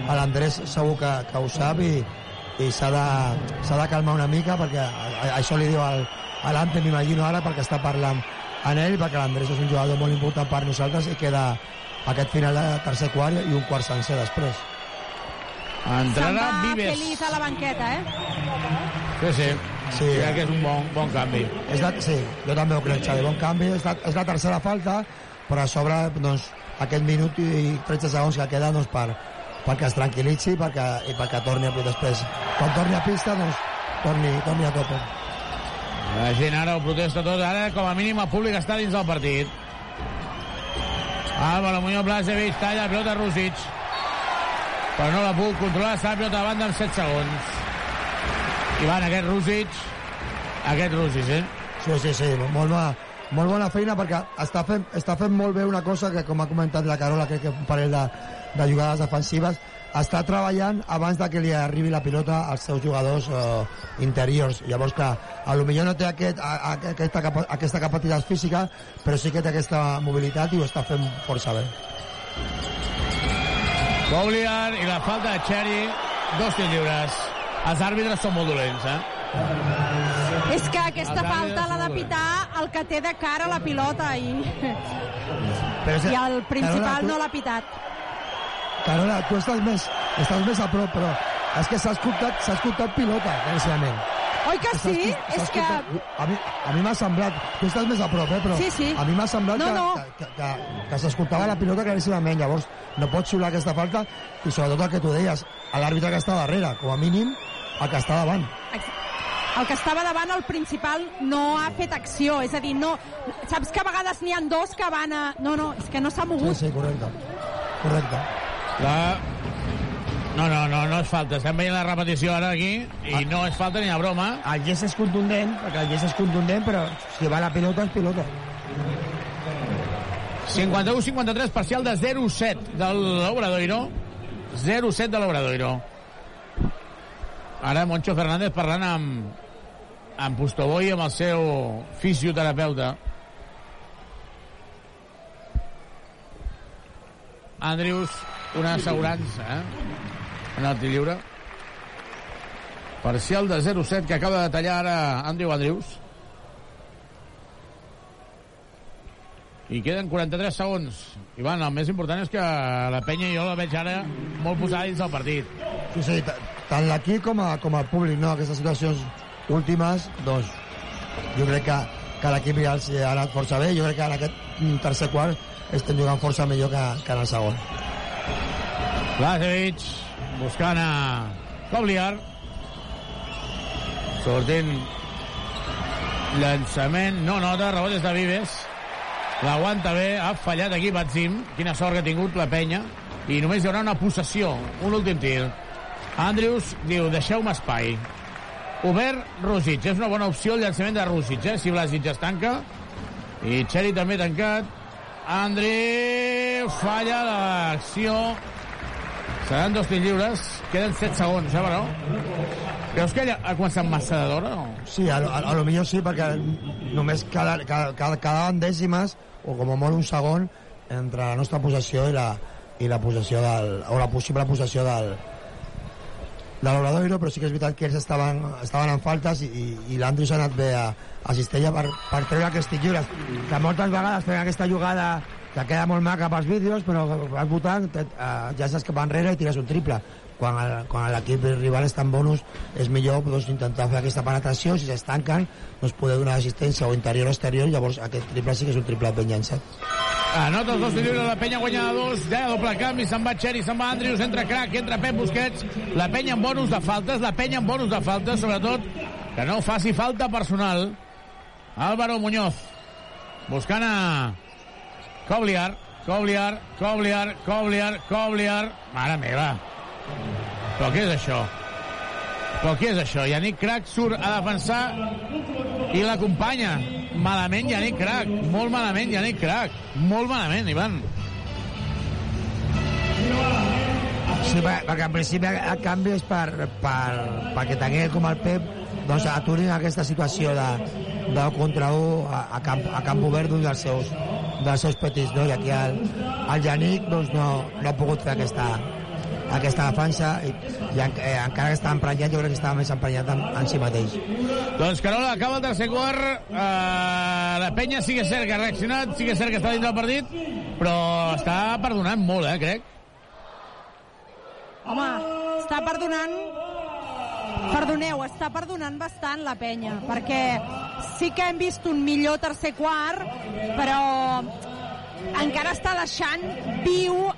l'Andrés segur que, que ho sap i, i s'ha de, de calmar una mica perquè això li diu al, a l'Ante, m'imagino ara, perquè està parlant en ell, perquè l'Andrés és un jugador molt important per nosaltres i queda aquest final de tercer quart i un quart sencer després. Se'n Entrarà va Vives. feliç a la banqueta, eh? Sí, sí. Sí, crec que és un bon, bon canvi. És la, sí, jo també ho crec, Xavi. Bon canvi, és la, és la tercera falta, però a sobre, doncs, aquest minut i 13 segons que queda, doncs, per, perquè es tranquil·litzi perquè, i perquè torni a després. Quan torni a pista, doncs, torni, torni a tope. La gent ara ho protesta tot. Ara, com a mínim, el públic està dins del partit. Álvaro Muñoz Blasevic talla la pilota. Però no la puc controlar. Està la pilota a banda amb 7 segons. I van aquest Rússic. Aquest Rússic, eh? Sí, sí, sí, molt bona, molt bona feina perquè està fent, està fent molt bé una cosa que, com ha comentat la Carola, crec que un parell de, de jugades defensives, està treballant abans de que li arribi la pilota als seus jugadors eh, interiors. Llavors que a lo millor no té aquest, a, a, aquesta, capa, aquesta capacitat física, però sí que té aquesta mobilitat i ho està fent força bé. Boulian i la falta de Cherry. Dos tirs lliures. Els àrbitres són molt dolents, eh? És que aquesta Els falta l'ha de pitar el que té de cara la pilota i, Però és- i el principal Carola, tu- no l'ha pitat. Carola, tu estàs més, estàs més a prop, però és que s'ha escoltat, escoltat pilota, claríssimament. Oi que sí? És que... escoltat- A mi, a mi m'ha semblat, tu estàs més a prop, eh, però Sí, sí. a mi m'ha semblat No, que, no. que, que, que, que s'escoltava la pilota claríssimament, llavors no pots xiular aquesta falta i sobretot el que tu deies, a l'àrbitre que està darrere, com a mínim el que està davant. El que estava davant, el principal, no ha fet acció. És a dir, no... Saps que a vegades n'hi han dos que van a... No, no, és que no s'ha Sí, mogut. sí, correcte. Correcte. La... No, no, no, no és falta. Estem veient la repetició ara aquí i no és falta ni de broma. El gest és contundent, perquè el gest és contundent, però si va la pilota, és pilota. 51-53, parcial de 0-7 de l'Obradoiro. 0-7 de l'Obradoiro. Ara Moncho Fernández parlant amb, amb Pustobó i amb el seu fisioterapeuta. Andrius, una assegurança, eh? En el tir lliure. Parcial de 0-7 que acaba de tallar ara Andrew Andrius. I queden 43 segons. Ivan, el més important és que la penya jo la veig ara molt posada dins del partit. Sí, sí, ta- tant l'equip com, a, com el públic, no? Aquestes situacions últimes, doncs, jo crec que, que l'equip ja els ha anat força bé. Jo crec que en aquest mm, tercer quart estem jugant força millor que, que en el segon. Blasevic buscant a Kobliar. Sortint llançament, no nota, rebot des de Vives. L'aguanta bé, ha fallat aquí Batzim. Quina sort que ha tingut la penya. I només hi haurà una possessió, un últim tir. Andrews diu, deixeu-me espai. Obert Rússic, és una bona opció el llançament de Rússic, eh? si Blasic es tanca. I Xeri també tancat. André falla l'acció. Seran dos tirs lliures. Queden 7 segons, eh, però? Creus que ha començat massa d'hora o no? Sí, a, a, a lo millor sí, perquè només cada, cada, cada, quedaven dècimes, o com a molt un segon, entre la nostra possessió i la, i la possessió del, o la possible possessió del, de l'Obradoiro, però sí que és veritat que ells estaven, estaven en faltes i, i, i l'Andrews ha anat bé a, a Cistella per, per treure aquests tirs lliures, que moltes vegades feien aquesta jugada que queda molt maca pels vídeos, però vas votant, te, uh, ja saps que va enrere i tires un triple. quan, l'equip rival està en bonus és millor doncs, intentar fer aquesta penetració si s'estanquen doncs poder donar assistència o interior o exterior llavors aquest triple sí que és un triple ben llançat Anota els dos de la penya guanya de dos, ja doble canvi, se'n va Xeri, se'n va Andrius, entra Crac, entra Pep Busquets, la penya amb bonus de faltes, la penya amb bonus de faltes, sobretot que no faci falta personal. Álvaro Muñoz, buscant a Cobliar, Cobliar, Cobliar, Cobliar, Cobliar, mare meva. Però què és això? Però què és això? Yannick Crac surt a defensar i l'acompanya. Malament Yannick Crac, molt malament Yannick Crac, molt malament, Ivan. Sí, per- perquè en principi el canvi és per, per, perquè ell com el Pep doncs, aturin aquesta situació de, de contra un a, a, camp, a camp obert d'un dels seus, dels seus petits. No? I aquí el, el Yannick doncs, no, no ha pogut fer aquesta, aquesta defensa i, i en, eh, encara que està emprenyat jo crec que estava més emprenyat en, en si mateix. Doncs Carola, acaba el tercer quart. Uh, la penya sí que és cert que ha reaccionat, sí que és cert que està dins del partit, però està perdonant molt, eh, crec. Home, està perdonant... Perdoneu, està perdonant bastant la penya, perquè sí que hem vist un millor tercer quart, però encara està deixant viu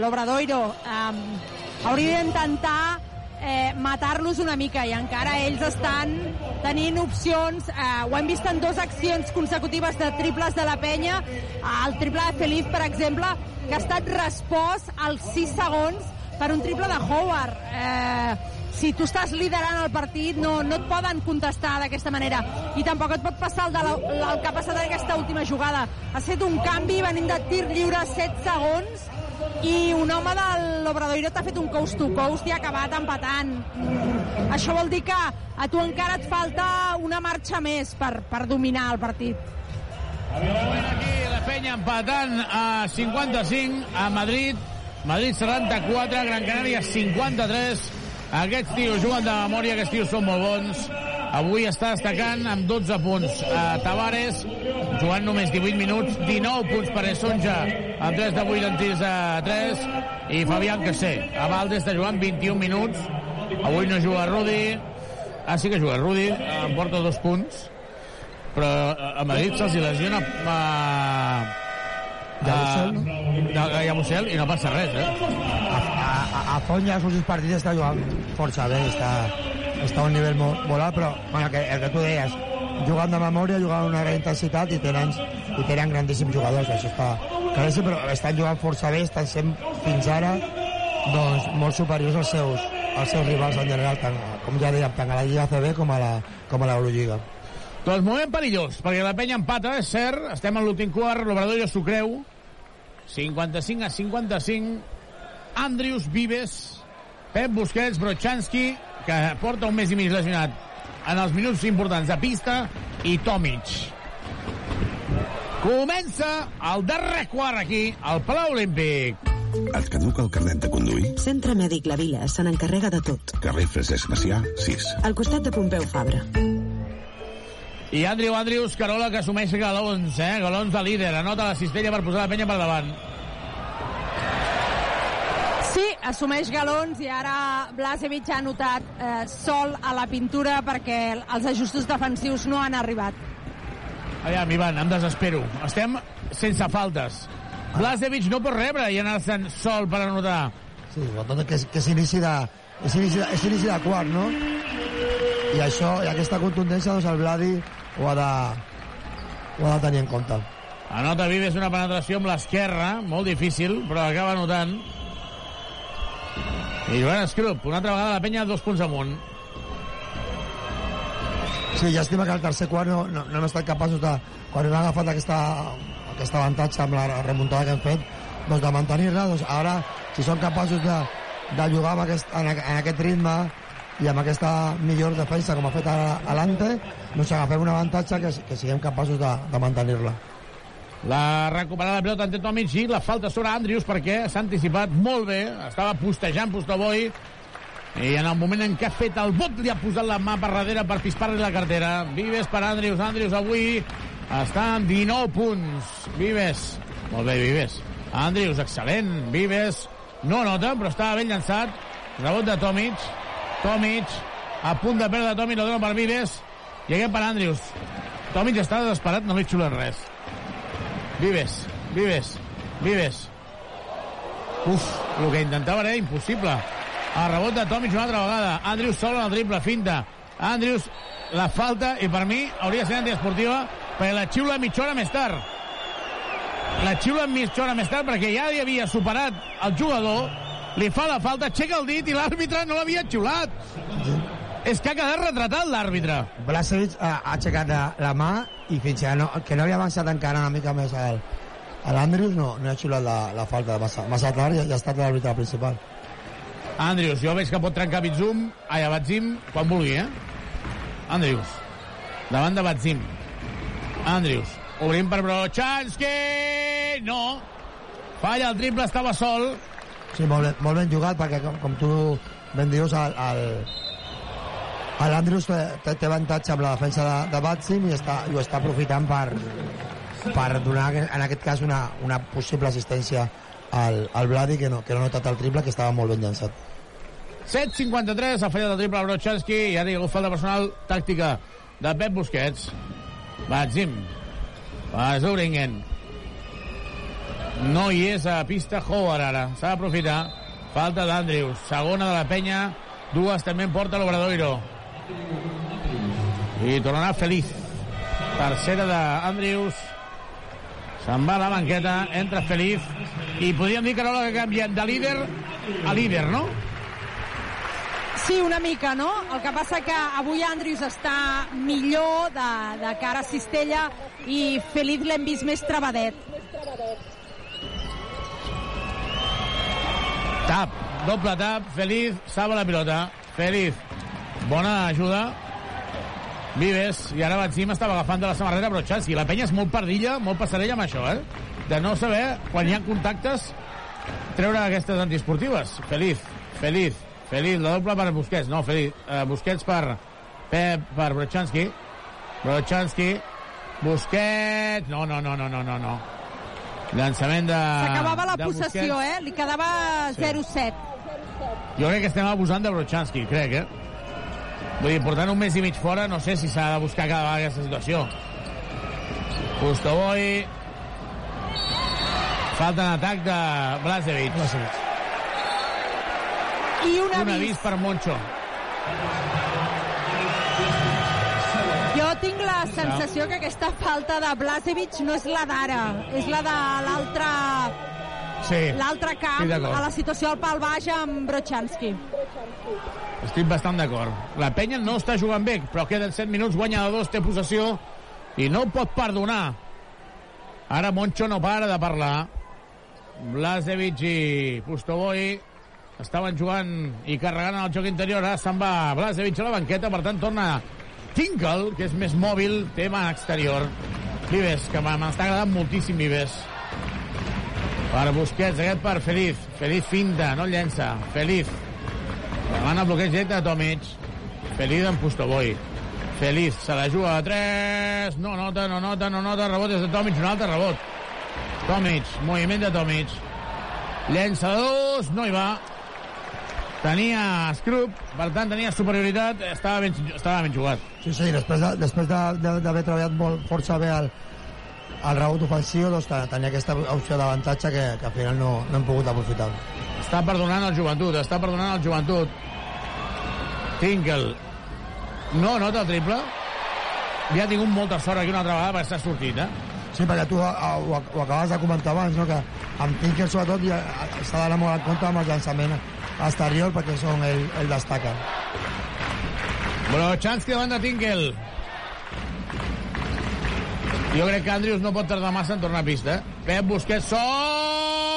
l'Obradoiro. Um, hauria d'intentar eh, matar-los una mica i encara ells estan tenint opcions eh, ho hem vist en dues accions consecutives de triples de la penya el triple de Feliz per exemple que ha estat respost als 6 segons per un triple de Howard eh, si tu estàs liderant el partit no, no et poden contestar d'aquesta manera i tampoc et pot passar el, de la, el que ha passat en aquesta última jugada ha set un canvi venint de tir lliure 7 segons i un home de l'Obradoiro t'ha fet un coast to coast i ha acabat empatant. Mm. Això vol dir que a tu encara et falta una marxa més per, per dominar el partit. Aquí la penya empatant a 55 a Madrid. Madrid 74, Gran Canària 53. Aquests tios juguen de memòria, aquests tios són molt bons. Avui està destacant amb 12 punts a Tavares, jugant només 18 minuts, 19 punts per Esonja, amb 3 de 8 en tirs a 3, i Fabián Cassé. A Valde està jugant 21 minuts, avui no juga Rudi, ah, sí que juga Rudi, em porta dos punts, però a Madrid se'ls lesiona a... Yabusel, a, a Yabusel i no passa res, eh? A, a, a Font ja els últims partits està jugant força bé, està, està a un nivell molt, molt alt, però bueno, que, el que tu deies, jugant de memòria, jugant amb una gran intensitat i tenen, i tenen grandíssims jugadors, això està claríssim, però estan jugant força bé, estan sent fins ara doncs, molt superiors als seus, als seus rivals en general, tant, com ja dèiem, tant a la Lliga CB com a la, com a l'Eurolliga. Doncs moment perillós, perquè la penya empata, és cert, estem en l'últim quart, l'Obrador ja s'ho creu, 55 a 55, Andrius Vives, Pep Busquets, Brochanski, que porta un mes i mig lesionat en els minuts importants de pista, i Tomic. Comença el darrer quart aquí, al Palau Olímpic. Et caduca el carnet de conduir? Centre Mèdic La Vila se n'encarrega de tot. Carrer Francesc Macià, 6. Al costat de Pompeu Fabra. I Andrew Andrius, Carola, que assumeix galons, eh? Galons de líder. Anota la cistella per posar la penya per davant. Sí, assumeix galons i ara Blasevic ha notat eh, sol a la pintura perquè els ajustos defensius no han arribat. Aviam, Ivan, em desespero. Estem sense faltes. Blasevic no pot rebre i anar-se'n sol per anotar. Sí, sobretot que, que és inici de, és inici de, és inici de quart, no? I això, i aquesta contundència, doncs el Vladi ho ha de, ho ha de tenir en compte. Anota Vives una penetració amb l'esquerra, molt difícil, però acaba anotant. I Joan Escrup, una altra vegada la penya dos punts amunt. Sí, llàstima que al tercer quart no, no, no hem estat capaços de, quan hem agafat aquesta, aquest avantatge amb la remuntada que hem fet, doncs de mantenir-la, doncs ara, si són capaços de, de jugar amb aquest, en, en aquest ritme i amb aquesta millor defensa com ha fet ara Alante, doncs agafem un avantatge que, que siguem capaços de, de mantenir-la. La recuperada la pilota ante Tomic i la falta sobre Andrius perquè s'ha anticipat molt bé, estava postejant Postoboi i en el moment en què ha fet el bot li ha posat la mà per darrere per pispar-li la cartera. Vives per Andrius, Andrius avui està amb 19 punts. Vives, molt bé Vives. Andrius, excel·lent. Vives, no nota, però estava ben llançat. Rebot de Tomic. Tomic, a punt de perdre Tomic, la dona per Vives. Aquest per Andrius. Tomic està desesperat, no li xulen res. Vives, Vives, Vives. Uf, el que intentava era impossible. El rebot de Tomic una altra vegada. Andrius sol en el triple, finta. Andrius, la falta, i per mi hauria de ser antiesportiva, perquè la xiula mitja hora més tard. La xiula mitja hora més tard, perquè ja li havia superat el jugador, li fa la falta, aixeca el dit i l'àrbitre no l'havia xiulat. És que ha quedat retratat l'àrbitre. Blasevic ha, ha aixecat la, la mà i fins que no, que no havia avançat encara una mica més al, a l'Andrius no, no ha xiulat la, la falta massa, massa tard i ja ha estat l'àrbitre principal. Andrius, jo veig que pot trencar Bitzum, ai, a Batzim, quan vulgui, eh? Andrius, davant de Batzim. Andrius, obrim per Brochanski, no. Falla el triple, estava sol. Sí, molt, molt ben jugat, perquè com, com tu ben dius, el, el, el Andrews té, té, avantatge amb la defensa de, de Batsim i, està, i ho està aprofitant per, per donar, en aquest cas, una, una possible assistència al, al Vladi, que no, que no ha notat el triple, que estava molt ben llançat. 7'53, ha fallat el triple Brochanski i ara hi ha hagut falta personal tàctica de Pep Busquets. Batzim. Va Zuringen. No hi és a pista Howard ara. S'ha d'aprofitar. Falta d'Andrius. Segona de la penya. Dues també en porta l'Obradoiro. I tornarà feliç. Tercera d'Andrius. Se'n va a la banqueta, entra feliç. I podríem dir que no l'ha canviat de líder a líder, no? Sí, una mica, no? El que passa que avui Andrius està millor de, de cara a Cistella i Feliz l'hem vist més trebadet. Tap, doble tap, Feliz, salva la pilota. Feliz, bona ajuda. Vives, i ara Batzim estava agafant de la samarreta Brochanski. La penya és molt pardilla, molt passarella amb això, eh? De no saber, quan hi ha contactes, treure aquestes antiesportives. Feliz, Feliz, Feliz, la doble per Busquets. No, Feliz, eh, Busquets per Pep, per Brochanski. Brochanski, Busquets... No, no, no, no, no, no, no. Llançament de... S'acabava la de possessió, Busquets. eh? Li quedava Sí. 0-7. Jo crec que estem abusant de Brochanski, crec, eh? Vull dir, portant un mes i mig fora, no sé si s'ha de buscar cada vegada aquesta situació. Pustoboy... Falta en atac de Blasevic. Blasevic. I un Un avís. avís per Moncho. Jo tinc la sensació que aquesta falta de Blasevic no és la d'ara, és la de l'altre Sí. l'altre camp, d'acord. a la situació al pal baix amb Brochanski. Estic bastant d'acord. La penya no està jugant bé, però queden 7 minuts, guanya de dos, té possessió i no pot perdonar. Ara Moncho no para de parlar. Blasevic i Pustoboy estaven jugant i carregant el joc interior. Ara se'n va Blasevic a la banqueta, per tant torna Tinkle, que és més mòbil, tema exterior. Vives, que m'està agradant moltíssim Vives. Per Busquets, aquest per Feliz. Feliz finta, no llença. Feliz. Demana bloqueig directe de Tomic. Feliz en Pustoboy. Feliz, se la juga a 3. No nota, no nota, no nota. Rebot des de Tomic, un altre rebot. Tomic, moviment de Tomic. Llença de dos, no hi va. Tenia Scrub, per tant tenia superioritat, estava ben, estava ben jugat. Sí, sí, després de- després de- de- d'haver treballat molt força bé el, el rebot ofensiu, doncs te- tenia aquesta opció d'avantatge que, que al final no, no hem pogut aprofitar. Està perdonant el joventut, està perdonant el joventut. Tinkle. No nota el triple. Ja ha tingut molta sort aquí una altra vegada perquè s'ha sortit, eh? Sí, perquè tu a, a, ho, ho acabes de comentar abans, no? que amb Tinker sobretot ja s'ha d'anar molt en compte amb el llançament exterior perquè són el, el destaca. Brochanski davant de Tinkel. Jo crec que Andrius no pot tardar massa en tornar a pista. eh? Pep Busquets sol!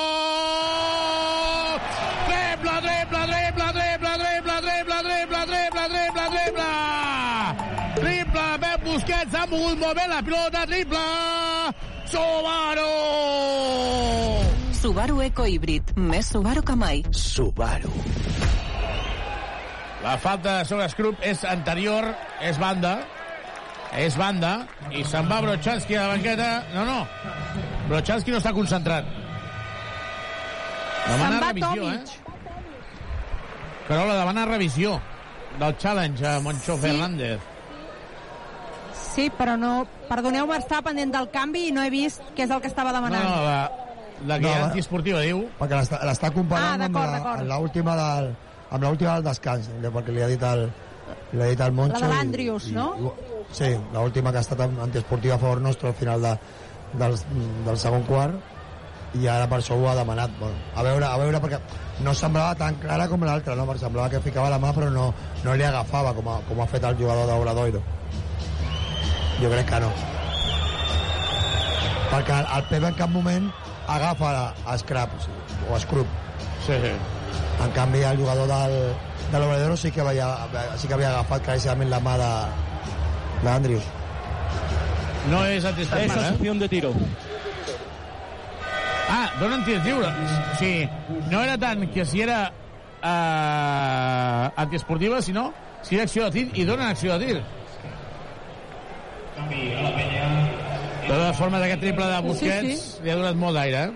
Triple, triple, triple, triple, triple, triple, triple, triple, triple, triple! Triple, Pep Busquets ha mogut molt bé la pilota, triple! Subaru! Subaru Eco Híbrid. Més Subaru que mai. Subaru. La falta sobre Scrub és anterior, és banda, és banda, i se'n va Brochanski a la banqueta. No, no, Brochanski no està concentrat. Se'n va Tomic. eh? Carola demana revisió del challenge a Moncho Sí. Fernández. Sí, però no... Perdoneu-me, estava pendent del canvi i no he vist què és el que estava No, demanant. no, la, la que No, no, va. antiesportiva diu... Perquè l'està comparant Ah, amb l'última del, amb l'última del descans, perquè li ha dit el, li ha dit el Moncho. La de l'Andrius, no? i- Sí, l'última que ha estat antiesportiva a favor nostre al final de, del, del segon quart i ara per això ho ha demanat. Bueno, a veure, a veure, perquè no semblava tan clara com l'altra, no? Perquè semblava que ficava la mà però no, no li agafava com, a, com ha fet el jugador d'Obradoiro. Jo crec que no. Perquè el, el Pepe en cap moment agafa a Scrap o, sigui, o Scrub. Sí, sí. En canvi, el jugador del, de l'Obradero sí que havia, sí que havia agafat claríssimament la mà de, d'Andrius. No és antiesportiva, eh? opción de tiro. Ah, donen tirs lliures. Sí, no era tant que si era eh, antiesportiva, sinó si era acció de tir i donen acció de tir. De totes formes, aquest triple de Busquets Sí, sí. li ha donat molt d'aire, eh?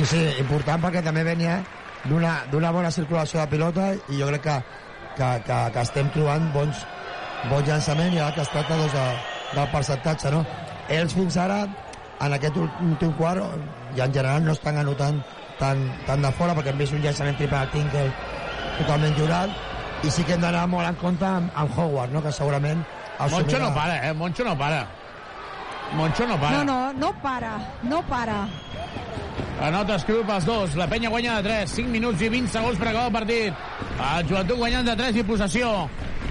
Sí, sí, important perquè també venia d'una d'una bona circulació de pilota i jo crec que, que, que, que estem trobant bons, bons llançaments i ara que es tracta doncs, de, del percentatge, no? Ells fins ara, en aquest últim quart, i en general no estan anotant tant, tant de fora perquè hem vist un llançament triple de Tinker totalment jurat i sí que hem d'anar molt en compte amb, amb Howard, no? que segurament Moncho no para, eh? Moncho no para. Moncho no para. No, no, no para, no para. Anota Scrub els dos. La penya guanya de 3. 5 minuts i 20 segons per acabar el partit. El joventut guanyant de 3 i possessió.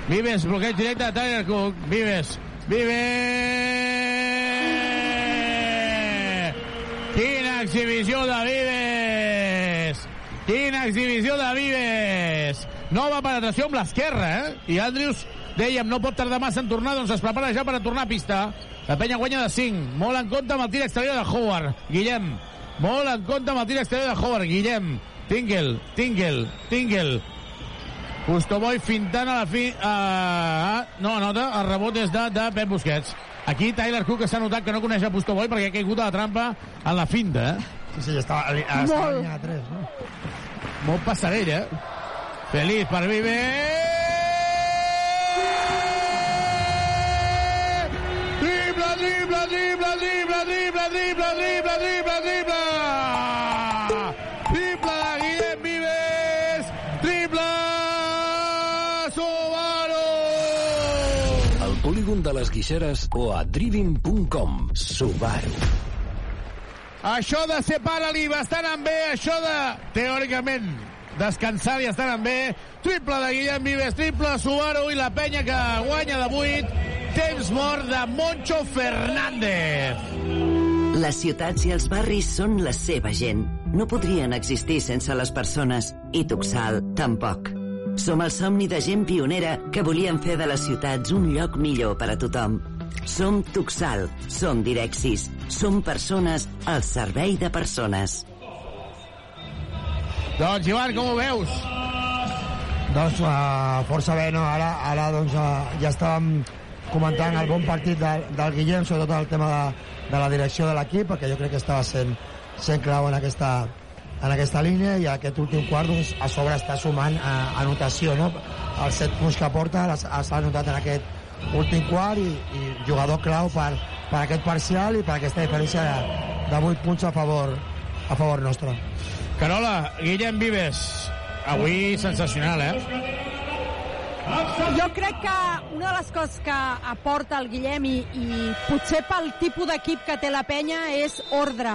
Vives, bloqueig directe de Tyler Cook. Vives. Vives! Exhibició de Vives! Quina exhibició de Vives! Nova penetració amb l'esquerra, eh? I Andrius, dèiem, no pot tardar massa en tornar, doncs es prepara ja per a tornar a pista. La penya guanya de 5. Molt en compte amb el tir exterior de Howard. Guillem. Molt en compte amb el tir exterior de Howard. Guillem. Tingle, Tingle, Tingle. Pustoboy fintant a la fi... Uh, no, nota, el rebot és de, de Pep Busquets. Aquí Tyler Cook s'ha notat que no coneix a Pustoboy perquè ha caigut a la trampa en la finta, eh? Sí, sí, estava, a- a- estava Molt. a línia de 3, no? Molt passarell, eh? Feliz per Viver! Triple, triple, triple, triple, triple, triple, triple, triple, polígon de les Guixeres o a driving.com. Subaru. Això de ser pare li va estar anant bé, això de, teòricament, descansar i estar anant bé. Triple de Guillem Vives, triple Subaru i la penya que guanya de 8. Temps mort de Moncho Fernández. Les ciutats i els barris són la seva gent. No podrien existir sense les persones, i Tuxal tampoc. Som el somni de gent pionera que volien fer de les ciutats un lloc millor per a tothom. Som Tuxal, som Direxis, som persones al servei de persones. Doncs, Ivan, com ho veus? Doncs uh, força bé, no? Ara, ara doncs, uh, ja estàvem comentant el bon partit del, del Guillem, sobretot el tema de, de la direcció de l'equip, perquè jo crec que estava sent, sent clau en aquesta, en aquesta línia i aquest últim quart doncs, a sobre està sumant uh, anotació, no? Els set punts que porta s'ha anotat en aquest últim quart i, i jugador clau per, per aquest parcial i per aquesta diferència de, de 8 punts a favor, a favor nostre. Carola, Guillem Vives. Avui sensacional, eh? Jo crec que una de les coses que aporta el Guillem i, i potser pel tipus d'equip que té la penya és ordre.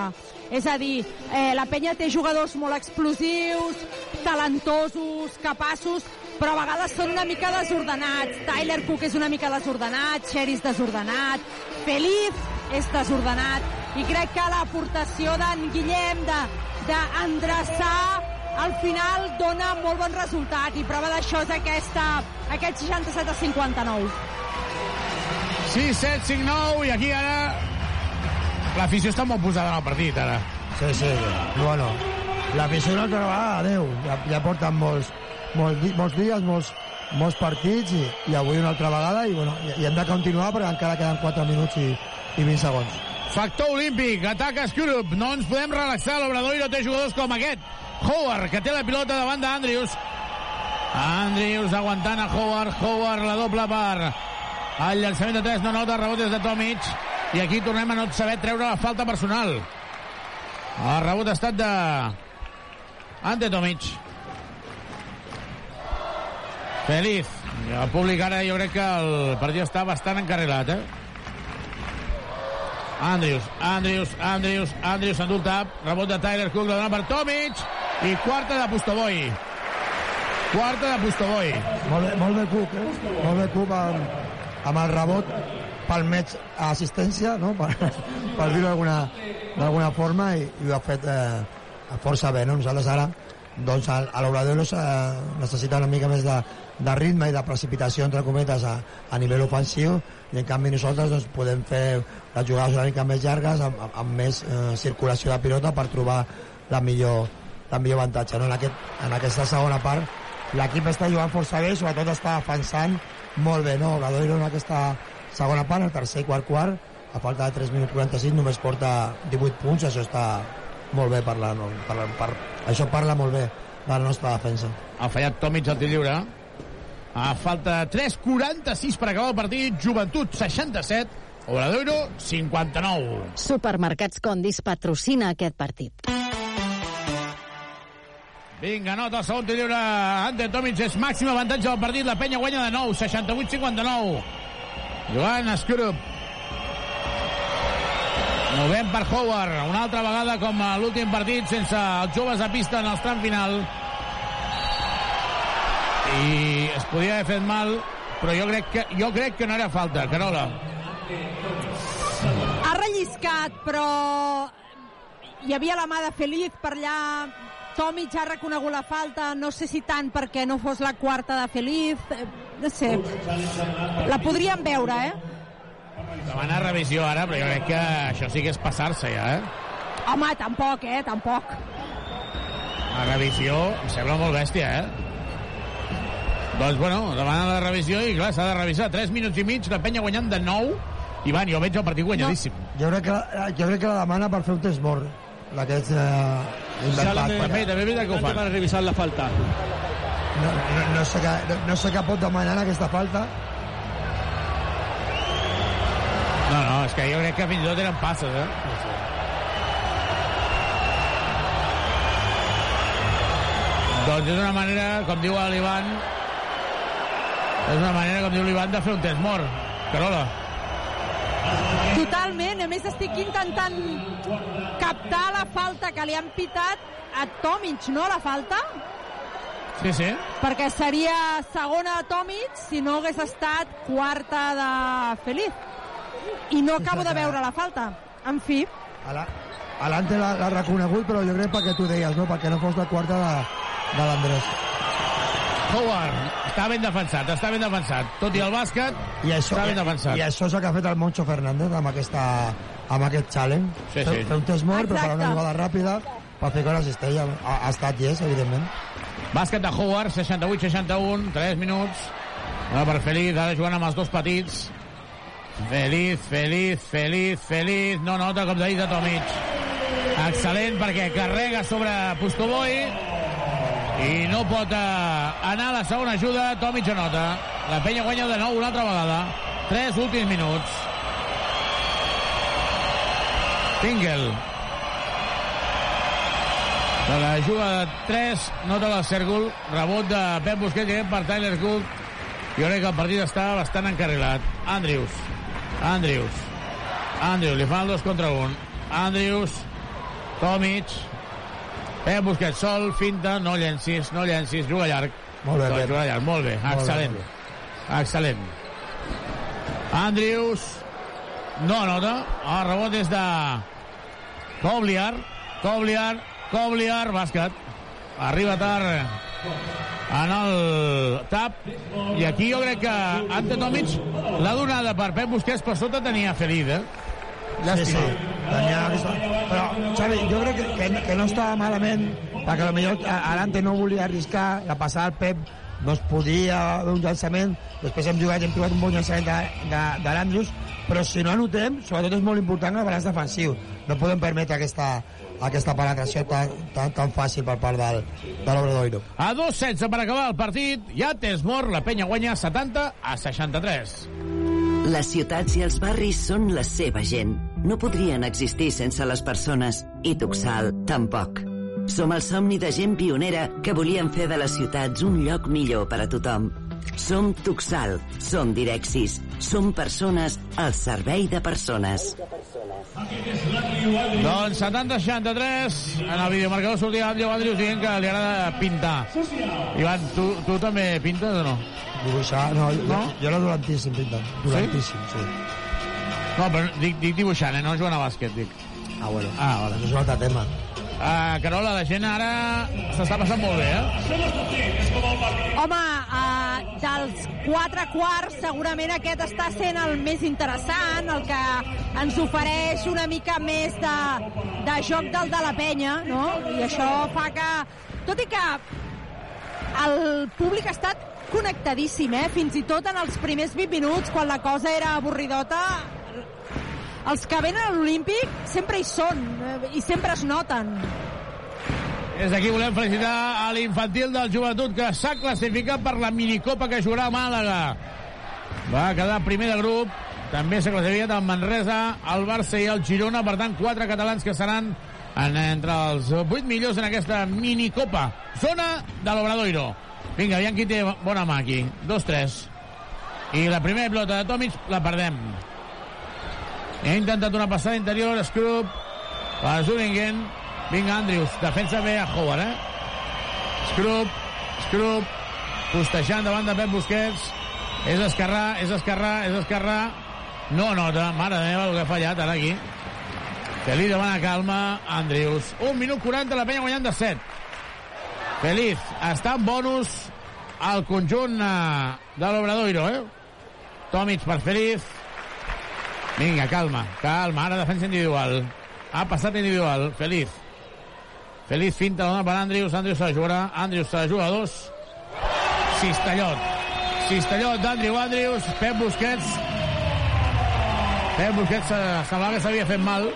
És a dir, eh, la penya té jugadors molt explosius, talentosos, capaços, però a vegades són una mica desordenats. Tyler Cook és una mica desordenat, Sherry és desordenat, Feliz és desordenat, i crec que l'aportació d'en Guillem de d'endreçar al final dona molt bon resultat i prova d'això és aquesta, aquest 67 a 59. 6, 7, 5, 9 i aquí ara l'afició està molt posada en el partit ara. Sí, sí, bueno, l'afició una altra vegada, adeu, ja, ja porten molts, molts, molts dies, molts, molts partits i, i avui una altra vegada i, bueno, i, i hem de continuar perquè encara queden 4 minuts i, i 20 segons. Factor olímpic, ataca Skurup. No ens podem relaxar, l'Obradoiro té jugadors com aquest. Howard, que té la pilota davant d'Andrius. Andrius aguantant a Howard. Howard la doble per el llançament de 3 no nota, rebot des de Tomic. I aquí tornem a no saber treure la falta personal. El rebot ha estat de Ante Tomic. Feliz. El públic ara jo crec que el partit està bastant encarrilat, eh? Andrius, Andrius, Andrius, Andrius endú el tap, rebot de Tyler Cook, la dona per Tomic, i quarta de Pustoboi. Quarta de Pustoboi. Molt bé, molt bé Cook, eh? Molt bé Cook amb, amb el rebot pel a assistència, no? per, per dir-ho d'alguna forma, i, i ho ha fet eh, força bé. No? Nosaltres ara, doncs, a, a l'Obradoiro eh, necessita una mica més de, de ritme i de precipitació, entre cometes, a, a nivell ofensiu, i en canvi nosaltres doncs, podem fer les jugades una mica més llargues, amb, amb, amb més eh, circulació de pilota per trobar la millor, la millor avantatge. No? En, aquest, en aquesta segona part, l'equip està jugant força bé, sobretot està defensant molt bé, no? Obradoiro en aquesta segona part, el tercer i quart quart, a falta de 3 minuts 45 només porta 18 punts, això està molt bé per la, no, per, la, per, això parla molt bé de la nostra defensa. Ha fallat Tomic al tir lliure. A falta de 3.46 per acabar el partit. Joventut 67, Obradoiro 59. Supermercats Condis patrocina aquest partit. Vinga, nota el segon tir lliure. Ante Tomic és màxim avantatge del partit. La penya guanya de nou, 68-59. Joan Escurup. Movem per Howard, una altra vegada com a l'últim partit, sense els joves a pista en el tram final. I es podia haver fet mal, però jo crec que, jo crec que no era falta. Carola. Ha relliscat, però hi havia la mà de Feliz per allà. Tomic ha reconegut la falta, no sé si tant perquè no fos la quarta de Feliz, eh, no sé. La podríem veure, eh? Demana revisió ara, però jo crec que això sí que és passar-se ja, eh? Home, tampoc, eh? Tampoc. La revisió em sembla molt bèstia, eh? Doncs, bueno, demana la revisió i, clar, s'ha de revisar. 3 minuts i mig, la penya guanyant de 9. Ivan, jo veig el partit guanyadíssim. No, jo, crec que, la- jo crec que la demana per fer un test mort, d'aquests eh, inventats. També, també veritat que ho fan. Para revisar la falta. No, no, no, sé què, no, no sé què pot demanar en aquesta falta. No, no, és que jo crec que fins i tot eren passes, eh? Doncs és una manera, com diu l'Ivan, és una manera, com diu l'Ivan, de fer un test mort. Carola. Totalment, a més estic intentant captar la falta que li han pitat a Tomic, no, la falta? Sí, sí. Perquè seria segona de Tomic si no hagués estat quarta de Feliz. I no acabo de veure la falta. En fi. Ala, Alante l'ha reconegut, però jo crec perquè tu deies, no? Perquè no fos la quarta de, de l'Andrés. Howard, està ben defensat, està ben defensat. Tot i el bàsquet, I això, està ben defensat. I això és el que ha fet el Moncho Fernández amb, aquesta, amb aquest challenge. Sí, sí. Fer un test mort, preparar una jugada ràpida per fer que la cistella. Ha, ha estat yes, evidentment. Bàsquet de Howard, 68-61, 3 minuts. Ara per Feliz, ara jugant amb els dos petits. Feliz, Feliz, Feliz, Feliz. No nota com de dit de Tomic. Excel·lent perquè carrega sobre Pustoboi i no pot eh, anar a la segona ajuda. Tomic anota. La penya guanya de nou una altra vegada. Tres últims minuts. Tingle. De la juga de 3, nota del cèrcol, rebot de Pep Busquets i per Tyler Cook. Jo crec que el partit està bastant encarrilat. Andrius. Andrius. Andrius, li fan dos contra un. Andrius. Tomic. Pep Busquets sol, finta, no llencis, no llencis, juga llarg. Molt bé, Pep. juga llarg, molt bé, Molt bé, excel·lent. molt Excel·lent. Andrius. No nota. El rebot és de Kobliar. Kobliar. Kobliar, bàsquet. Arriba tard en el tap. I aquí jo crec que Ante Tomic l'ha donada per Pep Busquets, per sota tenia Feliz, eh? Sí, sí. Tenia aquesta... Però, Xavi, jo crec que, que, que no estava malament, perquè potser Alante no volia arriscar, la passada al Pep doncs podia fer un llançament, després hem jugat hem trobat un bon llançament de, de, de l'Andrius, però si no anotem, sobretot és molt important el balanç defensiu. No podem permetre aquesta, aquesta penetració tan, tan, tan fàcil per part del, de l'Obradoiro. A 2-16 per acabar el partit, ja Tesmor, la penya guanya 70 a 63. Les ciutats i els barris són la seva gent. No podrien existir sense les persones, i Tuxal tampoc. Som el somni de gent pionera que volien fer de les ciutats un lloc millor per a tothom. Som Tuxal, som Direxis, som persones al servei de persones. Doncs 70-63, en el videomarcador sortia el Lleó Andrius dient que li agrada pintar. Ivan, tu, tu també pintes o no? Dibuixar, no, jo, no? jo era dolentíssim pintant. Dolentíssim, sí? No, però dic, dic dibuixant, eh? no jugant a bàsquet, dic. Ah, bueno. Ah, vale. Això és un altre tema. Uh, Carola, la gent ara s'està passant molt bé, eh? Home, uh, dels quatre quarts, segurament aquest està sent el més interessant, el que ens ofereix una mica més de, de joc del de la penya, no? I això fa que, tot i que el públic ha estat connectadíssim, eh? Fins i tot en els primers 20 minuts, quan la cosa era avorridota, els que venen a l'Olímpic sempre hi són eh, i sempre es noten. Des d'aquí volem felicitar a l'infantil del joventut que s'ha classificat per la minicopa que jugarà a Màlaga. Va quedar primer de grup. També s'ha classificat el Manresa, el Barça i el Girona. Per tant, quatre catalans que seran en, entre els vuit millors en aquesta minicopa. Zona de l'Obradoiro. Vinga, aviam qui té bona mà aquí. Dos, tres. I la primera pilota de Tomic la perdem. Ha intentat una passada interior, Scrub, per Zuringen. Vinga, Andrews, defensa bé a Howard, eh? Scrub, Scrub, postejant davant de Pep Busquets. És esquerrà, és esquerrà, és esquerrà. No nota, mare meva, el que ha fallat ara aquí. Feliz demana calma, Andrews. Un minut 40, la penya guanyant de 7. Feliz, està en bonus al conjunt eh, de l'Obradoiro, eh? Tomic per Feliz. Vinga, calma, calma. Ara defensa individual. Ha passat individual. Feliz. Feliz finta la dona per Andrius. Andrius se la jugarà. Andrius se la juga a dos. Cistellot. Cistellot d'Andriu Andrius. Pep Busquets. Pep Busquets semblava que s'havia fet mal.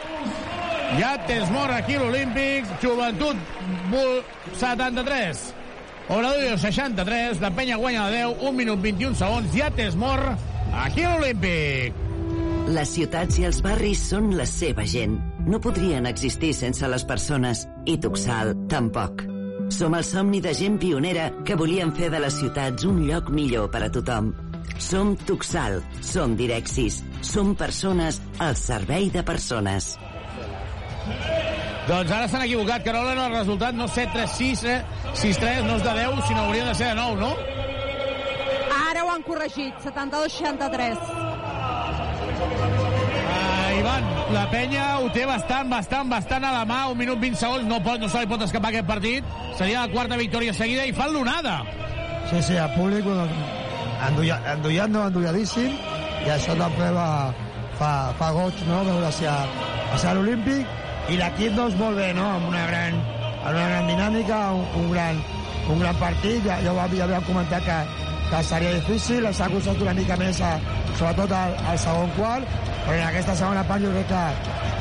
Ja Tesmor aquí a l'Olímpic. Joventut 73. Obradoiro 63. La penya guanya la 10. 1 minut 21 segons. Ja Tesmor aquí a l'Olímpic. Les ciutats i els barris són la seva gent. No podrien existir sense les persones, i Tuxal tampoc. Som el somni de gent pionera que volien fer de les ciutats un lloc millor per a tothom. Som Tuxal, som Direxis, som persones al servei de persones. Doncs ara s'han equivocat, Carola, no, el resultat no 7-3-6, eh? 6-3, no és de 10, sinó hauria de ser de 9, no? Ara ho han corregit, 72-63. Uh, Ivan, la penya ho té bastant, bastant, bastant a la mà, un minut 20 segons, no, pot, no se li pot escapar aquest partit, seria la quarta victòria seguida i fan l'onada. Sí, sí, el públic enduia, endullat, no endulladíssim, i això també va, fa, fa goig, no?, veure hacia, hacia l'Olímpic, i l'equip, doncs, molt bé, no?, amb una gran, una gran dinàmica, un, un, gran, un gran partit, ja, ja, ja havíem comentat que, que seria difícil, s'ha costat una mica més, a, sobretot al, al segon quart, però en aquesta segona part jo crec que,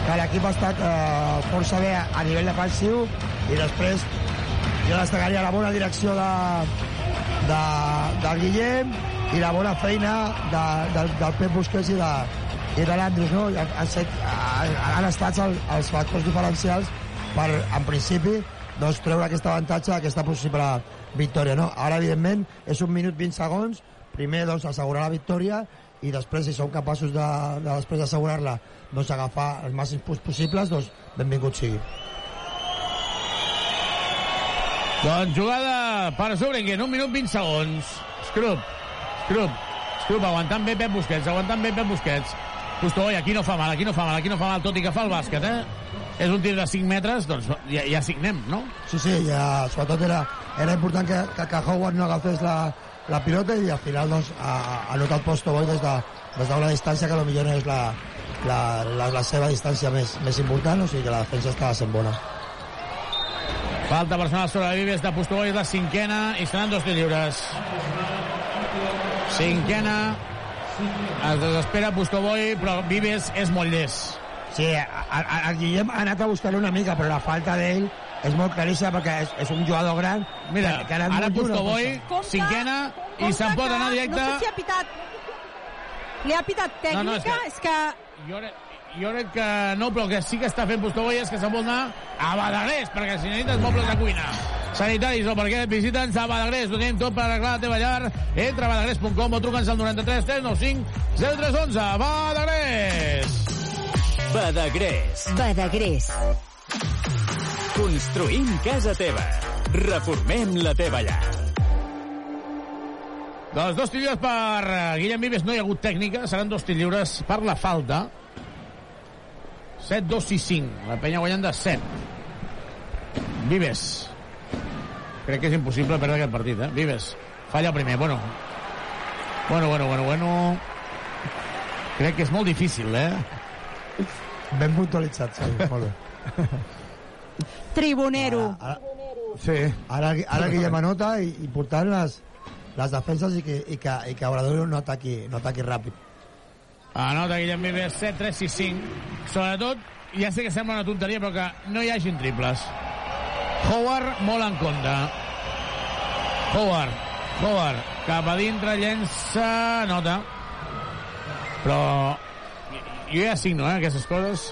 que l'equip ha estat eh, força bé a, a nivell defensiu i després jo destacaria la bona direcció de, de, del Guillem i la bona feina de, del, del Pep Busquets i de, i de l'Andrus, no? Han, set, han estat el, els factors diferencials per, en principi, doncs, treure aquest avantatge, aquesta possible victòria, no? Ara, evidentment, és un minut 20 segons, primer, doncs, assegurar la victòria i després, si som capaços de, de després d'assegurar-la, doncs agafar els màxims punts possibles, doncs benvingut sigui. Doncs jugada per Zubringen, un minut 20 segons. Scrub, Scrub, Scrub, aguantant bé Pep Busquets, aguantant bé Pep Busquets. Custoi, aquí no fa mal, aquí no fa mal, aquí no fa mal, tot i que fa el bàsquet, eh? És un tir de 5 metres, doncs ja, ja signem, no? Sí, sí, ja, sobretot era, era important que, que, que Howard no agafés la, la pilota i al final doncs, ha, ha notat Posto Boy des d'una de, des de distància que potser no és la, la, la, la seva distància més, més important, o sigui que la defensa estava sent bona. Falta personal sobre la Vives de Postoboi, és la cinquena, i seran dos de lliures. Cinquena, Es desespera Pustoboy, però Vives és molt llest. Sí, a- a- el Guillem ha anat a buscar una mica, però la falta d'ell és molt claríssima perquè és, és un jugador gran. Mira, que, que ara no passa. cinquena, i se'n pot anar directe... No sé si ha pitat... Li ha pitat tècnica, No, no, és que- és que... Jo crec, jo crec que no, però el que sí que està fent Pustoboy és que se'n vol anar a Badagrés, perquè si necessites mobles de cuina, sanitaris o perquè visita'ns a Badagrés, ho tenim tot per arreglar la teva llar. Entra a badagrés.com o truca'ns al 93 395 0311. Badagrés! Badagrés. Badagrés. Construïm casa teva. Reformem la teva llar. Doncs dos tirs lliures per eh, Guillem Vives. No hi ha hagut tècnica. Seran dos tirs lliures per la falta. 7, 2, 6, 5. La penya guanyant de 7. Vives. Crec que és impossible perdre aquest partit, eh? Vives. Falla el primer. Bueno. Bueno, bueno, bueno, bueno. Crec que és molt difícil, eh? Ben puntualitzat, sí, molt bé. Tribunero. Ara, sí. Ara, ara Guillem anota i important les, les defenses i que, i que, i que Obradoiro no ataqui, no ataqui ràpid. Anota Guillem Vives 7, 3, 6, 5. Sobretot, ja sé que sembla una tonteria, però que no hi hagin triples. Howard molt en compte. Howard, Howard, cap a dintre, llença, nota. Però jo ja signo, eh, aquestes coses.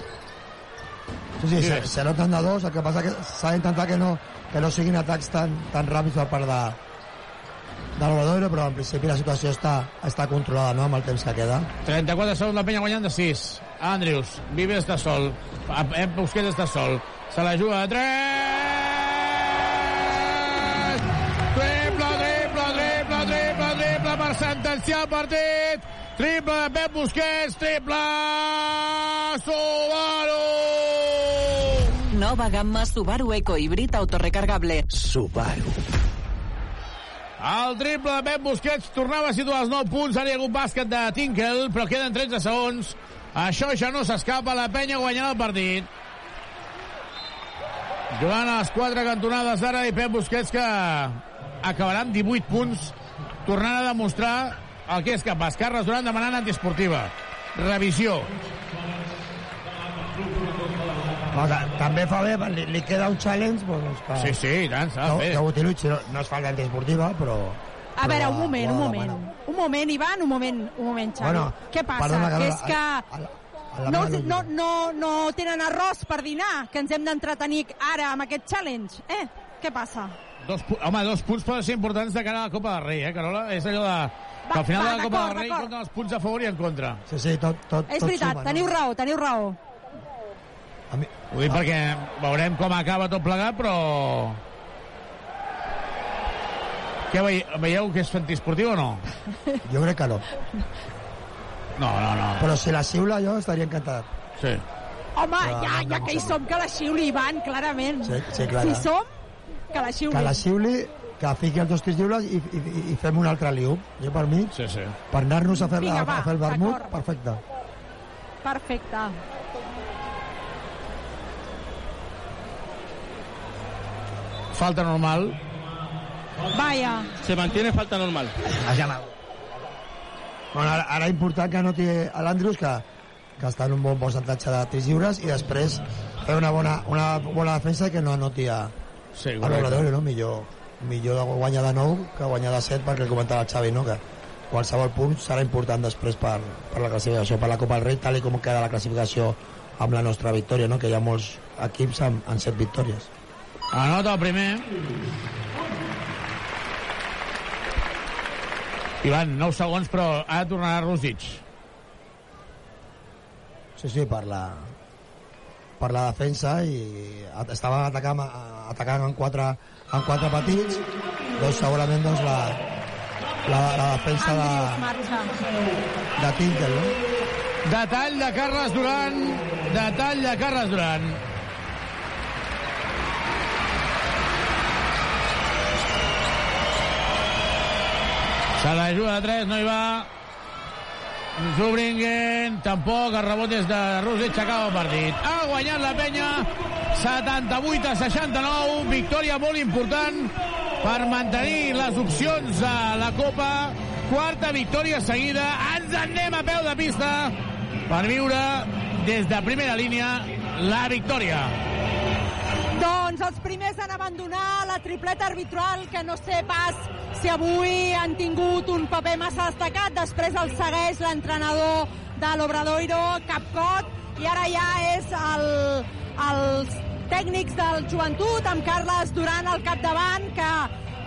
Sí, sí, Sí. se, se noten de dos, el que passa que s'ha d'intentar que no, que no siguin atacs tan, tan ràpids per part de, de l'Obradoiro, però en principi la situació està, està controlada no, amb el temps que queda. 34 segons, la penya guanyant de 6. Andrius, Vives està sol. Pep Busquets està sol. Se la juga de 3! Triple, triple, triple, triple, triple per sentenciar el partit. Triple de Pep Busquets, triple Subaru! Nova gamma Subaru Eco Híbrid autorecargable. Subaru. El triple de Pep Busquets tornava a situar els 9 punts. Ara hi ha hagut bàsquet de Tinkel, però queden 13 segons. Això ja no s'escapa. La penya guanyant el partit. Jugant a les quatre cantonades d'ara i Pep Busquets que acabarà amb 18 punts tornant a demostrar el que és capaç. Carles Duran demanant antiesportiva. Revisió. Ta- també fa bé, li, li queda un challenge, doncs que... Sí, sí, i tant, s'ha de no, fer. que utilitzi, no, no és falta antiesportiva, però... A veure, però un moment, un moment. Un moment, Ivan, un moment, un moment, Xavi. Bueno, Què passa? perdona, que és que a la no, no, no, no tenen arròs per dinar, que ens hem d'entretenir ara amb aquest challenge. Eh? Què passa? Dos, home, dos punts poden ser importants de cara a la Copa del Rei, eh, Carola? És allò de... Que al final va, de la Copa del Rei compten els punts a favor i en contra. Sí, sí, tot, tot, És tot veritat, suma, teniu no? raó, teniu raó. Ho dic perquè veurem com acaba tot plegat, però... Què veieu, veieu que és antiesportiu o no? Jo crec que no. No, no, no. Però si la xiula jo estaria encantat. Sí. Home, Però ja, ja que hi som, que la xiuli, Ivan, clarament. Sí, sí, clar. Si som, que la xiuli. Que la xiuli, que fiqui els dos tirs lliures i, i, i fem un altre liu. Jo per mi, sí, sí. per anar-nos a fer, Vinga, a, va, a fer el vermut, perfecte. Perfecte. Falta normal. Vaya. Se mantiene falta normal. Bueno, ara, ara important que noti a l'Andrius que, que està en un bon percentatge de tirs lliures i després fer una bona, una bona defensa que no anoti a, sí, a l'Obradoiro, no? Millor, millor de guanyar de 9 que guanyar de 7 perquè el comentava el Xavi, no? Que qualsevol punt serà important després per, per la classificació, per la Copa del Rei, tal com queda la classificació amb la nostra victòria, no? Que hi ha molts equips amb, amb 7 victòries. Anota el primer. Ivan, 9 segons, però ha de tornar a Rosic. Sí, sí, per la, per la defensa i estaven atacant, atacant en, quatre, en quatre petits doncs segurament doncs, la, la, la defensa de, de Tinkel no? Detall de Carles Duran. Detall de Carles Duran. Se la juga de 3, no hi va. Zubringen, tampoc, el rebot és de Rosic, acaba el partit. Ha guanyat la penya, 78 a 69, victòria molt important per mantenir les opcions a la Copa quarta victòria seguida. Ens en anem a peu de pista per viure des de primera línia la victòria. Doncs els primers en abandonar la tripleta arbitral, que no sé pas si avui han tingut un paper massa destacat. Després el segueix l'entrenador de l'Obradoiro, Capcot, i ara ja és el, els tècnics del joventut, amb Carles Duran al capdavant, que,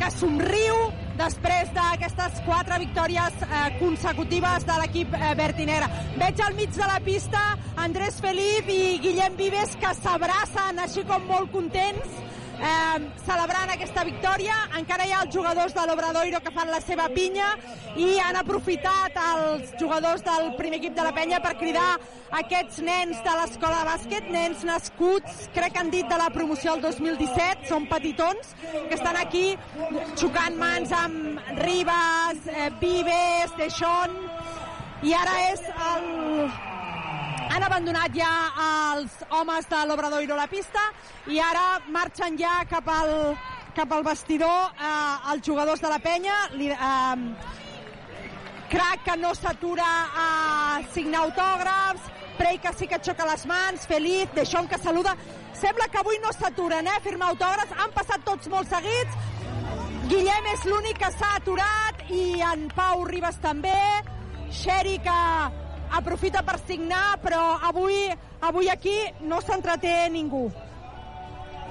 que somriu després d'aquestes quatre victòries eh, consecutives de l'equip eh, vertinera. Veig al mig de la pista Andrés Felip i Guillem Vives que s'abracen així com molt contents eh, celebrant aquesta victòria. Encara hi ha els jugadors de l'Obradoiro que fan la seva pinya i han aprofitat els jugadors del primer equip de la penya per cridar aquests nens de l'escola de bàsquet, nens nascuts, crec que han dit de la promoció del 2017, són petitons, que estan aquí xocant mans amb Ribas, eh, Vives, Deixón, i ara és el, han abandonat ja els homes de l'Obradoiro la pista i ara marxen ja cap al, cap al vestidor eh, els jugadors de la penya. Li, eh, Crac que no s'atura a signar autògrafs Prey que sí que xoca les mans Feliz, Deixón que saluda. Sembla que avui no s'aturen eh, firmar autògrafs. Han passat tots molt seguits. Guillem és l'únic que s'ha aturat i en Pau Ribas també. Xeri que aprofita per signar, però avui, avui aquí no s'entreté ningú.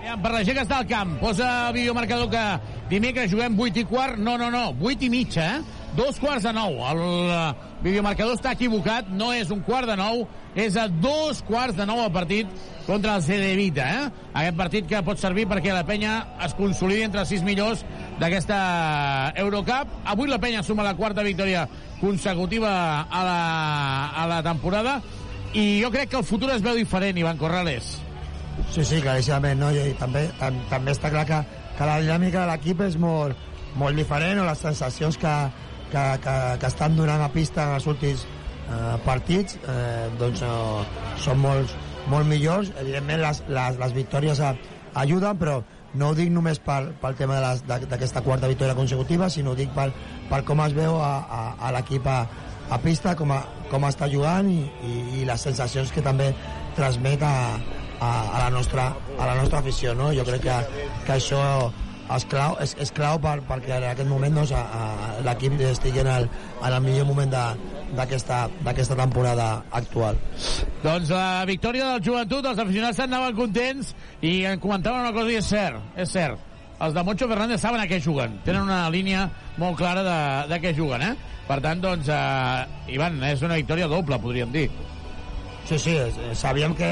Aviam, per la gent que està al camp, posa videomarcador que dimecres juguem 8 i quart. No, no, no, 8 i mitja, eh? Dos quarts de nou. El eh, videomarcador està equivocat, no és un quart de nou, és a dos quarts de nou el partit contra el CD Vita, eh? Aquest partit que pot servir perquè la penya es consolidi entre els sis millors d'aquesta Eurocup. Avui la penya suma la quarta victòria consecutiva a la, a la temporada i jo crec que el futur es veu diferent, Ivan Corrales. Sí, sí, claríssimament, no? I també, tam, també està clar que, que la dinàmica de l'equip és molt, molt diferent o les sensacions que, que, que, que estan donant a pista en els últims eh, partits eh, doncs eh, són molt, molt millors evidentment les, les, les victòries a, ajuden però no ho dic només pel, pel tema d'aquesta quarta victòria consecutiva sinó ho dic pel, per com es veu a, a, a l'equip a, a pista com, a, com està jugant i, i, i les sensacions que també transmet a, a, a, la, nostra, a la nostra afició no? jo crec que, que això és clau, és, és clau per, perquè en aquest moment doncs, l'equip estigui en el, en el millor moment d'aquesta temporada actual. Doncs la victòria del joventut, els aficionats anaven contents i en comentaven una cosa i és cert, és cert. Els de Moncho Fernández saben a què juguen. Tenen una línia molt clara de, de què juguen, eh? Per tant, doncs, eh, Ivan, és una victòria doble, podríem dir. Sí, sí, sabíem que,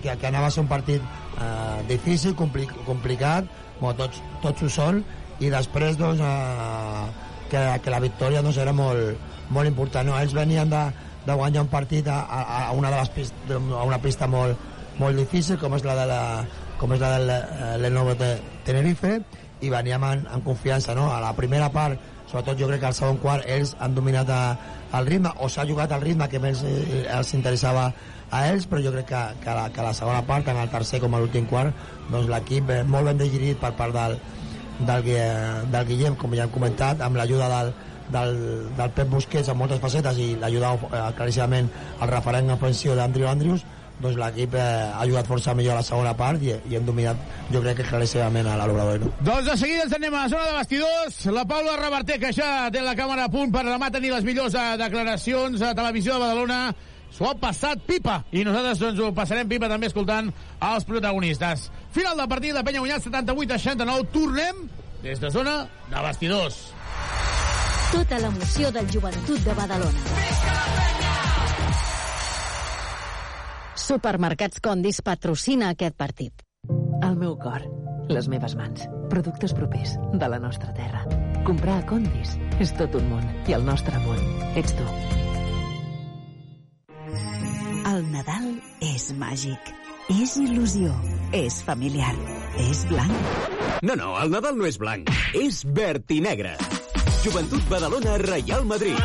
que, que anava a ser un partit eh, difícil, compli complicat, bueno, tots, tots ho són, i després doncs, eh, que, que la victòria doncs, era molt, molt important. No? Ells venien de, de guanyar un partit a, a, a una, de les pist, a una pista molt, molt difícil, com és la de la, com és la del eh, Lenovo de Tenerife, i veníem en, en confiança. No? A la primera part, sobretot jo crec que al segon quart, ells han dominat a, el ritme, o s'ha jugat el ritme que més eh, els interessava a ells, però jo crec que, que, la, que la segona part, tant el tercer com l'últim quart, doncs l'equip eh, molt ben digerit per part del, del, del Guillem, com ja hem comentat, amb l'ajuda del, del, del Pep Busquets en moltes facetes i l'ajuda eh, claríssimament al referent ofensiu d'Andrew Andrews, doncs l'equip eh, ha jugat força millor a la segona part i, i hem dominat, jo crec que claríssimament a l'Obradoiro. Doncs de seguida ens anem a la zona de vestidors. La Paula Reverter, que ja té la càmera a punt per demà tenir les millors eh, declaracions a Televisió de Badalona. S'ho ha passat pipa i nosaltres doncs, ho passarem pipa també escoltant els protagonistes. Final del partit, la penya guanyat 78 a 69. Tornem des de zona de vestidors. Tota l'emoció del joventut de Badalona. Supermercats Condis patrocina aquest partit. El meu cor, les meves mans, productes propers de la nostra terra. Comprar a Condis és tot un món i el nostre món ets tu. El Nadal és màgic. És il·lusió. És familiar. És blanc. No, no, el Nadal no és blanc. És verd i negre. Joventut Badalona Real Madrid.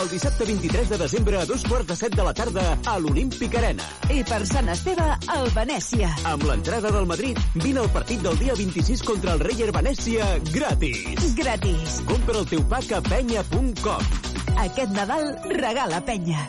El dissabte 23 de desembre a dos quarts de set de la tarda a l'Olímpic Arena. I per Sant Esteve, al Venècia. Amb l'entrada del Madrid, vine al partit del dia 26 contra el Reyer Venècia gratis. Gratis. Compra el teu pack a penya.com. Aquest Nadal regala penya.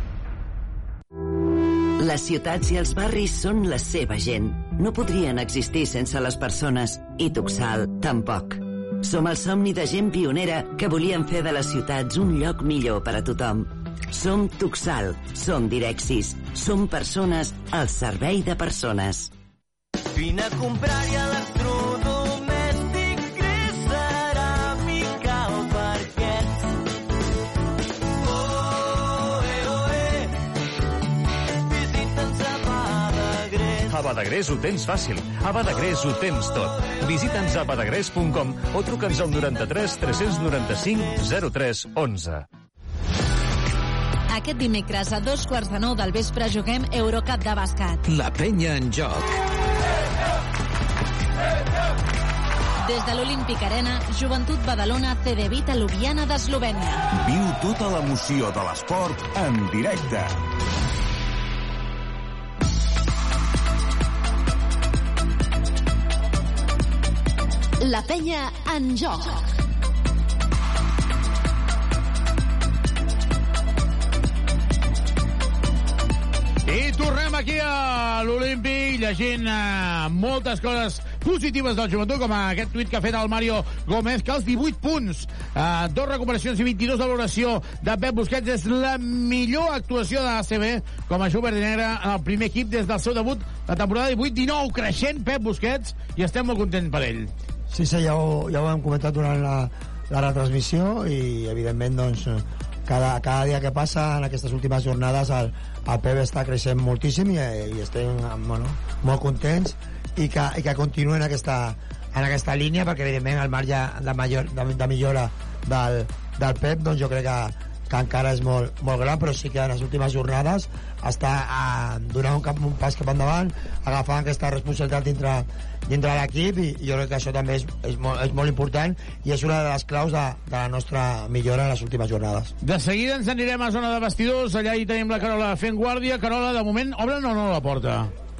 Les ciutats i els barris són la seva gent. No podrien existir sense les persones. I Tuxal, tampoc. Som el somni de gent pionera que volien fer de les ciutats un lloc millor per a tothom. Som Tuxal, som Direxis, som persones al servei de persones. Vine a comprar-hi electrodomèstic, Badagrés. Ho tens fàcil. A Badagrés ho tens tot. Visita'ns a badagrés.com o truca'ns al 93 395 03 11. Aquest dimecres a dos quarts de nou del vespre juguem Eurocup de bàsquet. La penya en joc. Des de l'Olímpic Arena, Joventut Badalona CD Vita Ljubljana d'Eslovènia. Viu tota l'emoció de l'esport en directe. La penya en joc. I tornem aquí a l'Olímpic llegint eh, moltes coses positives del joventut, com aquest tuit que ha fet el Mario Gómez, que els 18 punts, eh, dos recuperacions i 22 de valoració de Pep Busquets és la millor actuació de l'ACB com a jove negre en el primer equip des del seu debut la temporada 18-19, creixent Pep Busquets i estem molt contents per ell. Sí, sí, ja ho, ja ho hem comentat durant la, la retransmissió i, evidentment, doncs, cada, cada dia que passa en aquestes últimes jornades el, el Pep està creixent moltíssim i, i estem bueno, molt contents i que, i que continuï en aquesta, en aquesta línia perquè evidentment el marge de, major, de, de millora del, del Pep doncs jo crec que, que encara és molt, molt gran però sí que en les últimes jornades està uh, donant un, cap, un pas cap endavant agafant aquesta responsabilitat dintre, dintre l'equip i, i jo crec que això també és, és, molt, és molt important i és una de les claus de, de la nostra millora en les últimes jornades De seguida ens anirem a zona de vestidors, allà hi tenim la Carola fent guàrdia. Carola, de moment, obren o no la porta? Sí,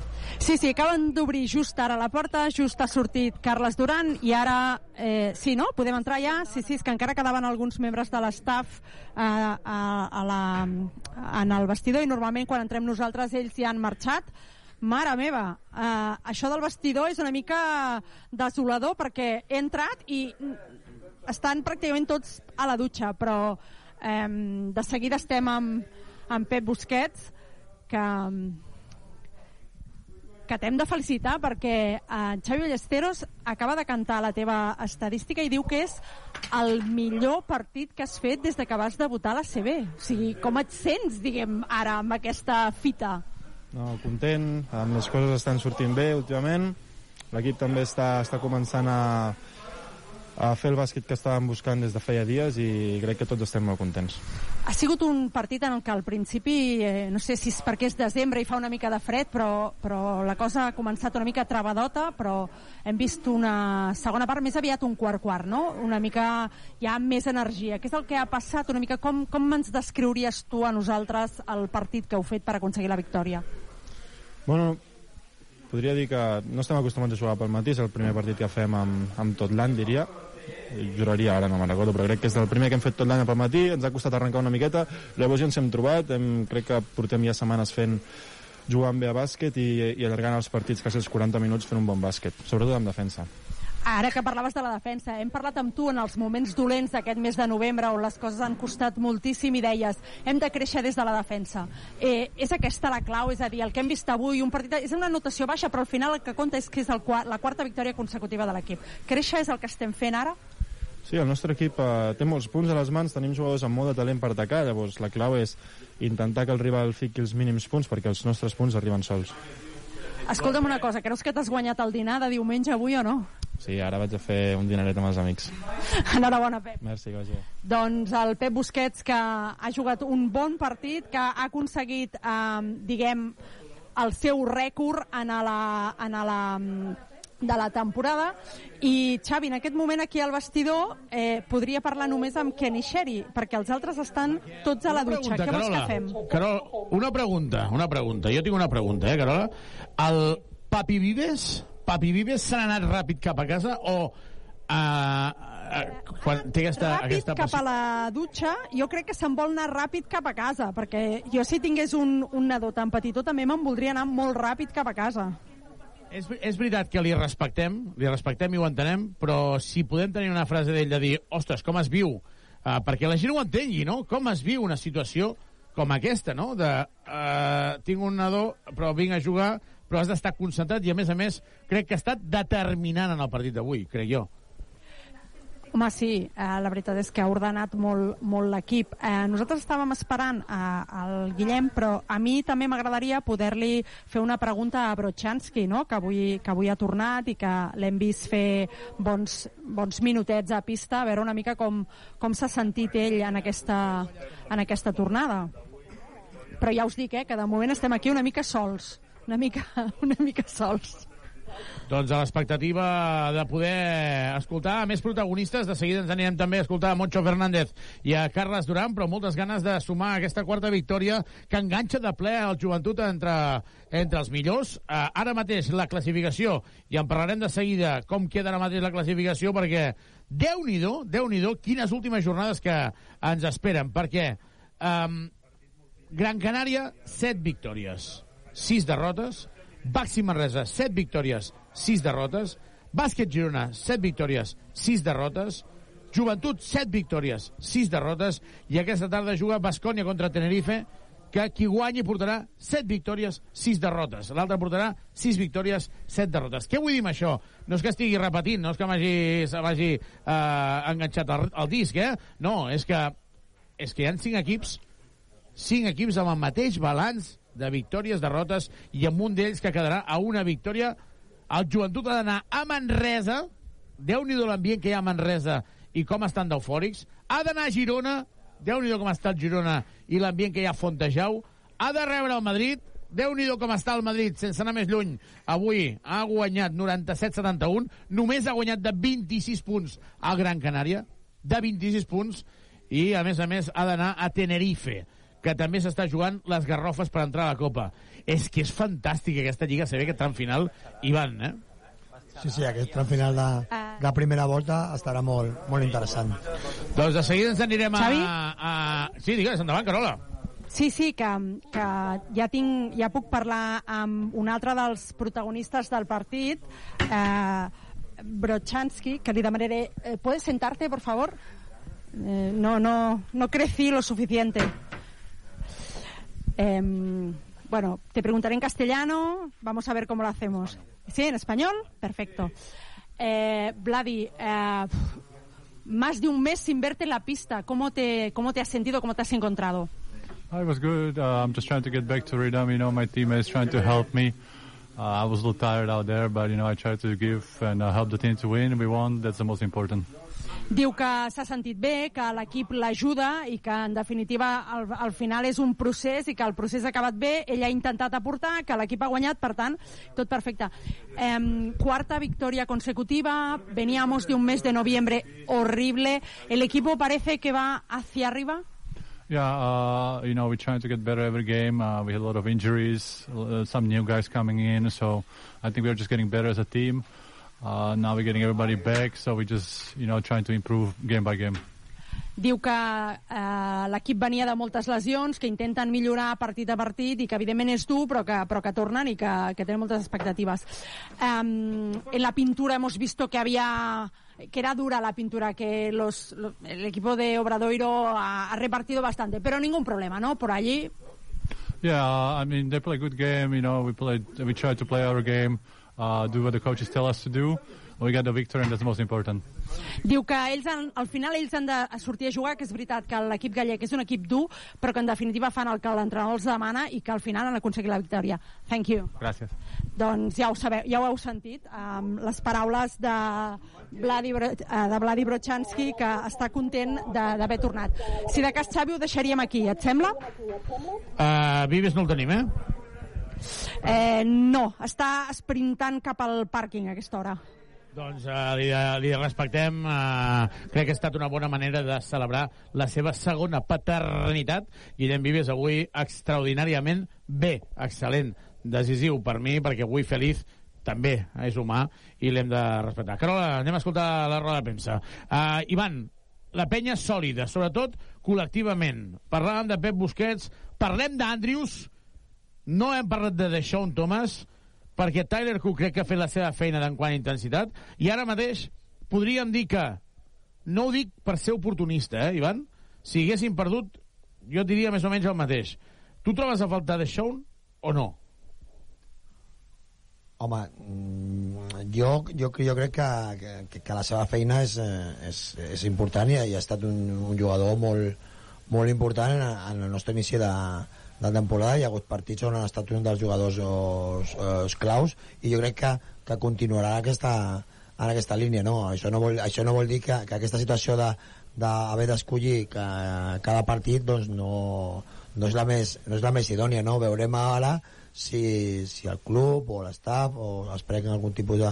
sí, acaben d'obrir just ara la porta, just ha sortit Carles Duran i ara, eh, sí, no? Podem entrar ja? Sí, sí, és que encara quedaven alguns membres de l'estaf eh, a, a la, en el vestidor i normalment quan entrem nosaltres ells ja han marxat. Mare meva, eh, això del vestidor és una mica desolador perquè he entrat i estan pràcticament tots a la dutxa, però eh, de seguida estem amb, amb Pep Busquets, que, que t'hem de felicitar perquè eh, Xavi Ballesteros acaba de cantar la teva estadística i diu que és el millor partit que has fet des de que vas debutar a la CB. O sigui, com et sents, diguem, ara amb aquesta fita? No, content, les coses estan sortint bé últimament, l'equip també està, està començant a, a fer el bàsquet que estàvem buscant des de feia dies i crec que tots estem molt contents. Ha sigut un partit en el que al principi, eh, no sé si és perquè és desembre i fa una mica de fred, però, però la cosa ha començat una mica trebadota, però hem vist una segona part més aviat un quart-quart, no? Una mica ja amb més energia. Què és el que ha passat? Una mica com, com ens descriuries tu a nosaltres el partit que heu fet per aconseguir la victòria? Bueno, podria dir que no estem acostumats a jugar pel matí, és el primer partit que fem amb, amb tot l'any, diria. Juraria, ara no me'n recordo, però crec que és el primer que hem fet tot l'any pel matí, ens ha costat arrencar una miqueta, llavors ja ens hem trobat, hem, crec que portem ja setmanes fent jugant bé a bàsquet i, i allargant els partits quasi els 40 minuts fent un bon bàsquet, sobretot en defensa. Ara que parlaves de la defensa, hem parlat amb tu en els moments dolents d'aquest mes de novembre on les coses han costat moltíssim i deies hem de créixer des de la defensa. Eh, és aquesta la clau, és a dir, el que hem vist avui, un partit, és una notació baixa, però al final el que compta és que és el, la quarta victòria consecutiva de l'equip. Créixer és el que estem fent ara? Sí, el nostre equip eh, té molts punts a les mans, tenim jugadors amb molt de talent per atacar, llavors la clau és intentar que el rival fiqui els mínims punts perquè els nostres punts arriben sols. Escolta'm una cosa, creus que t'has guanyat el dinar de diumenge avui o no? Sí, ara vaig a fer un dineret amb els amics. Enhorabona, Pep. Merci, que vagi bé. Doncs el Pep Busquets, que ha jugat un bon partit, que ha aconseguit, eh, diguem, el seu rècord en la, en la, de la temporada i Xavi, en aquest moment aquí al vestidor eh, podria parlar només amb Kenny Sherry perquè els altres estan tots a la dutxa què vols que fem? Carol, una pregunta, una pregunta. Jo tinc una pregunta, eh, Carola? El Papi Vives, Papi Vives se n'ha anat ràpid cap a casa o uh, uh, quan té aquesta, ràpid aquesta cap a la dutxa, jo crec que se'n vol anar ràpid cap a casa, perquè jo si tingués un, un nadó tan petitó també me'n voldria anar molt ràpid cap a casa. És, és veritat que li respectem, li respectem i ho entenem, però si podem tenir una frase d'ell de dir, ostres, com es viu? Uh, perquè la gent ho entengui, no? Com es viu una situació com aquesta, no? De, uh, tinc un nadó, però vinc a jugar, però has d'estar concentrat i, a més a més, crec que ha estat determinant en el partit d'avui, crec jo. Home, sí, eh, la veritat és que ha ordenat molt, molt l'equip. Eh, nosaltres estàvem esperant eh, el Guillem, però a mi també m'agradaria poder-li fer una pregunta a Brochanski, no? que, avui, que avui ha tornat i que l'hem vist fer bons, bons minutets a pista, a veure una mica com, com s'ha sentit ell en aquesta, en aquesta tornada. Però ja us dic, eh, que de moment estem aquí una mica sols, una mica, una mica sols. Doncs a l'expectativa de poder escoltar més protagonistes, de seguida ens anirem també a escoltar a Moncho Fernández i a Carles Duran, però moltes ganes de sumar aquesta quarta victòria que enganxa de ple al joventut entre, entre els millors. Uh, ara mateix la classificació, i en parlarem de seguida com queda ara mateix la classificació, perquè Déu-n'hi-do, déu nhi déu quines últimes jornades que ens esperen, perquè um, Gran Canària, 7 victòries, 6 derrotes, Baxi Manresa, 7 victòries, 6 derrotes. Bàsquet Girona, 7 victòries, 6 derrotes. Joventut, 7 victòries, 6 derrotes. I aquesta tarda juga Bascònia contra Tenerife, que qui guanyi portarà 7 victòries, 6 derrotes. L'altre portarà 6 victòries, 7 derrotes. Què vull dir amb això? No és que estigui repetint, no és que m'hagi eh, enganxat el, el disc, eh? No, és que, és que hi ha 5 equips, 5 equips amb el mateix balanç de victòries, derrotes, i amb un d'ells que quedarà a una victòria. El joventut ha d'anar a Manresa, déu nhi l'ambient que hi ha a Manresa i com estan d'eufòrics, ha d'anar a Girona, déu nhi com està el Girona i l'ambient que hi ha a Fontejau, ha de rebre el Madrid, déu nhi com està el Madrid, sense anar més lluny. Avui ha guanyat 97-71, només ha guanyat de 26 punts al Gran Canària, de 26 punts, i a més a més ha d'anar a Tenerife que també s'està jugant les garrofes per entrar a la Copa. És que és fantàstic aquesta Lliga CB, aquest tram final, Ivan, eh? Sí, sí, aquest tram final de, de primera volta estarà molt, molt interessant. Doncs de seguida ens anirem a... Xavi? a... Sí, digues, endavant, Carola. Sí, sí, que, que ja, tinc, ja puc parlar amb un altre dels protagonistes del partit, eh, Brochanski, que li demanaré... Eh, ¿Puedes sentarte, por favor? Eh, no, no, no crecí lo suficiente. Eh, bueno, te preguntaré en castellano, vamos a ver cómo lo hacemos. ¿Sí? ¿En español? Perfecto. Eh, Vladi, eh, más de un mes sin verte en la pista, ¿cómo te, cómo te has sentido, cómo te has encontrado? I was good. Uh, I'm just trying to get back to rhythm. You know, my teammates trying to help me. Uh, I was a little tired out there, but you know, I tried to give and uh, help the team to win. We won. That's the most important. Diu que s'ha sentit bé, que l'equip l'ajuda i que, en definitiva, al, al final és un procés i que el procés ha acabat bé, ell ha intentat aportar, que l'equip ha guanyat, per tant, tot perfecte. Eh, cuarta victoria consecutiva, veníamos de un mes de noviembre horrible, el equipo parece que va hacia arriba. Yeah, uh, you know, we're trying to get better every game. Uh, we had a lot of injuries, uh, some new guys coming in, so I think we're just getting better as a team. Uh, now we're getting everybody back, so we're just, you know, trying to improve game by game. diu que eh, l'equip venia de moltes lesions, que intenten millorar partit a partit i que evidentment és dur però que, però que tornen i que, que tenen moltes expectatives. Um, en la pintura hemos visto que había que era dura la pintura, que los, lo- el equipo de Obradoiro ha, ha repartido bastante, pero ningún problema, ¿no? Por allí Yeah, I mean they play a good game. You know, we played, we tried to play our game, uh, do what the coaches tell us to do. We got the victory, and that's the most important. Diu que ells han, al final ells han de sortir a jugar, que és veritat que l'equip gallec és un equip dur, però que en definitiva fan el que l'entrenador els demana i que al final han aconseguit la victòria. Thank you. Gracias. Doncs ja ho sabeu, ja ho heu sentit, um, les paraules de Vladi, Bro- eh, de Vladi Brochanski, que està content de- d'haver tornat. Si de cas, Xavi, ho deixaríem aquí, et sembla? Uh, Vives no el tenim, eh? Eh, no, està sprintant cap al pàrquing a aquesta hora. Doncs uh, li, li respectem. Uh, crec que ha estat una bona manera de celebrar la seva segona paternitat. Guillem Vives avui extraordinàriament bé, excel·lent, decisiu per mi, perquè avui Feliz també és humà i l'hem de respectar. Carola, anem a escoltar la roda de premsa. Uh, Ivan, la penya sòlida, sobretot col·lectivament. Parlàvem de Pep Busquets, parlem d'Andrius, no hem parlat de Deshaun Thomas, perquè Tyler Cook crec que ha fet la seva feina d'en quant a intensitat, i ara mateix podríem dir que, no ho dic per ser oportunista, eh, Ivan? Si haguéssim perdut, jo diria més o menys el mateix. Tu trobes a faltar de Sean o no? Home, mm, jo, jo, jo crec que, que, que la seva feina és, eh, és, és important i ha estat un, un jugador molt, molt important en, en el nostre inici de, de temporada. Hi ha hagut partits on ha estat un dels jugadors os, os claus i jo crec que, que continuarà aquesta, en aquesta línia. No? Això, no vol, això no vol dir que, que aquesta situació de d'haver d'escollir cada partit doncs no, no, és la més, no és la més idònia no? veurem ara si, si el club o l'estaf o es prenguin algun tipus de,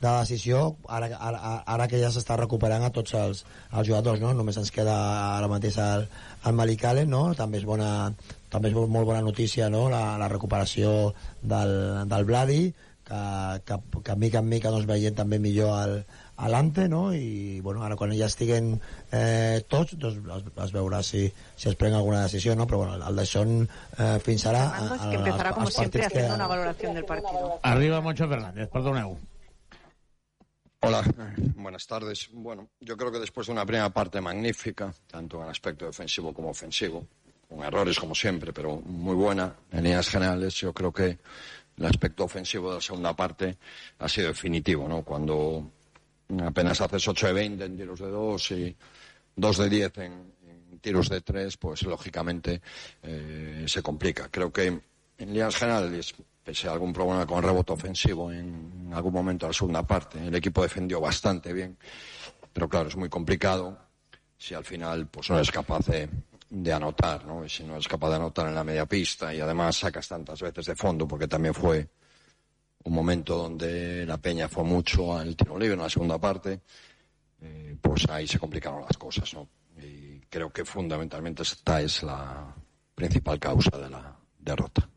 de decisió ara, ara, ara que ja s'està recuperant a tots els, els jugadors no? només ens queda ara mateix el, el Malik Allen no? també és bona també és molt bona notícia no? la, la recuperació del, del Vladi que, que, que mica en mica doncs, veient també millor el, a l'Ante, no? I, bueno, ara quan ja estiguen eh, tots, doncs es, es veurà si, si es pren alguna decisió, no? Però, bueno, el de Son eh, fins ara... Es a- que a- empezará como siempre haciendo una valoración del partido. Arriba Moncho Fernández, perdoneu. Hola, buenas tardes. Bueno, yo creo que después de una primera parte magnífica, tanto en aspecto defensivo como ofensivo, con errores como siempre, pero muy buena en líneas generales, yo creo que el aspecto ofensivo de la segunda parte ha sido definitivo, ¿no? Cuando apenas haces 8 de 20 en tiros de 2 y 2 de 10 en, tiros de 3, pues lógicamente eh, se complica. Creo que en líneas generales, pese a algún problema con rebote ofensivo en algún momento de la segunda parte, el equipo defendió bastante bien, pero claro, es muy complicado si al final pues no eres capaz de, de anotar, ¿no? Y si no eres capaz de anotar en la media pista y además sacas tantas veces de fondo, porque también fue un momento donde la Peña fue mucho al tiro libre en la segunda parte, eh, pues ahí se complicaron las cosas, ¿no? Y creo que fundamentalmente esta es la principal causa de la derrota.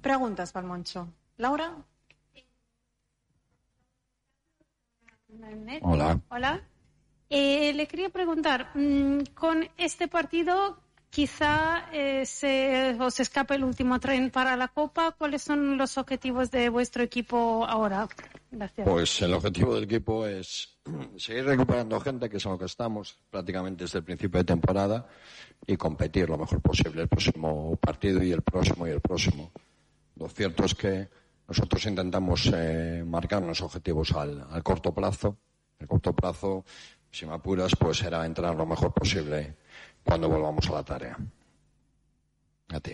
Preguntas para el Moncho. Laura. Hola. Hola. Eh, le quería preguntar, mm, con este partido quizá eh, se os escape el último tren para la Copa. ¿Cuáles son los objetivos de vuestro equipo ahora? Gracias. Pues el objetivo del equipo es seguir recuperando gente, que es en lo que estamos prácticamente desde el principio de temporada, y competir lo mejor posible el próximo partido y el próximo y el próximo. Lo cierto es que nosotros intentamos eh, marcarnos objetivos al, corto plazo. El corto plazo, si me apuras, pues será entrar lo mejor posible cuando volvamos a la tarea. A ti.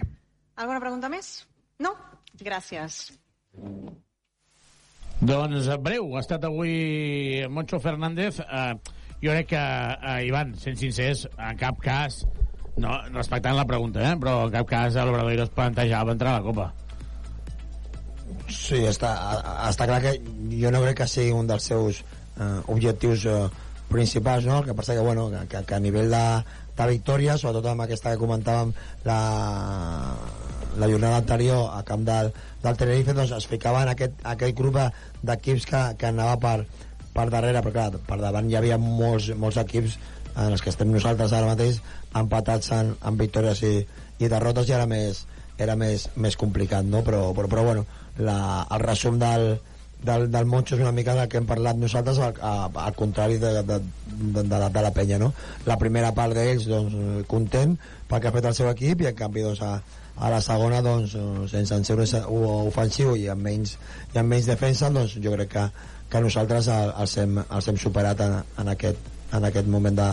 ¿Alguna pregunta más? No. Gracias. Doncs eh, breu, ha estat avui Moncho Fernández. Eh, jo crec que, eh, Ivan, sent sincers, en cap cas, no, respectant la pregunta, eh, però en cap cas l'Obradoiro es plantejava entrar a la Copa. Sí, està, està clar que jo no crec que sigui un dels seus eh, objectius eh, principals, no? El que passa que, bueno, que, que, que a nivell de, de victòria, sobretot amb aquesta que comentàvem la, la jornada anterior a camp del, del Tenerife, doncs es ficava en aquest, aquest grup de- d'equips que, que anava per, per darrere, però clar, per davant hi havia molts, molts equips en els que estem nosaltres ara mateix empatats en, en victòries i, i derrotes ja era més, era més, més complicat no? però, però, però bueno la, el resum del, del, del Moncho és una mica del que hem parlat nosaltres al, al contrari de, de, de, de, de, la, de la penya no? la primera part d'ells doncs, content pel que ha fet el seu equip i en canvi doncs, a, a la segona doncs, sense ser ofensiu i amb menys, i amb menys defensa doncs, jo crec que, que nosaltres els hem, els hem superat en, en, aquest, en aquest moment de,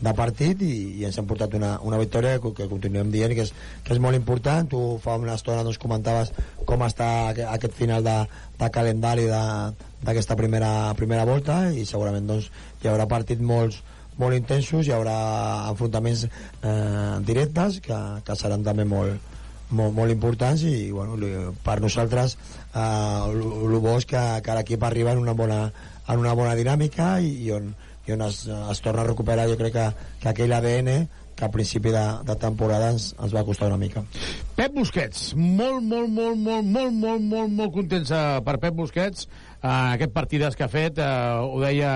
de partit i, i ens hem portat una, una victòria que, que continuem dient que és, que és molt important. Tu fa una estona doncs, comentaves com està aquest final de, de calendari d'aquesta primera, primera volta i segurament doncs, hi haurà partits molts, molt intensos, hi haurà enfrontaments eh, directes que, que seran també molt, molt, molt importants i bueno, per nosaltres eh, el bo és que, que l'equip arriba en una bona, en una bona dinàmica i, i on, i on es, es torna a recuperar jo crec que, que aquell ADN que a principi de, de temporada ens, ens va costar una mica. Pep Busquets, molt, molt, molt, molt, molt, molt, molt, molt contents uh, per Pep Busquets, uh, aquest partidàs que ha fet, uh, ho deia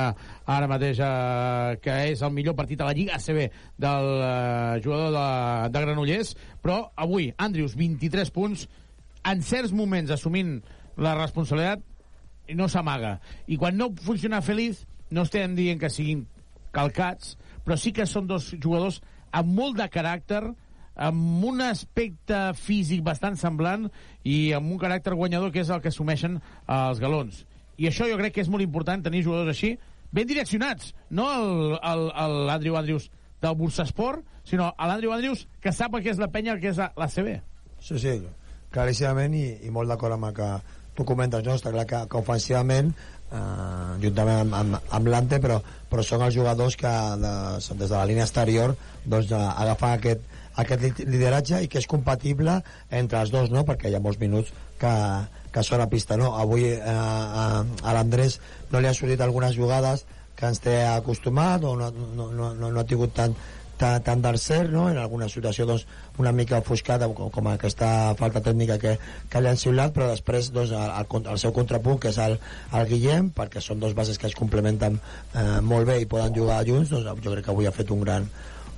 ara mateix uh, que és el millor partit a la Lliga ACB del uh, jugador de, de Granollers, però avui, Andrius, 23 punts, en certs moments assumint la responsabilitat, no s'amaga. I quan no funciona feliç, no estem dient que siguin calcats, però sí que són dos jugadors amb molt de caràcter, amb un aspecte físic bastant semblant i amb un caràcter guanyador que és el que assumeixen els galons. I això jo crec que és molt important tenir jugadors així, ben direccionats, no l'Andrew Andrews del Bursasport, sinó l'Andrew Andrews que sap que és la penya, que és la, la CB. Sí, sí, claríssimament i, i molt d'acord amb el que tu comentes, no? Està clar que, que ofensivament eh, juntament amb, amb, amb l'Ante però, però són els jugadors que de, des de la línia exterior doncs, agafar aquest, aquest lideratge i que és compatible entre els dos no? perquè hi ha molts minuts que, que són a pista no? avui eh, a, a l'Andrés no li han sortit algunes jugades que ens té acostumat o no, no, no, no, no ha tingut tant, tant d'arcer, no? en alguna situació doncs, una mica ofuscada, com, aquesta falta tècnica que, que li han xiulat, però després doncs, el, el, el seu contrapunt, que és el, el Guillem, perquè són dos bases que es complementen eh, molt bé i poden jugar junts, doncs, jo crec que avui ha fet un gran,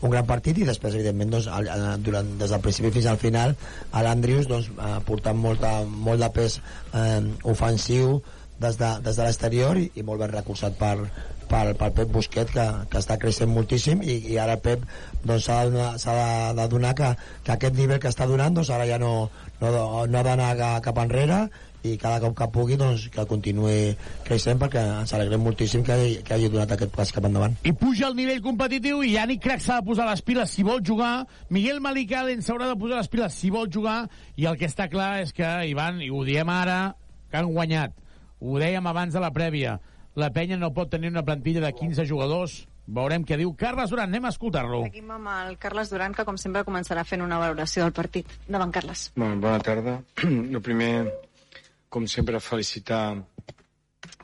un gran partit i després evidentment doncs, el, durant, des del principi fins al final l'Andrius doncs, eh, portant molta, molt de pes eh, ofensiu des de, des de l'exterior i, i molt ben recolzat per, pel, pel Pep Busquet que, que està creixent moltíssim i, i ara Pep doncs, s'ha doncs, de, de donar que, que aquest nivell que està donant doncs, ara ja no, no, no ha d'anar cap enrere i cada cop que pugui doncs, que continuï creixent perquè ens alegrem moltíssim que, que hagi donat aquest pas cap endavant. I puja el nivell competitiu i Yannick Crac s'ha de posar les piles si vol jugar, Miguel Malicalen s'haurà de posar les piles si vol jugar i el que està clar és que, Ivan, i ho diem ara, que han guanyat. Ho dèiem abans de la prèvia la penya no pot tenir una plantilla de 15 jugadors. Veurem què diu Carles Duran. Anem a escoltar-lo. Seguim amb el Carles Duran, que com sempre començarà fent una valoració del partit. Davant, Carles. Bon, bona tarda. El primer, com sempre, felicitar,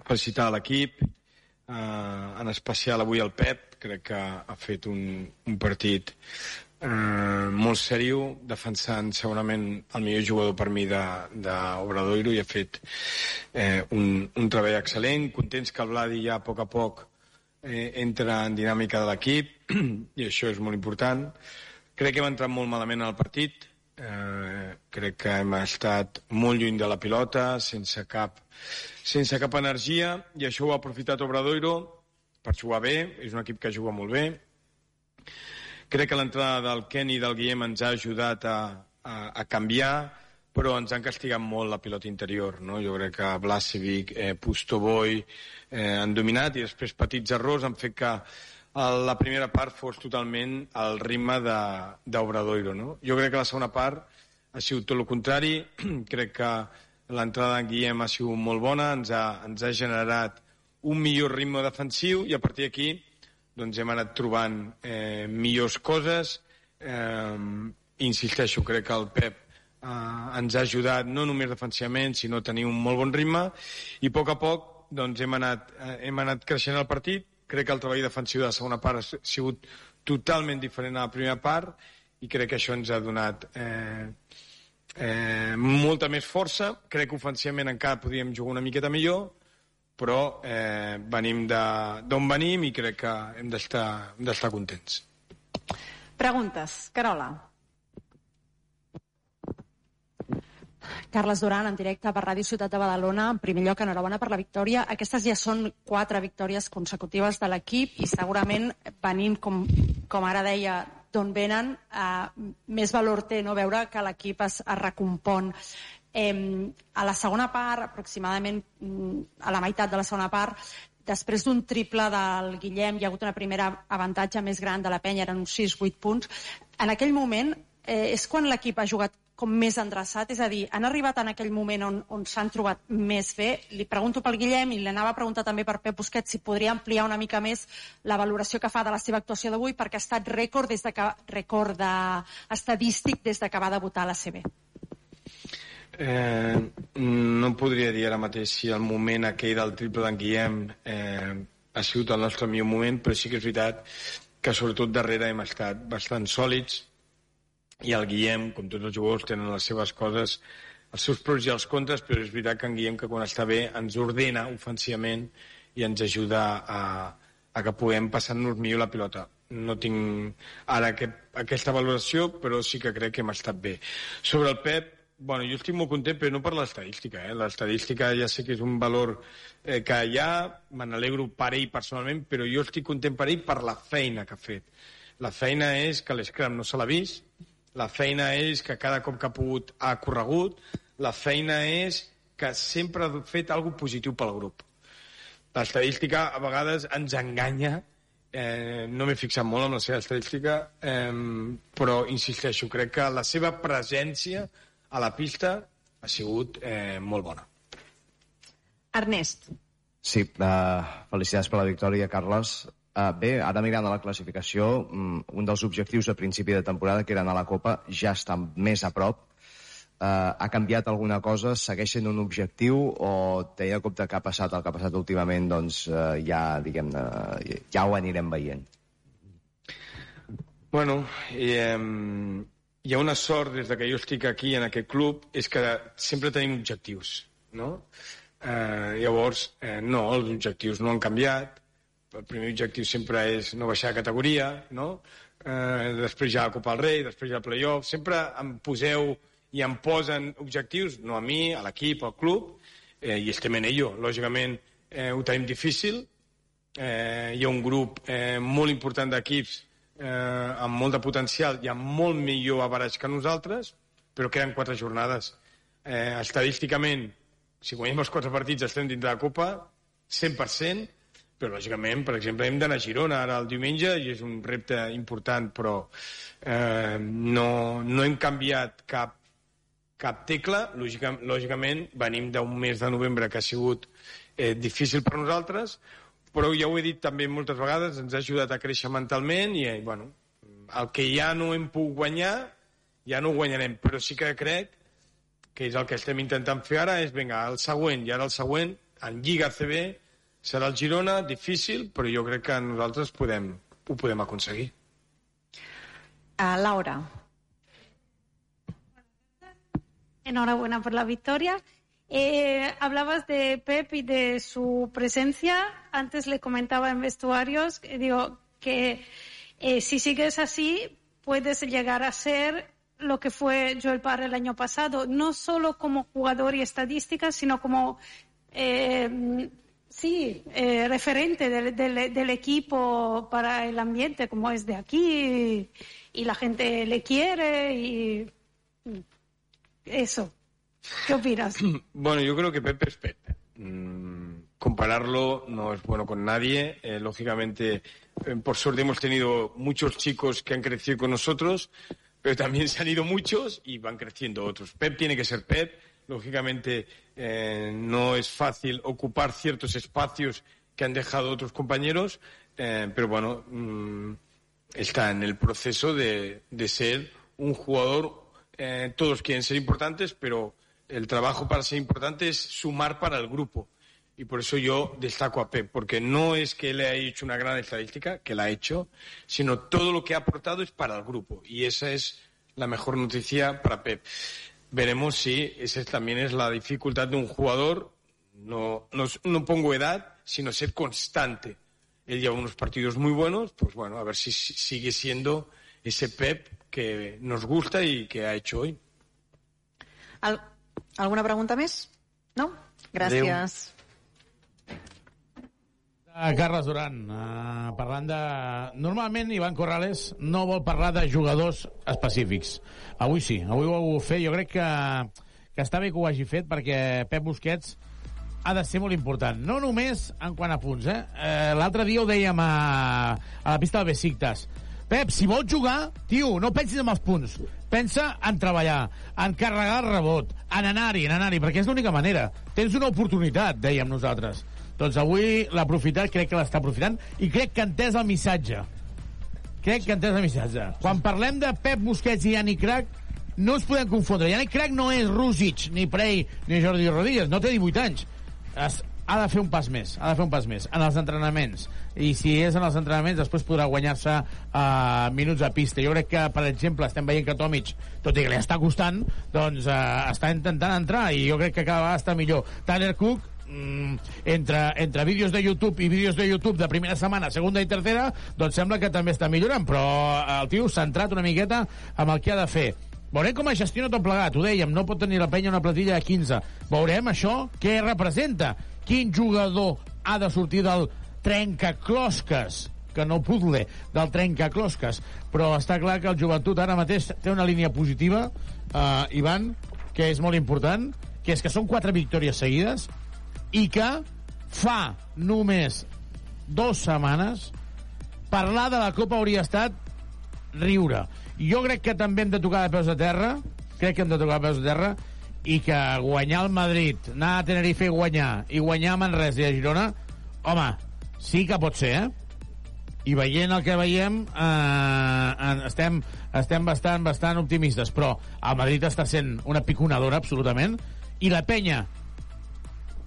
felicitar l'equip, eh, en especial avui el Pep, crec que ha fet un, un partit eh, molt seriu, defensant segurament el millor jugador per mi d'Obradoiro i ha fet eh, un, un treball excel·lent. Contents que el Vladi ja a poc a poc eh, entra en dinàmica de l'equip i això és molt important. Crec que hem entrat molt malament al partit. Eh, crec que hem estat molt lluny de la pilota, sense cap, sense cap energia, i això ho ha aprofitat Obradoiro per jugar bé. És un equip que juga molt bé Crec que l'entrada del Kenny i del Guillem ens ha ajudat a, a, a canviar, però ens han castigat molt la pilota interior. No? Jo crec que Blasevic, eh, Pustoboy eh, han dominat i després petits errors han fet que la primera part fos totalment al ritme d'Obradoiro. No? Jo crec que la segona part ha sigut tot el contrari. crec que l'entrada d'en Guillem ha sigut molt bona, ens ha, ens ha generat un millor ritme defensiu i a partir d'aquí doncs hem anat trobant eh, millors coses. Eh, insisteixo, crec que el Pep eh, ens ha ajudat no només defensivament, sinó a tenir un molt bon ritme i a poc a poc doncs, hem, anat, eh, hem anat creixent el partit. Crec que el treball defensiu de la segona part ha sigut totalment diferent a la primera part i crec que això ens ha donat eh, eh, molta més força. Crec que ofensivament encara podríem jugar una miqueta millor, però eh, venim de- d'on venim i crec que hem d'estar hem d'estar contents. Preguntes. Carola. Carles Duran, en directe per Ràdio Ciutat de Badalona. En primer lloc, enhorabona per la victòria. Aquestes ja són quatre victòries consecutives de l'equip i segurament venint, com, com ara deia, d'on venen, eh, més valor té no veure que l'equip es, es recompon. Eh, a la segona part, aproximadament mm, a la meitat de la segona part, després d'un triple del Guillem hi ha hagut una primera avantatge més gran de la penya, eren uns 6-8 punts. En aquell moment eh, és quan l'equip ha jugat com més endreçat, és a dir, han arribat en aquell moment on, on s'han trobat més bé. Li pregunto pel Guillem i l'anava a preguntar també per Pep Busquets si podria ampliar una mica més la valoració que fa de la seva actuació d'avui perquè ha estat rècord des de que, rècord de, estadístic des de que va debutar a la CB. Eh, no podria dir ara mateix si el moment aquell del triple d'en Guillem eh, ha sigut el nostre millor moment, però sí que és veritat que sobretot darrere hem estat bastant sòlids i el Guillem, com tots els jugadors, tenen les seves coses, els seus pros i els contres, però és veritat que en Guillem, que quan està bé, ens ordena ofensivament i ens ajuda a, a que puguem passar-nos millor la pilota. No tinc ara aquest, aquesta valoració, però sí que crec que hem estat bé. Sobre el Pep, bueno, jo estic molt content, però no per l'estadística. Eh? L'estadística ja sé que és un valor eh, que hi ha, me n'alegro per ell personalment, però jo estic content per ell per la feina que ha fet. La feina és que l'Scrum no se l'ha vist, la feina és que cada cop que ha pogut ha corregut, la feina és que sempre ha fet alguna positiu pel grup. L'estadística a vegades ens enganya, eh, no m'he fixat molt en la seva estadística, eh, però insisteixo, crec que la seva presència a la pista ha sigut eh, molt bona. Ernest. Sí, uh, felicitats per la victòria, Carles. Uh, bé, ara mirant a la classificació, um, un dels objectius a principi de temporada, que eren a la Copa, ja està més a prop. Uh, ha canviat alguna cosa? Segueix sent un objectiu o té a compte que ha passat el que ha passat últimament, doncs uh, ja, diguem-ne, ja ho anirem veient? Bueno, i, eh, hi ha una sort des de que jo estic aquí en aquest club, és que sempre tenim objectius, no? Eh, llavors, eh, no, els objectius no han canviat, el primer objectiu sempre és no baixar de categoria, no? Eh, després ja la Copa del Rei, després ja el playoff, sempre em poseu i em posen objectius, no a mi, a l'equip, al club, eh, i estem en ello. Lògicament eh, ho tenim difícil, eh, hi ha un grup eh, molt important d'equips eh, amb molt de potencial i amb molt millor average que nosaltres, però queden quatre jornades. Eh, estadísticament, si guanyem els quatre partits estem dintre la Copa, 100%, però lògicament, per exemple, hem d'anar a Girona ara el diumenge i és un repte important, però eh, no, no hem canviat cap, cap tecla. Lògica, lògicament, venim d'un mes de novembre que ha sigut eh, difícil per nosaltres, però ja ho he dit també moltes vegades, ens ha ajudat a créixer mentalment i, eh, bueno, el que ja no hem pogut guanyar, ja no ho guanyarem, però sí que crec que és el que estem intentant fer ara, és, vinga, el següent, i ara el següent, en Lliga CB, serà el Girona, difícil, però jo crec que nosaltres podem, ho podem aconseguir. Uh, Laura. Enhorabuena por la victoria. Eh, hablabas de Pep y de su presencia. Antes le comentaba en vestuarios, eh, digo, que eh, si sigues así, puedes llegar a ser lo que fue Joel Parra el año pasado, no solo como jugador y estadísticas, sino como eh, sí, eh, referente del, equipo para el ambiente, como es de aquí, y, la gente le quiere, y eso. ¿Qué opinas? Bueno, yo creo que Pepe es Pepe. Mm, compararlo no es bueno con nadie. Eh, lógicamente, eh, por suerte hemos tenido muchos chicos que han crecido con nosotros, pero también se han ido muchos y van creciendo otros. Pep tiene que ser Pep. Lógicamente, eh, no es fácil ocupar ciertos espacios que han dejado otros compañeros, pero bueno, mmm, está en el proceso de, ser un jugador. Todos quieren ser importantes, pero el trabajo para ser importante es sumar para el grupo. Y por eso yo destaco a Pep, porque no es que él haya hecho una gran estadística, que la ha hecho, sino todo lo que ha aportado es para el grupo. Y esa es la mejor noticia para Pep. Veremos si esa también es la dificultad de un jugador No, no, no pongo edad, sino ser constante. Él lleva unos partidos muy buenos, pues bueno, a ver si si- sigue siendo ese Pep que nos gusta y que ha hecho hoy. Al alguna pregunta més? No? Gràcies. Uh, Carles Duran, uh, parlant de... Normalment Ivan Corrales no vol parlar de jugadors específics. Avui sí, avui ho volgut fer. Jo crec que, que està bé que ho hagi fet perquè Pep Busquets ha de ser molt important. No només en quant a punts, eh? eh L'altre dia ho dèiem a, a la pista del Besiktas. Pep, si vols jugar, tio, no pensis en els punts. Pensa en treballar, en carregar el rebot, en anar-hi, en anar-hi, perquè és l'única manera. Tens una oportunitat, dèiem nosaltres. Doncs avui l'ha aprofitat, crec que l'està aprofitant, i crec que ha entès el missatge. Crec que ha entès el missatge. Quan parlem de Pep Busquets i Yannick Crac, no ens podem confondre. Yannick Crac no és Rússic, ni Prey, ni Jordi Rodríguez, no té 18 anys. Es, ha de fer un pas més, ha de fer un pas més en els entrenaments. I si és en els entrenaments, després podrà guanyar-se uh, minuts a pista. Jo crec que, per exemple, estem veient que Tomic, tot i que li està costant, doncs uh, està intentant entrar i jo crec que cada vegada està millor. Tyler Cook, entre, entre vídeos de YouTube i vídeos de YouTube de primera setmana, segona i tercera, doncs sembla que també està millorant, però el tio s'ha entrat una miqueta amb el que ha de fer. Veurem com es gestiona tot plegat, ho dèiem, no pot tenir la penya una plantilla de 15. Veurem això què representa. Quin jugador ha de sortir del trencaclosques que no puzzle, del trencaclosques. Però està clar que el joventut ara mateix té una línia positiva, eh, Ivan, que és molt important, que és que són quatre victòries seguides i que fa només dues setmanes parlar de la Copa hauria estat riure. Jo crec que també hem de tocar de peus a terra, crec que hem de tocar de peus a terra, i que guanyar el Madrid, anar a Tenerife i guanyar, i guanyar a Manresa i a Girona, home, sí que pot ser, eh? I veient el que veiem, eh, estem, estem bastant, bastant optimistes, però el Madrid està sent una piconadora, absolutament, i la penya,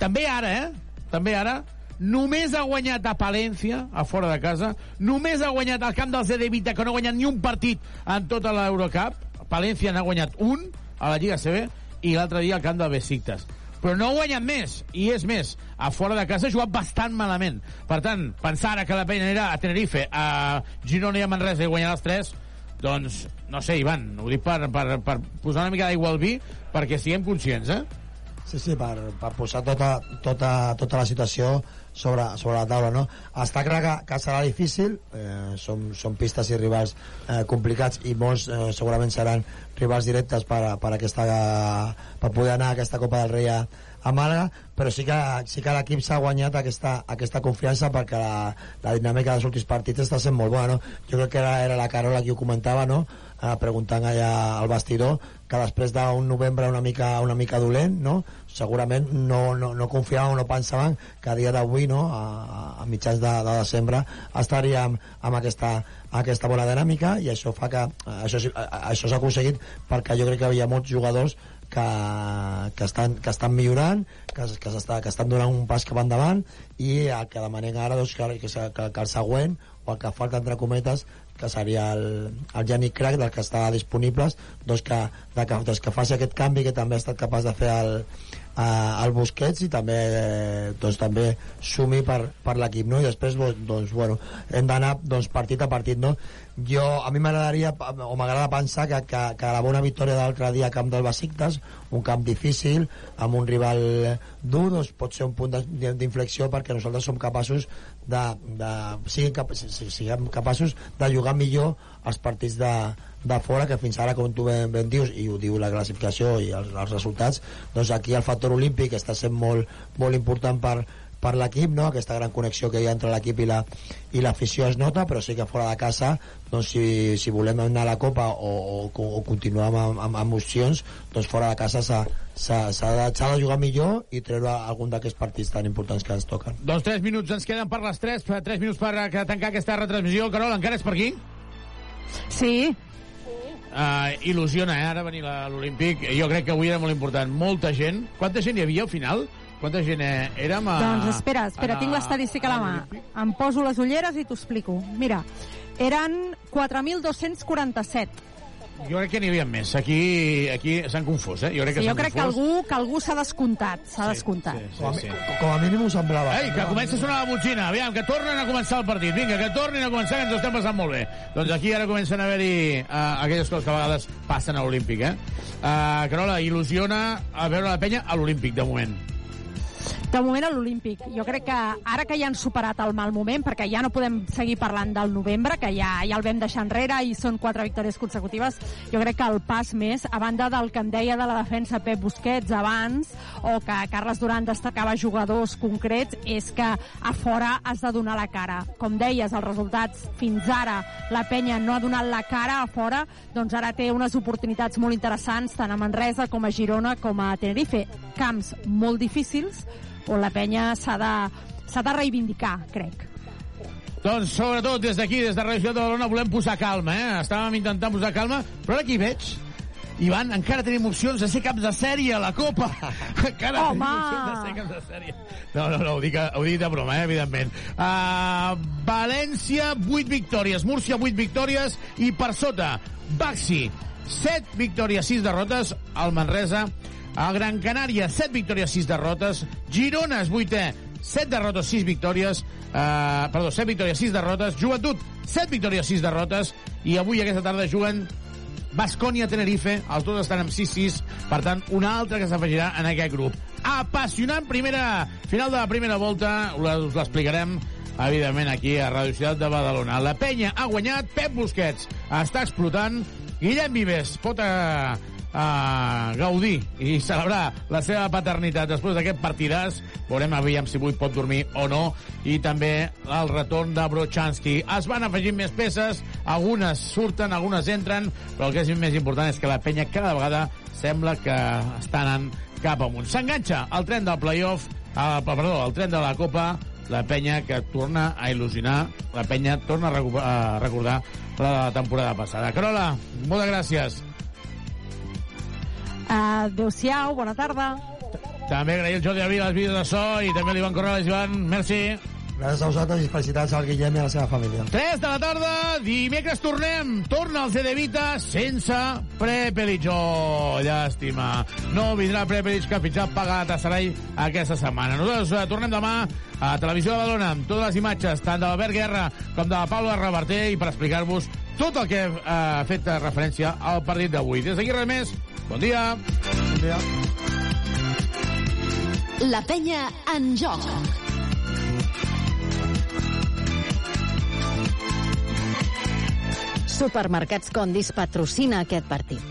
també ara, eh? També ara, només ha guanyat a Palència, a fora de casa, només ha guanyat al camp del Zedevita, que no ha guanyat ni un partit en tota l'Eurocup. Palència n'ha guanyat un a la Lliga CB i l'altre dia al camp del Besiktas. Però no ha guanyat més, i és més, a fora de casa ha jugat bastant malament. Per tant, pensar ara que la pena era a Tenerife, a Girona i a Manresa i guanyar els tres, doncs, no sé, Ivan, ho dic per, per, per posar una mica d'aigua al vi, perquè siguem conscients, eh? Sí, sí, per, per posar tota, tota, tota la situació sobre, sobre la taula, no? Està clar que, que serà difícil, eh, són, són pistes i rivals eh, complicats i molts eh, segurament seran rivals directes per, per, aquesta, per poder anar a aquesta Copa del Rei a, a Màlaga, però sí que, sí que l'equip s'ha guanyat aquesta, aquesta confiança perquè la, la dinàmica dels últims partits està sent molt bona, no? Jo crec que era, era la Carola qui ho comentava, no? Eh, preguntant allà al vestidor que després d'un novembre una mica, una mica dolent, no? segurament no, no, no confiaven o no pensaven que a dia d'avui, no? a, a- mitjans de, de desembre, estaríem amb aquesta, aquesta bona dinàmica i això fa que això, això s'ha aconseguit perquè jo crec que hi havia molts jugadors que, que, estan, que estan millorant, que, que, s'està, que estan donant un pas cap endavant i el que demanem ara doncs, que, que, que el següent o el que falta entre cometes que seria el, el Yannick Crack del que està disponibles doncs que, de que, doncs que faci aquest canvi que també ha estat capaç de fer el, eh, el Busquets i també eh, doncs també sumi per, per l'equip no? i després doncs, doncs, bueno, hem d'anar doncs, partit a partit no? jo, a mi m'agradaria o m'agrada pensar que, que, que la bona victòria de l'altre dia a camp del Besiktas un camp difícil amb un rival dur doncs pot ser un punt d'inflexió perquè nosaltres som capaços de, de siguin, cap, si- si- siguem capaços de jugar millor els partits de, de fora que fins ara com tu ben, ben dius i ho diu la classificació i els, els resultats doncs aquí el factor olímpic està sent molt, molt important per, per l'equip, no? aquesta gran connexió que hi ha entre l'equip i la- i l'afició es nota, però sí que fora de casa doncs si, si volem anar a la Copa o, o, o continuar amb, amb, amb opcions doncs fora de casa s'ha de, de jugar millor i treure algun d'aquests partits tan importants que ens toquen Doncs 3 minuts ens queden per les 3, 3 minuts per tancar aquesta retransmissió. Carol, encara és per aquí? Sí. Uh, il·lusiona, eh, ara venir a l'Olímpic. Jo crec que avui era molt important. Molta gent. Quanta gent hi havia al final? Quanta gent eh, érem a... Doncs espera, espera, a- tinc l'estadística a la mà. Em poso les ulleres i t'ho explico. Mira, eren 4.247. Jo crec que n'hi havia més. Aquí, aquí s'han confós, eh? Jo crec que Sí, jo crec que algú, que algú s'ha descomptat, s'ha descomptat. Sí, sí. Com a mínim ho semblava. Ei, que comença a sonar la botxina. Aviam, que tornen a començar el partit. Vinga, que tornin a començar, que ens ho estem passant molt bé. Doncs aquí ara comencen a haver-hi uh, aquelles coses que a vegades passen a l'Olímpic, eh? Uh, Carola, il·lusiona a veure la penya a l'Olímpic, de moment. De moment a l'Olímpic. Jo crec que ara que ja han superat el mal moment, perquè ja no podem seguir parlant del novembre, que ja, ja el vam deixar enrere i són quatre victòries consecutives, jo crec que el pas més, a banda del que em deia de la defensa Pep Busquets abans, o que Carles Duran destacava jugadors concrets, és que a fora has de donar la cara. Com deies, els resultats fins ara, la penya no ha donat la cara a fora, doncs ara té unes oportunitats molt interessants, tant a Manresa com a Girona com a Tenerife. Camps molt difícils, on la penya s'ha de, s'ha de reivindicar, crec. Doncs, sobretot, des d'aquí, des de Radio Ciutat de Badalona, volem posar calma, eh? Estàvem intentant posar calma, però ara aquí veig Ivan, encara tenim opcions de ser caps de sèrie a la Copa. Encara Home! tenim opcions de ser caps de sèrie. No, no, no, ho dic, ho dic de broma, eh, evidentment. Uh, València, 8 victòries. Múrcia, 8 victòries. I per sota, Baxi, 7 victòries, 6 derrotes. El Manresa, el Gran Canària, 7 victòries, 6 derrotes. Girona és 8è, 7 derrotes, 6 victòries. Uh, perdó, 7 victòries, 6 derrotes. Joventut, 7 victòries, 6 derrotes. I avui, aquesta tarda, juguen Bascònia Tenerife, els dos estan amb 6-6, per tant, una altra que s'afegirà en aquest grup. Apassionant primera, final de la primera volta, us l'explicarem evidentment aquí a Radio Ciutat de Badalona. La penya ha guanyat, Pep Busquets està explotant, Guillem Vives pot a, a gaudir i celebrar la seva paternitat després d'aquest partidàs. Veurem aviam si avui pot dormir o no. I també el retorn de Brochanski. Es van afegint més peces, algunes surten, algunes entren, però el que és més important és que la penya cada vegada sembla que està anant cap amunt. S'enganxa el tren del playoff, eh, perdó, el tren de la Copa, la penya que torna a il·lusionar, la penya torna a, recordar la la temporada passada. Carola, moltes gràcies. Adéu-siau, bona tarda. També agrair el Jordi Albi les vídeos de so i també l'Ivan Corrales, Ivan. Merci. Gràcies a vosaltres i felicitats al Guillem i a la seva família. 3 de la tarda, dimecres tornem. Torna el CD Vita sense Prepelitzó. Llàstima. No vindrà Prepelitz, que ha fitxat pagat a Sarai aquesta setmana. Nosaltres eh, tornem demà a Televisió de Badalona amb totes les imatges, tant de l'Albert Guerra com de la Paula Reverter, i per explicar-vos tot el que eh, ha fet referència al partit d'avui. Des d'aquí res més. Bon dia. Bon dia. La penya en joc. Supermercats Condis patrocina aquest partit.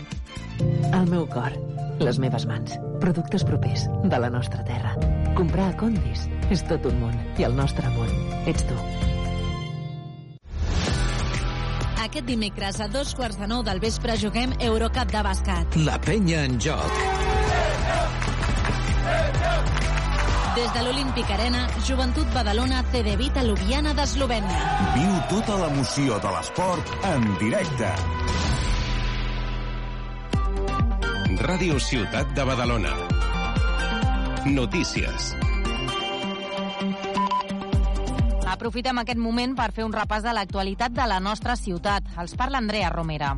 El meu cor, les meves mans, productes propers de la nostra terra. Comprar a Condis és tot un món i el nostre món ets tu. Aquest dimecres a dos quarts de nou del vespre juguem Eurocup de bàsquet. La penya en joc. Des de l'Olímpic Arena, Joventut Badalona, CD Vita Ljubljana d'Eslovènia. Viu tota l'emoció de l'esport en directe. Ràdio Ciutat de Badalona. Notícies. Aprofitem aquest moment per fer un repàs de l'actualitat de la nostra ciutat. Els parla Andrea Romera.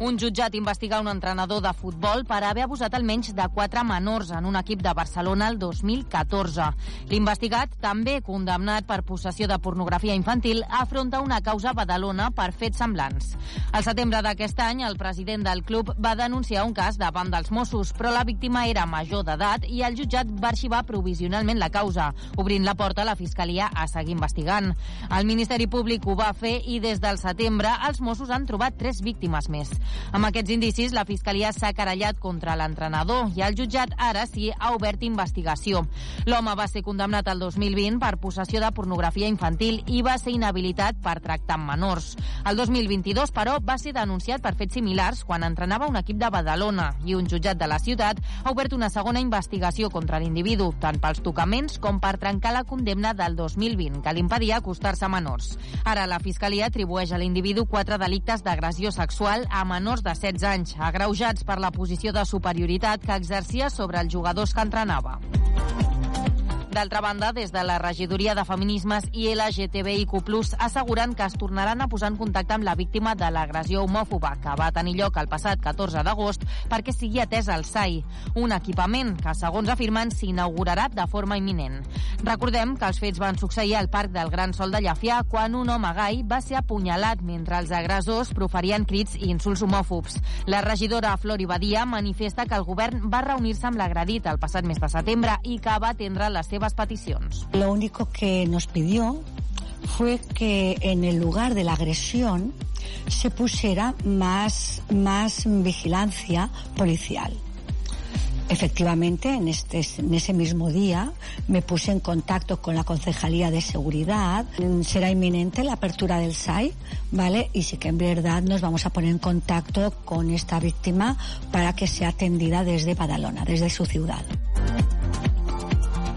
Un jutjat investiga un entrenador de futbol per haver abusat almenys de quatre menors en un equip de Barcelona el 2014. L'investigat, també condemnat per possessió de pornografia infantil, afronta una causa a Badalona per fets semblants. Al setembre d'aquest any, el president del club va denunciar un cas davant dels Mossos, però la víctima era major d'edat i el jutjat va arxivar provisionalment la causa, obrint la porta a la Fiscalia a seguir investigant. El Ministeri Públic ho va fer i des del setembre els Mossos han trobat tres víctimes més. Amb aquests indicis, la Fiscalia s'ha querellat contra l'entrenador i el jutjat ara sí ha obert investigació. L'home va ser condemnat el 2020 per possessió de pornografia infantil i va ser inhabilitat per tractar amb menors. El 2022, però, va ser denunciat per fets similars quan entrenava un equip de Badalona i un jutjat de la ciutat ha obert una segona investigació contra l'individu, tant pels tocaments com per trencar la condemna del 2020, que li impedia acostar-se a menors. Ara la Fiscalia atribueix a l'individu quatre delictes d'agressió sexual a menors de 16 anys, agreujats per la posició de superioritat que exercia sobre els jugadors que entrenava. D'altra banda, des de la regidoria de Feminismes i LGTBIQ+, asseguren que es tornaran a posar en contacte amb la víctima de l'agressió homòfoba que va tenir lloc el passat 14 d'agost perquè sigui atès al SAI, un equipament que, segons afirmen, s'inaugurarà de forma imminent. Recordem que els fets van succeir al Parc del Gran Sol de Llafià quan un home gai va ser apunyalat mentre els agressors proferien crits i insults homòfobs. La regidora Flori Badia manifesta que el govern va reunir-se amb l'agredit el passat mes de setembre i que va atendre les Lo único que nos pidió fue que en el lugar de la agresión se pusiera más, más vigilancia policial. Efectivamente, en, este, en ese mismo día me puse en contacto con la Concejalía de Seguridad. Será inminente la apertura del SAI, ¿vale? Y sí que en verdad nos vamos a poner en contacto con esta víctima para que sea atendida desde Badalona, desde su ciudad.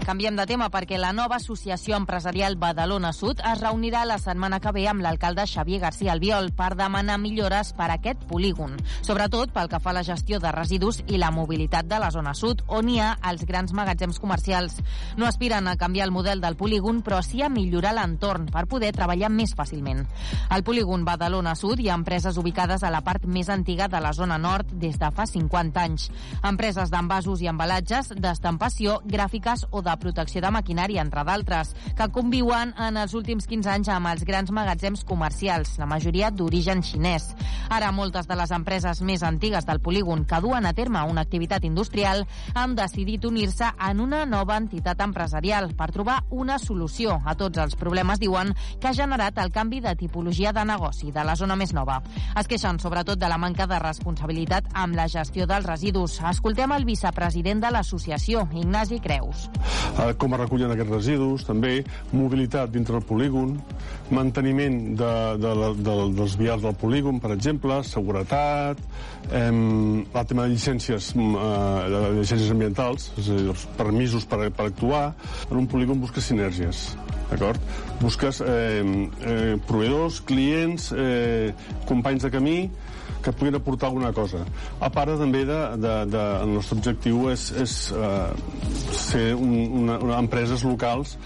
Canviem de tema perquè la nova associació empresarial Badalona Sud es reunirà la setmana que ve amb l'alcalde Xavier García Albiol per demanar millores per a aquest polígon, sobretot pel que fa a la gestió de residus i la mobilitat de la zona sud, on hi ha els grans magatzems comercials. No aspiren a canviar el model del polígon, però sí a millorar l'entorn per poder treballar més fàcilment. Al polígon Badalona Sud hi ha empreses ubicades a la part més antiga de la zona nord des de fa 50 anys. Empreses d'envasos i embalatges, d'estampació, gràfiques o de protecció de maquinària, entre d'altres, que conviuen en els últims 15 anys amb els grans magatzems comercials, la majoria d'origen xinès. Ara, moltes de les empreses més antigues del polígon que duen a terme una activitat industrial han decidit unir-se en una nova entitat empresarial per trobar una solució a tots els problemes, diuen, que ha generat el canvi de tipologia de negoci de la zona més nova. Es queixen sobretot de la manca de responsabilitat amb la gestió dels residus. Escoltem el vicepresident de l'associació, Ignasi Creus eh, com es recullen aquests residus, també mobilitat dintre del polígon, manteniment de, de, de, de, dels vials del polígon, per exemple, seguretat, eh, el tema de llicències, eh, de llicències ambientals, és a dir, els permisos per, per actuar. En un polígon busques sinergies, d'acord? Busques eh, eh, proveïdors, clients, eh, companys de camí, que puguin aportar alguna cosa. A part, també, de, de, de, el nostre objectiu és, és uh, ser un, una, una, empreses locals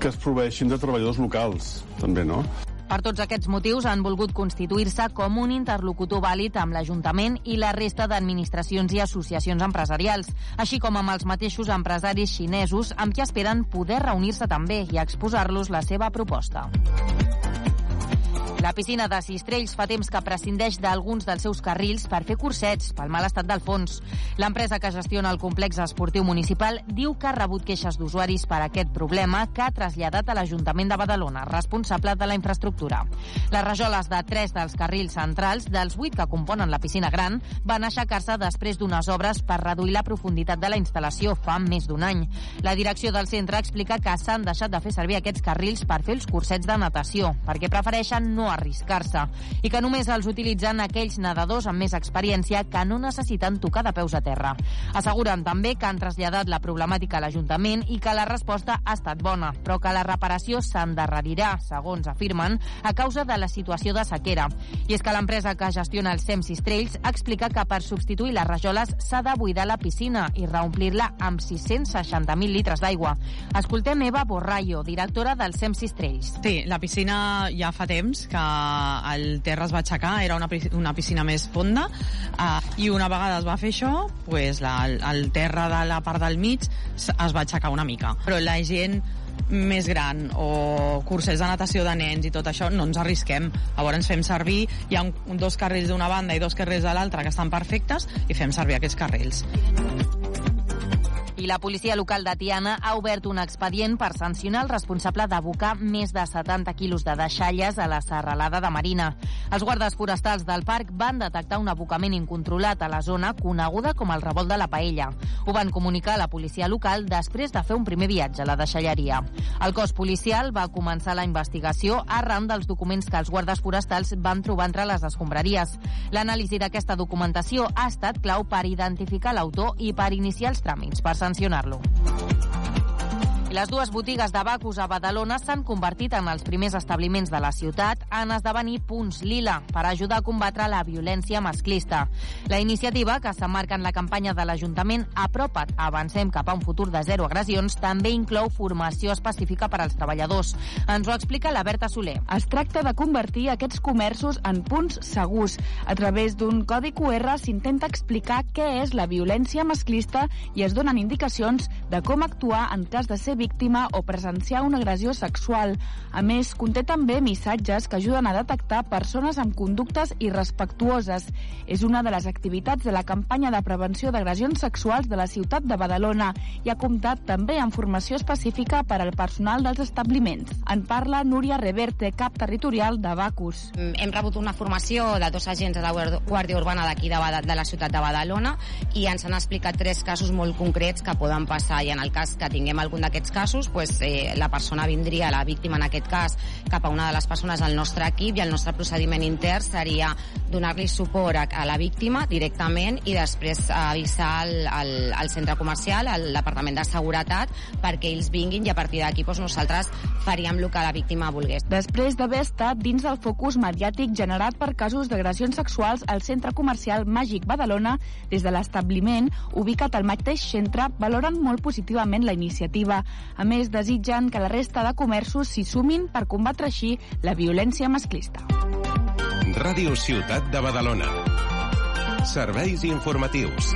que es proveixin de treballadors locals, també, no? Per tots aquests motius han volgut constituir-se com un interlocutor vàlid amb l'Ajuntament i la resta d'administracions i associacions empresarials, així com amb els mateixos empresaris xinesos amb qui esperen poder reunir-se també i exposar-los la seva proposta. La piscina de Sistrells fa temps que prescindeix d'alguns dels seus carrils per fer cursets pel mal estat del fons. L'empresa que gestiona el complex esportiu municipal diu que ha rebut queixes d'usuaris per aquest problema que ha traslladat a l'Ajuntament de Badalona, responsable de la infraestructura. Les rajoles de tres dels carrils centrals, dels vuit que componen la piscina gran, van aixecar-se després d'unes obres per reduir la profunditat de la instal·lació fa més d'un any. La direcció del centre explica que s'han deixat de fer servir aquests carrils per fer els cursets de natació, perquè prefereixen no arriscar-se i que només els utilitzen aquells nedadors amb més experiència que no necessiten tocar de peus a terra. Asseguren també que han traslladat la problemàtica a l'Ajuntament i que la resposta ha estat bona, però que la reparació s'endarrerirà, segons afirmen, a causa de la situació de sequera. I és que l'empresa que gestiona els Sems Estrells explica que per substituir les rajoles s'ha de buidar la piscina i reomplir-la amb 660.000 litres d'aigua. Escoltem Eva Borrallo, directora del Sems Estrells. Sí, la piscina ja fa temps que el terra es va aixecar, era una, una piscina més fonda, uh, i una vegada es va fer això, pues la, el terra de la part del mig es va aixecar una mica. Però la gent més gran o cursers de natació de nens i tot això, no ens arrisquem. Llavors ens fem servir, hi ha un, dos carrils d'una banda i dos carrils de l'altra que estan perfectes i fem servir aquests carrils. I la policia local de Tiana ha obert un expedient per sancionar el responsable d'abocar més de 70 quilos de deixalles a la serralada de Marina. Els guardes forestals del parc van detectar un abocament incontrolat a la zona coneguda com el revolt de la Paella. Ho van comunicar a la policia local després de fer un primer viatge a la deixalleria. El cos policial va començar la investigació arran dels documents que els guardes forestals van trobar entre les escombraries. L'anàlisi d'aquesta documentació ha estat clau per identificar l'autor i per iniciar els tràmits per sancionar-lo. Les dues botigues de Bacus a Badalona s'han convertit en els primers establiments de la ciutat en esdevenir punts lila per ajudar a combatre la violència masclista. La iniciativa, que s'emmarca en la campanya de l'Ajuntament Apropa't, avancem cap a un futur de zero agressions, també inclou formació específica per als treballadors. Ens ho explica la Berta Soler. Es tracta de convertir aquests comerços en punts segurs. A través d'un codi QR s'intenta explicar què és la violència masclista i es donen indicacions de com actuar en cas de ser víctima o presenciar una agressió sexual. A més, conté també missatges que ajuden a detectar persones amb conductes irrespectuoses. És una de les activitats de la campanya de prevenció d'agressions sexuals de la ciutat de Badalona i ha comptat també amb formació específica per al personal dels establiments. En parla Núria Reverte, cap territorial de Bacus. Hem rebut una formació de dos agents de la Guàrdia Urbana d'aquí de, de la ciutat de Badalona i ens han explicat tres casos molt concrets que poden passar i en el cas que tinguem algun d'aquests casos, pues, eh, la persona vindria, la víctima en aquest cas, cap a una de les persones del nostre equip i el nostre procediment intern seria donar-li suport a, a la víctima directament i després avisar al, al, al centre comercial, al departament de seguretat, perquè ells vinguin i a partir d'aquí pues, nosaltres faríem el que la víctima volgués. Després d'haver estat dins del focus mediàtic generat per casos d'agressions sexuals al centre comercial Màgic Badalona, des de l'establiment, ubicat al mateix centre, valoren molt positivament la iniciativa. A més, desitgen que la resta de comerços s'hi sumin per combatre així la violència masclista. Ràdio Ciutat de Badalona. Serveis informatius.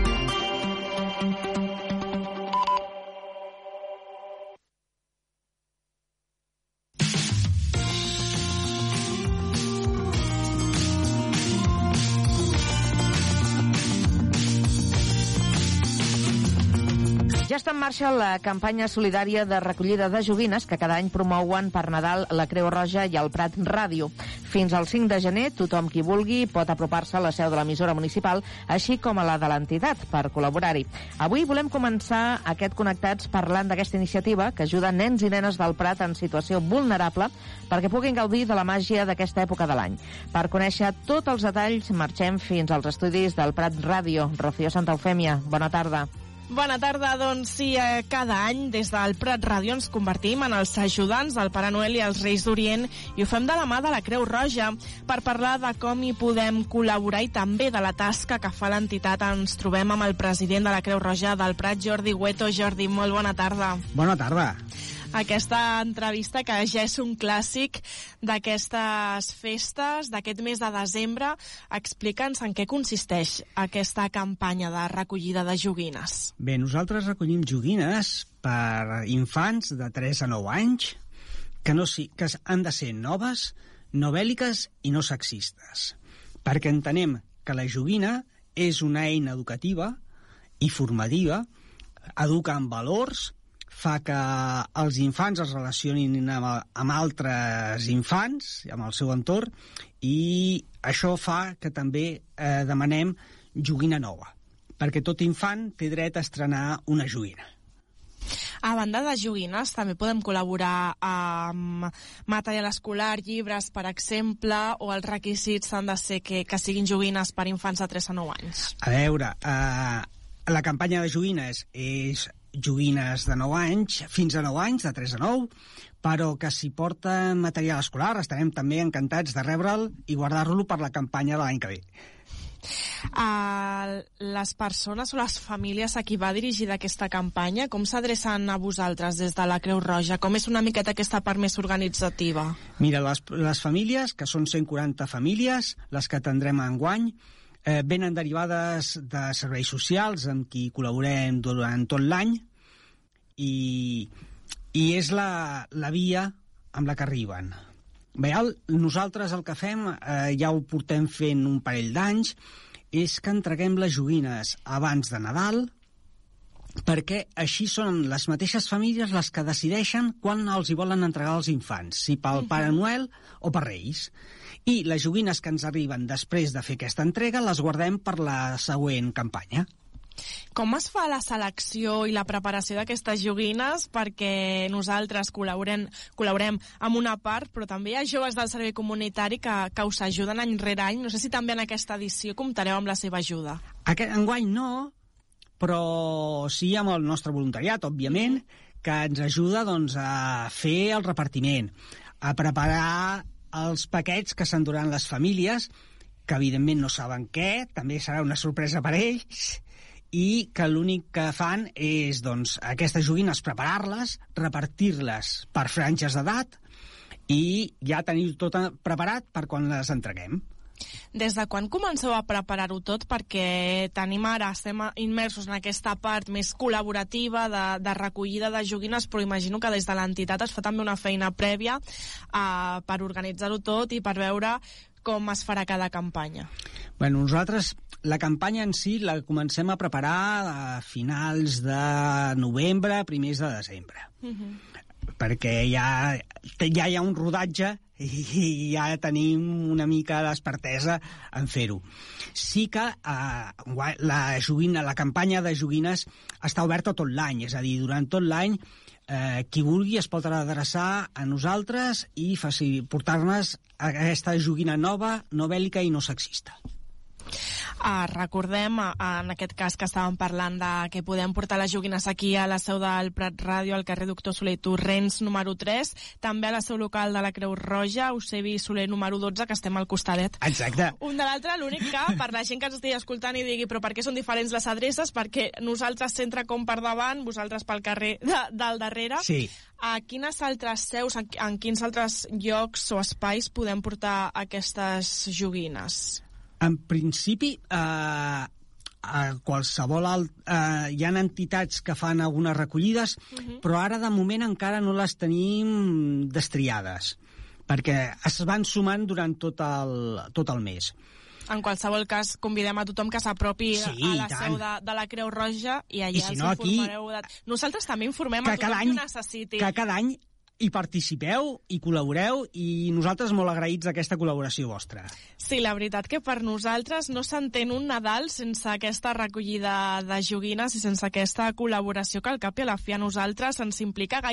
Marxa la campanya solidària de recollida de joguines que cada any promouen per Nadal la Creu Roja i el Prat Ràdio. Fins al 5 de gener, tothom qui vulgui pot apropar-se a la seu de l'emissora municipal, així com a la de l'entitat, per col·laborar-hi. Avui volem començar aquest Connectats parlant d'aquesta iniciativa que ajuda nens i nenes del Prat en situació vulnerable perquè puguin gaudir de la màgia d'aquesta època de l'any. Per conèixer tots els detalls, marxem fins als estudis del Prat Ràdio. Rocío Santa Eufèmia, bona tarda. Bona tarda, doncs sí, eh, cada any des del Prat Ràdio ens convertim en els ajudants del Pare Noel i els Reis d'Orient i ho fem de la mà de la Creu Roja per parlar de com hi podem col·laborar i també de la tasca que fa l'entitat. Ens trobem amb el president de la Creu Roja del Prat, Jordi Hueto. Jordi, molt bona tarda. Bona tarda aquesta entrevista que ja és un clàssic d'aquestes festes, d'aquest mes de desembre. Explica'ns en què consisteix aquesta campanya de recollida de joguines. Bé, nosaltres recollim joguines per infants de 3 a 9 anys que, no, que han de ser noves, no bèl·liques i no sexistes, perquè entenem que la joguina és una eina educativa i formativa, educa en valors, fa que els infants es relacionin amb, amb altres infants, amb el seu entorn, i això fa que també eh, demanem joguina nova, perquè tot infant té dret a estrenar una joguina. A banda de joguines, també podem col·laborar amb material escolar, llibres, per exemple, o els requisits han de ser que, que siguin joguines per infants de 3 a 9 anys. A veure, eh, la campanya de joguines és joguines de 9 anys, fins a 9 anys, de 3 a 9, però que si porta material escolar estarem també encantats de rebre'l i guardar-lo per la campanya de l'any que ve. Uh, les persones o les famílies a qui va dirigida aquesta campanya, com s'adrecen a vosaltres des de la Creu Roja? Com és una miqueta aquesta part més organitzativa? Mira, les, les famílies, que són 140 famílies, les que tindrem enguany, eh, venen derivades de serveis socials amb qui col·laborem durant tot l'any i, i és la, la via amb la que arriben. Bé, el, nosaltres el que fem, eh, ja ho portem fent un parell d'anys, és que entreguem les joguines abans de Nadal, perquè així són les mateixes famílies les que decideixen quan els hi volen entregar els infants, si pel Pare Noel o per Reis. I les joguines que ens arriben després de fer aquesta entrega les guardem per la següent campanya. Com es fa la selecció i la preparació d'aquestes joguines? Perquè nosaltres col·laborem, col·laborem amb una part, però també hi ha joves del servei comunitari que, que us ajuden any rere any. No sé si també en aquesta edició comptareu amb la seva ajuda. Aquest enguany no, però sí amb el nostre voluntariat, òbviament, que ens ajuda doncs, a fer el repartiment, a preparar els paquets que s'enduran les famílies, que evidentment no saben què, també serà una sorpresa per ells, i que l'únic que fan és doncs, aquestes joguines preparar-les, repartir-les per franges d'edat i ja tenir tot preparat per quan les entreguem. Des de quan comenceu a preparar-ho tot? Perquè tenim ara, estem immersos en aquesta part més col·laborativa de, de recollida de joguines, però imagino que des de l'entitat es fa també una feina prèvia uh, per organitzar-ho tot i per veure com es farà cada campanya. Bueno, nosaltres la campanya en si la comencem a preparar a finals de novembre, primers de desembre. Uh -huh. Perquè ja, ja hi ha un rodatge i ja tenim una mica d'expertesa en fer-ho. Sí que eh, la, joguina, la campanya de joguines està oberta tot l'any, és a dir, durant tot l'any eh, qui vulgui es pot adreçar a nosaltres i portar-nos aquesta joguina nova, no bèl·lica i no sexista. Uh, recordem, uh, en aquest cas que estàvem parlant de que podem portar les joguines aquí a la seu del Prat Ràdio, al carrer Doctor Soler Torrents, número 3, també a la seu local de la Creu Roja, Eusebi Soler, número 12, que estem al costadet. Exacte. Un de l'altre, l'únic que, per la gent que ens estigui escoltant i digui però per què són diferents les adreces? Perquè nosaltres centre com per davant, vosaltres pel carrer de, del darrere. Sí. A quines altres seus, en, en quins altres llocs o espais podem portar aquestes joguines? En principi, eh, a qualsevol alt, eh, hi ha entitats que fan algunes recollides, uh -huh. però ara de moment encara no les tenim destriades, perquè es van sumant durant tot el, tot el mes. En qualsevol cas, convidem a tothom que s'apropi sí, a la seu de, de la Creu Roja i allà I si no, els informareu. De... Nosaltres també informem que a tothom cada any, que necessiti. Que cada any hi participeu, hi col·laboreu i nosaltres molt agraïts d'aquesta col·laboració vostra. Sí, la veritat que per nosaltres no s'entén un Nadal sense aquesta recollida de joguines i sense aquesta col·laboració que al cap i a la fi a nosaltres ens implica gaire